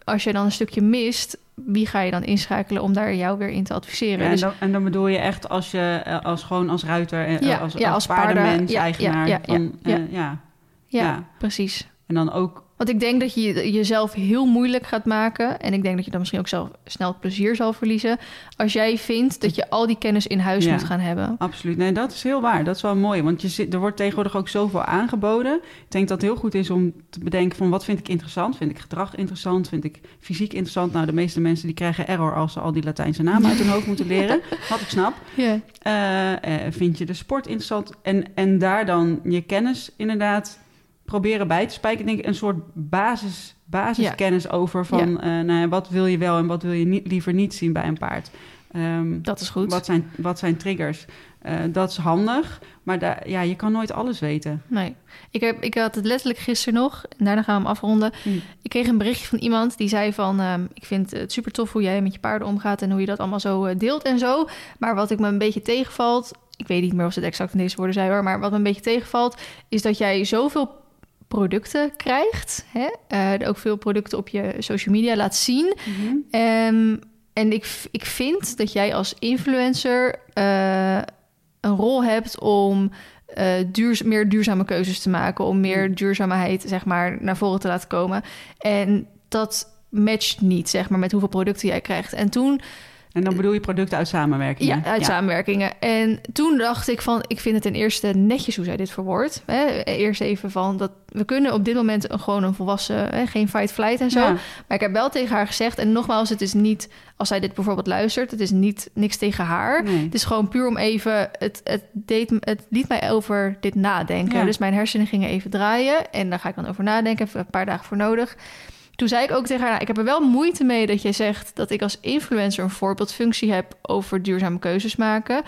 als je dan een stukje mist, wie ga je dan inschakelen om daar jou weer in te adviseren? Ja, en, dus, dan, en dan bedoel je echt als je eh, als gewoon als ruiter, eh, Ja, als, ja, als, als paarden- paardenmens, eigenaar. ja, ja, van, eh, ja. ja. ja, ja. precies. En dan ook, Want ik denk dat je jezelf heel moeilijk gaat maken. En ik denk dat je dan misschien ook zelf snel het plezier zal verliezen. Als jij vindt dat je al die kennis in huis Ja. moet gaan hebben. absoluut. Nee, dat is heel waar. Dat is wel mooi. Want je zit, er wordt tegenwoordig ook zoveel aangeboden. Ik denk dat het heel goed is om te bedenken van wat vind ik interessant? Vind ik gedrag interessant? Vind ik fysiek interessant? Nou, de meeste mensen die krijgen error als ze al die Latijnse namen uit hun hoofd moeten leren. Wat ik snap. Ja, Eh, eh, vind je de sport interessant? En, en daar dan je kennis inderdaad proberen bij te spijken. Ik denk een soort basis, basiskennis over van... Ja. eh, nou wat wil je wel en wat wil je niet, liever niet zien bij een paard. Ehm, Dat is goed. wat, zijn, wat zijn triggers? Eh, dat is handig, maar daar, ja, je kan nooit alles weten. Nee. Ik, heb, ik had het letterlijk gisteren nog. En daarna gaan we hem afronden. Hm. Ik kreeg een berichtje van iemand die zei van... ehm, ik vind het super tof hoe jij met je paarden omgaat... en hoe je dat allemaal zo eh, deelt en zo. Maar wat ik me een beetje tegenvalt... ik weet niet meer of ze het exact in deze woorden zei hoor... maar wat me een beetje tegenvalt... is dat jij zoveel producten krijgt. Hè? Eh, ook veel producten op je social media laat zien... Ehm, en ik, ik vind dat jij als influencer eh, een rol hebt om eh, duurz- meer duurzame keuzes te maken, om meer duurzaamheid zeg maar naar voren te laten komen. En dat matcht niet zeg maar met hoeveel producten jij krijgt. En toen En dan bedoel je producten uit samenwerking? ja, uit samenwerkingen. En toen dacht ik van, ik vind het ten eerste netjes hoe zij dit verwoordt. Eerst even van, dat we kunnen op dit moment een, gewoon een volwassen, hè, geen fight flight en zo. Ja. Maar ik heb wel tegen haar gezegd, en nogmaals, het is niet, als zij dit bijvoorbeeld luistert, het is niet niks tegen haar. Nee. Het is gewoon puur om even, het, het, deed, het liet mij over dit nadenken. Ja. Dus mijn hersenen gingen even draaien en daar ga ik dan over nadenken, even een paar dagen voor nodig. Toen zei ik ook tegen haar, nou, ik heb er wel moeite mee dat jij zegt dat ik als influencer een voorbeeldfunctie heb over duurzame keuzes maken.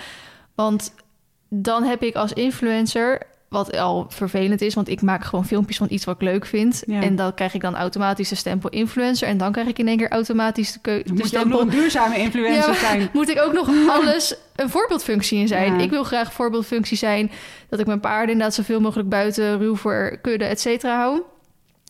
Want dan heb ik als influencer, wat al vervelend is, want ik maak gewoon filmpjes van iets wat ik leuk vind. Ja. En dan krijg ik dan automatisch de stempel influencer. En dan krijg ik in één keer automatisch de, keu- Dan de moet je ook stempel nog een duurzame influencer Ja, zijn. moet ik ook nog alles een voorbeeldfunctie in zijn. Ja. Ik wil graag voorbeeldfunctie zijn dat ik mijn paarden inderdaad zoveel mogelijk buiten ruw voor kudde, et cetera hou.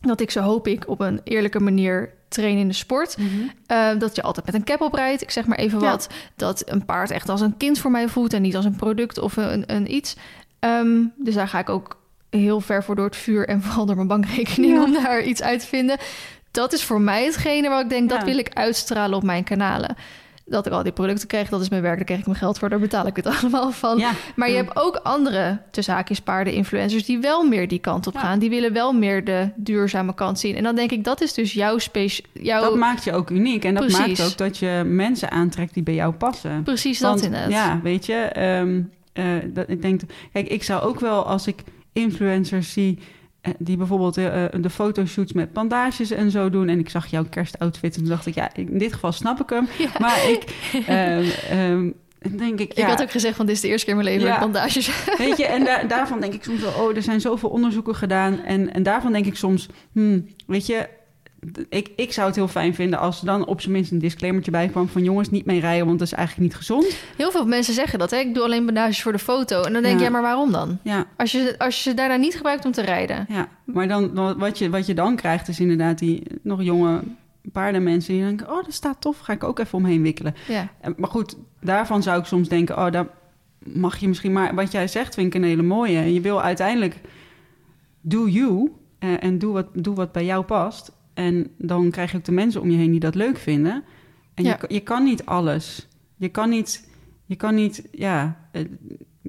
Dat ik zo hoop ik op een eerlijke manier train in de sport. Eh, dat je altijd met een cap oprijdt, ik zeg maar even Ja. wat. Dat een paard echt als een kind voor mij voelt en niet als een product of een, een iets. Ehm, dus daar ga ik ook heel ver voor door het vuur en vooral door mijn bankrekening Ja. om daar iets uit te vinden. Dat is voor mij hetgene waar ik denk, dat wil ik uitstralen op mijn kanalen. Dat ik al die producten krijg, dat is mijn werk, daar krijg ik mijn geld voor, daar betaal ik het allemaal van. Ja. Maar je Ja. hebt ook andere, tussen haakjes paarden, influencers... die wel meer die kant op Ja. gaan. Die willen wel meer de duurzame kant zien. En dan denk ik, dat is dus jouw space... Jouw, Dat maakt je ook uniek. En dat Precies. maakt ook dat je mensen aantrekt die bij jou passen. precies dat Want, inderdaad. Ja, weet je. ehm, eh, dat, ik denk, kijk, ik zou ook wel als ik influencers zie... eh, die bijvoorbeeld eh, de fotoshoots met bandages en zo doen... en ik zag jouw kerstoutfit en toen dacht ik... ja, in dit geval snap ik hem. Ja. Maar ik... ehm, ehm, denk ik, Ik ja, had ook gezegd van dit is de eerste keer in mijn leven Ja. met bandages. Weet je, en daar, daarvan denk ik soms wel, oh, er zijn zoveel onderzoeken gedaan. En, en daarvan denk ik soms, hmm, weet je, ik, ik zou het heel fijn vinden als er dan op zijn minst een disclaimertje bij kwam van jongens, niet mee rijden, want dat is eigenlijk niet gezond. Heel veel mensen zeggen dat. Hè? Ik doe alleen bandages voor de foto. En dan denk je, ja, maar waarom dan? Ja, Als je, als je ze daarna niet gebruikt om te rijden. ja. Maar dan, wat, je, wat je dan krijgt is inderdaad die nog jonge paardenmensen die denken, oh, dat staat tof, ga ik ook even omheen wikkelen. Ja, Maar goed, daarvan zou ik soms denken, oh, daar mag je misschien maar... Wat jij zegt vind ik een hele mooie. Je wil uiteindelijk do you eh, en doe wat, doe wat bij jou past. En dan krijg je ook de mensen om je heen die dat leuk vinden. En Ja. je, kan- je kan niet alles. Je kan niet, je kan niet, ja... eh,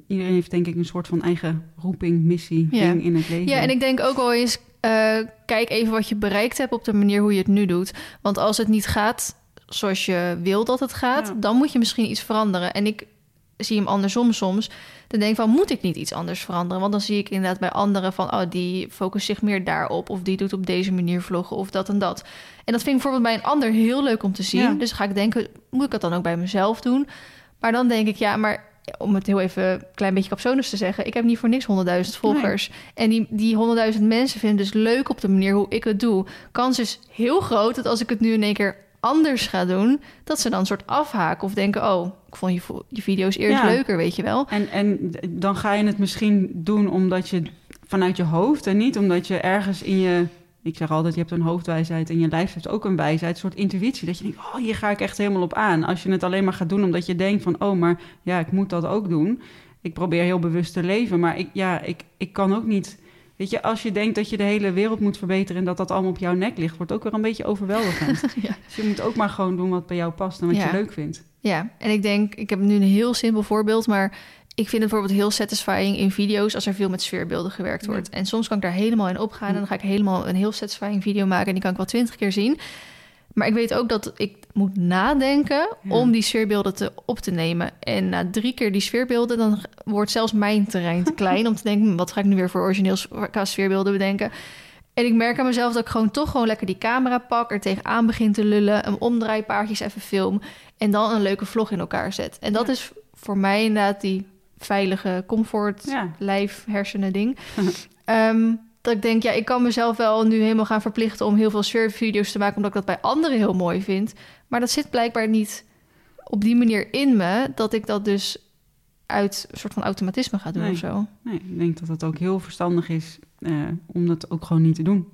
iedereen heeft denk ik een soort van eigen roeping, missie, Ja. ding in het leven. ja en ik denk ook wel eens... eh, kijk even wat je bereikt hebt op de manier hoe je het nu doet. Want als het niet gaat zoals je wil dat het gaat... Ja. dan moet je misschien iets veranderen. En ik zie hem andersom soms. Dan denk ik van, moet ik niet iets anders veranderen? Want dan zie ik inderdaad bij anderen van... oh, die focust zich meer daarop... of die doet op deze manier vloggen of dat en dat. En dat vind ik bijvoorbeeld bij een ander heel leuk om te zien. Ja. Dus ga ik denken, moet ik dat dan ook bij mezelf doen? Maar dan denk ik, ja, maar om het heel even een klein beetje capsonus te zeggen... ik heb niet voor niks 100.000 volgers. En die, die 100.000 mensen vinden dus leuk op de manier hoe ik het doe. Kans is heel groot dat als ik het nu in één keer anders ga doen... dat ze dan een soort afhaken of denken... oh, ik vond je, je video's eerst Ja. leuker, weet je wel. En, en dan ga je het misschien doen omdat je vanuit je hoofd en niet omdat je ergens in je. Ik zeg altijd, je hebt een hoofdwijsheid en je lijf heeft ook een wijsheid, een soort intuïtie. Dat je denkt, oh, hier ga ik echt helemaal op aan. Als je het alleen maar gaat doen omdat je denkt van, oh, maar ja, ik moet dat ook doen. Ik probeer heel bewust te leven, maar ik, ja, ik, ik kan ook niet. Weet je, als je denkt dat je de hele wereld moet verbeteren en dat dat allemaal op jouw nek ligt, wordt ook weer een beetje overweldigend. Ja. Dus je moet ook maar gewoon doen wat bij jou past en wat Ja. je leuk vindt. Ja, en ik denk, ik heb nu een heel simpel voorbeeld, maar ik vind het bijvoorbeeld heel satisfying in video's als er veel met sfeerbeelden gewerkt wordt. En soms kan ik daar helemaal in opgaan en dan ga ik helemaal een heel satisfying video maken en die kan ik wel twintig keer zien. Maar ik weet ook dat ik moet nadenken Ja. om die sfeerbeelden te, op te nemen. En na drie keer die sfeerbeelden, dan wordt zelfs mijn terrein te klein om te denken, hm, wat ga ik nu weer voor origineel qua sfeerbeelden bedenken? En ik merk aan mezelf dat ik gewoon toch gewoon lekker die camera pak, er tegenaan begin te lullen, een omdraaipaardjes even film en dan een leuke vlog in elkaar zet. En dat Ja. is voor mij inderdaad die veilige comfort, Ja. lijf, hersenen ding. Ehm, dat ik denk, ja, ik kan mezelf wel nu helemaal gaan verplichten om heel veel surfvideo's te maken, omdat ik dat bij anderen heel mooi vind. Maar dat zit blijkbaar niet op die manier in me, dat ik dat dus uit een soort van automatisme ga doen Nee. of zo. Nee, ik denk dat het ook heel verstandig is eh, om dat ook gewoon niet te doen.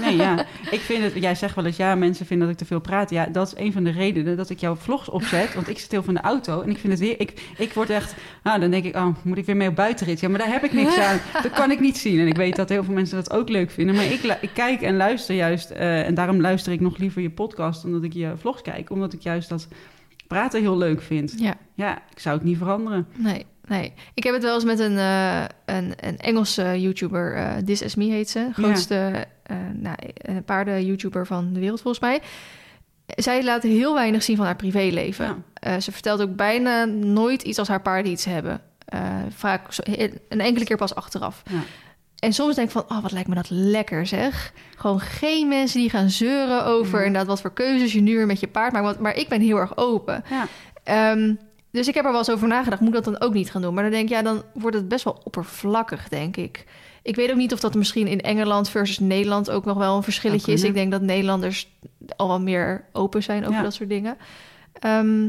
Nee, ja. Ik vind het, jij zegt wel eens, ja, mensen vinden dat ik te veel praat. Ja, dat is een van de redenen dat ik jouw vlogs opzet. Want ik zit heel van de auto en ik vind het weer, ik, ik word echt, nou, dan denk ik, oh, moet ik weer mee op buitenrit? Ja, maar daar heb ik niks aan. Dat kan ik niet zien. En ik weet dat heel veel mensen dat ook leuk vinden. Maar ik, ik kijk en luister juist, eh, en daarom luister ik nog liever je podcast dan dat ik je vlogs kijk. Omdat ik juist dat praten heel leuk vind. Ja. Ja, ik zou het niet veranderen. Nee, nee. Ik heb het wel eens met een, eh, een, een Engelse YouTuber, eh This Is Me heet ze. Grootste eh nou, paarden-YouTuber van de wereld volgens mij. Zij laat heel weinig zien van haar privéleven. Ja. Ze vertelt ook bijna nooit iets als haar paarden iets hebben. Vaak zo- een enkele keer pas achteraf. Ja. En soms denk ik van, oh, wat lijkt me dat lekker zeg. Gewoon geen mensen die gaan zeuren over Ja. inderdaad wat voor keuzes je nu weer met je paard maakt. Want- Maar ik ben heel erg open. Ja. Ehm, dus ik heb er wel eens over nagedacht, moet ik dat dan ook niet gaan doen? Maar dan denk ik, ja, dan wordt het best wel oppervlakkig, denk ik. Ik weet ook niet of dat misschien in Engeland versus Nederland ook nog wel een verschilletje is. Ik denk dat Nederlanders al wel meer open zijn over Ja. dat soort dingen. Ehm,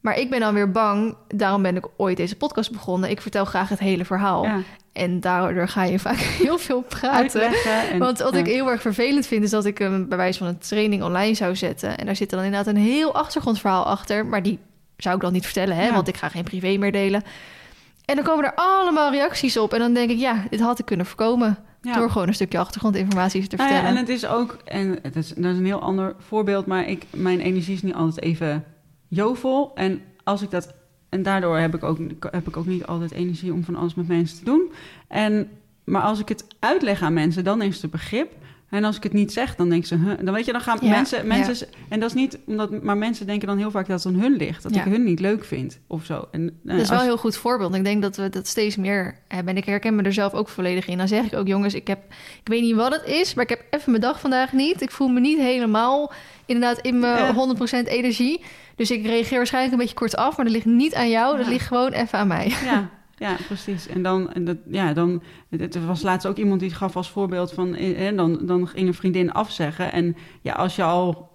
maar ik ben dan weer bang, daarom ben ik ooit deze podcast begonnen. Ik vertel graag het hele verhaal. Ja, En daardoor ga je vaak heel veel praten. En, Want wat ja. ik heel erg vervelend vind, is dat ik hem bij wijze van een training online zou zetten. En daar zit dan inderdaad een heel achtergrondverhaal achter. Maar die zou ik dan niet vertellen, hè? Ja. want ik ga geen privé meer delen. En dan komen er allemaal reacties op. En dan denk ik, ja, dit had ik kunnen voorkomen. Ja. Door gewoon een stukje achtergrondinformatie te Nou ja, vertellen. en het is ook, en het is, dat is een heel ander voorbeeld, maar ik, mijn energie is niet altijd even jovel. En als ik dat, en daardoor heb ik, ook, heb ik ook niet altijd energie om van alles met mensen te doen. En, maar als ik het uitleg aan mensen, dan is het begrip. En als ik het niet zeg, dan denken ze, huh, dan weet je, dan gaan Ja, mensen, mensen, en dat is niet omdat, maar mensen denken dan heel vaak dat het aan hun ligt, dat Ja. ik hun niet leuk vind of zo. En, eh, Dat is wel als- een heel goed voorbeeld. Ik denk dat we dat steeds meer hebben. En ik herken me er zelf ook volledig in. Dan zeg ik ook, jongens, ik, heb, ik weet niet wat het is, maar ik heb even mijn dag vandaag niet. Ik voel me niet helemaal inderdaad in mijn Ja. 100% energie. Dus ik reageer waarschijnlijk een beetje kort af, maar dat ligt niet aan jou. Dat ligt gewoon even aan mij. Ja, ja, precies. En dan, en dat, ja, dan, het er was laatst ook iemand die gaf als voorbeeld van, eh, dan, dan ging een vriendin afzeggen. En ja, als je al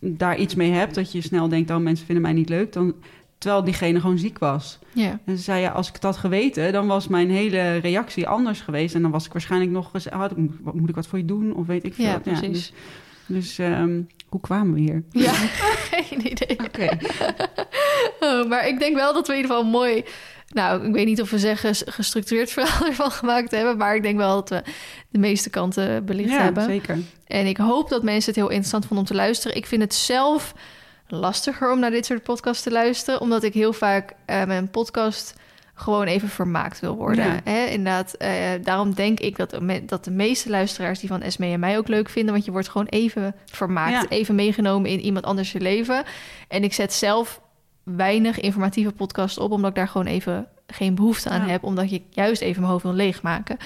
daar iets mee hebt, dat je snel denkt, oh, mensen vinden mij niet leuk, dan, terwijl diegene gewoon ziek was. Ja, En ze zei, ja, als ik had geweten, dan was mijn hele reactie anders geweest. En dan was ik waarschijnlijk nog, gez- had ik, moet ik wat voor je doen? Of weet ik veel. ja precies. dus dus ehm, hoe kwamen we hier? Ja, geen idee. Oké. Oh, maar ik denk wel dat we in ieder geval mooi... Nou, ik weet niet of we zeggen gestructureerd verhaal ervan gemaakt hebben... maar ik denk wel dat we de meeste kanten belicht Ja, hebben. zeker. En ik hoop dat mensen het heel interessant vonden om te luisteren. Ik vind het zelf lastiger om naar dit soort podcasts te luisteren, omdat ik heel vaak eh, mijn podcast gewoon even vermaakt wil worden. Ja. Hè? Inderdaad, eh, daarom denk ik dat dat de meeste luisteraars die van Esme en mij ook leuk vinden, want je wordt gewoon even vermaakt, Ja. even meegenomen in iemand anders je leven. En ik zet zelf weinig informatieve podcasts op, omdat ik daar gewoon even geen behoefte aan Ja. heb, omdat je juist even mijn hoofd wil leegmaken.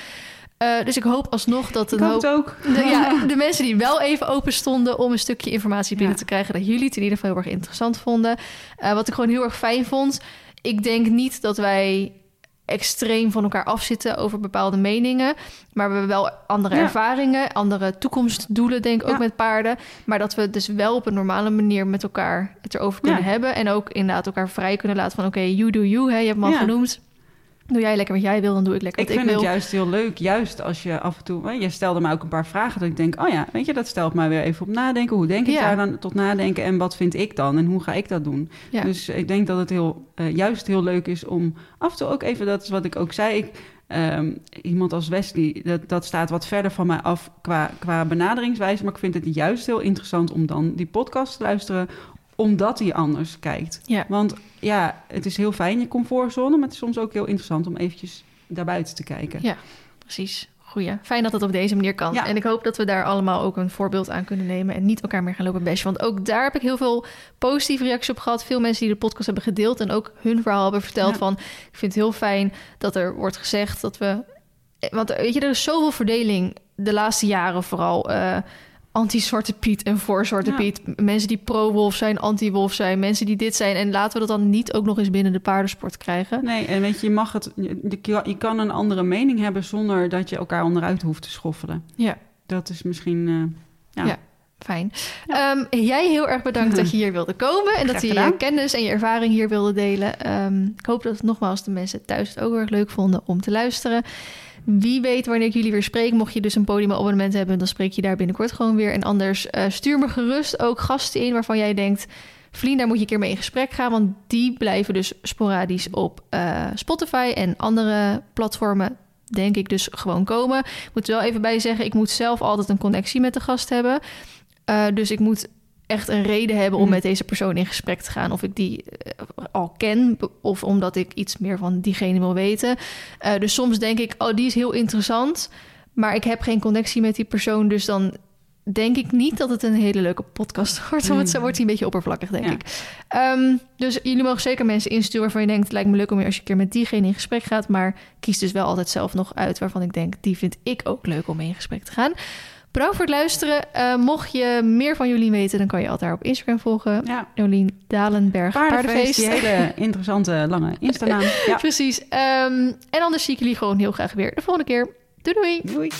Eh, dus ik hoop alsnog dat een hoop ook. de, ja, de mensen die wel even open stonden om een stukje informatie binnen Ja. te krijgen, dat jullie het in ieder geval heel erg interessant vonden. Eh, wat ik gewoon heel erg fijn vond. Ik denk niet dat wij extreem van elkaar afzitten over bepaalde meningen. Maar we hebben wel andere Ja. ervaringen, andere toekomstdoelen, denk ik ook Ja. met paarden. Maar dat we dus wel op een normale manier met elkaar het erover kunnen Ja. hebben. En ook inderdaad elkaar vrij kunnen laten van oké, you do you. Hè, je hebt me al genoemd. Doe jij lekker wat jij wil, dan doe ik lekker Ik wat vind ik het wil. juist heel leuk, juist als je af en toe... hè, Je stelde me ook een paar vragen dat ik denk... oh ja, weet je, dat stelt mij weer even op nadenken. Hoe denk ik Ja. daar dan tot nadenken en wat vind ik dan en hoe ga ik dat doen? Ja. Dus ik denk dat het heel, eh, juist heel leuk is om af en toe ook even... dat is wat ik ook zei, ik, ehm, iemand als Wesley... Dat, dat staat wat verder van mij af qua, qua benaderingswijze... maar ik vind het juist heel interessant om dan die podcast te luisteren... omdat hij anders kijkt. Ja. Want ja, het is heel fijn, je comfortzone... maar het is soms ook heel interessant om eventjes daarbuiten te kijken. Ja. Precies. Goeie. Fijn dat het op deze manier kan. Ja. En ik hoop dat we daar allemaal ook een voorbeeld aan kunnen nemen en niet elkaar meer gaan lopen bashen. Want ook daar heb ik heel veel positieve reacties op gehad. Veel mensen die de podcast hebben gedeeld en ook hun verhaal hebben verteld Ja. van... Ik vind het heel fijn dat er wordt gezegd dat we... Want weet je, er is zoveel verdeling de laatste jaren vooral eh, anti-Zwarte Piet en voor Zwarte Ja. Piet. Mensen die pro-wolf zijn, anti-wolf zijn, mensen die dit zijn. En laten we dat dan niet ook nog eens binnen de paardensport krijgen. Nee, en weet je, je mag het. Je, kan een andere mening hebben zonder dat je elkaar onderuit hoeft te schoffelen. Ja. Dat is misschien. eh, ja. Ja. Fijn. Ehm, jij heel erg bedankt dat je hier wilde komen en dat Graag je je gedaan. kennis en je ervaring hier wilde delen. Ehm, ik hoop dat nogmaals de mensen thuis het ook heel erg leuk vonden om te luisteren. Wie weet wanneer ik jullie weer spreek. Mocht je dus een podiumabonnement hebben, dan spreek je daar binnenkort gewoon weer. En anders eh, stuur me gerust ook gasten in waarvan jij denkt... Vlien, daar moet je een keer mee in gesprek gaan. Want die blijven dus sporadisch op eh, Spotify en andere platformen, denk ik, dus gewoon komen. Ik moet er wel even bij zeggen, ik moet zelf altijd een connectie met de gast hebben. Eh, dus ik moet echt een reden hebben om Mm. met deze persoon in gesprek te gaan. Of ik die eh, al ken, of omdat ik iets meer van diegene wil weten. Eh, dus soms denk ik, oh, die is heel interessant. Maar ik heb geen connectie met die persoon. Dus dan denk ik niet dat het een hele leuke podcast wordt. Want zo Mm. wordt hij een beetje oppervlakkig, denk Ja. ik. Ehm, dus jullie mogen zeker mensen insturen waarvan je denkt... het lijkt me leuk om weer als je een keer met diegene in gesprek gaat. Maar kies dus wel altijd zelf nog uit waarvan ik denk... die vind ik ook leuk om mee in gesprek te gaan. Bedankt voor het luisteren. Eh, mocht je meer van Jolien weten, dan kan je altijd haar op Instagram volgen. ja. Jolien Dalenberg, Paardenfeest, die hele interessante lange Insta-naam. Ja. Precies. Ehm, en anders zie ik jullie gewoon heel graag weer de volgende keer. Doei doei! Doei.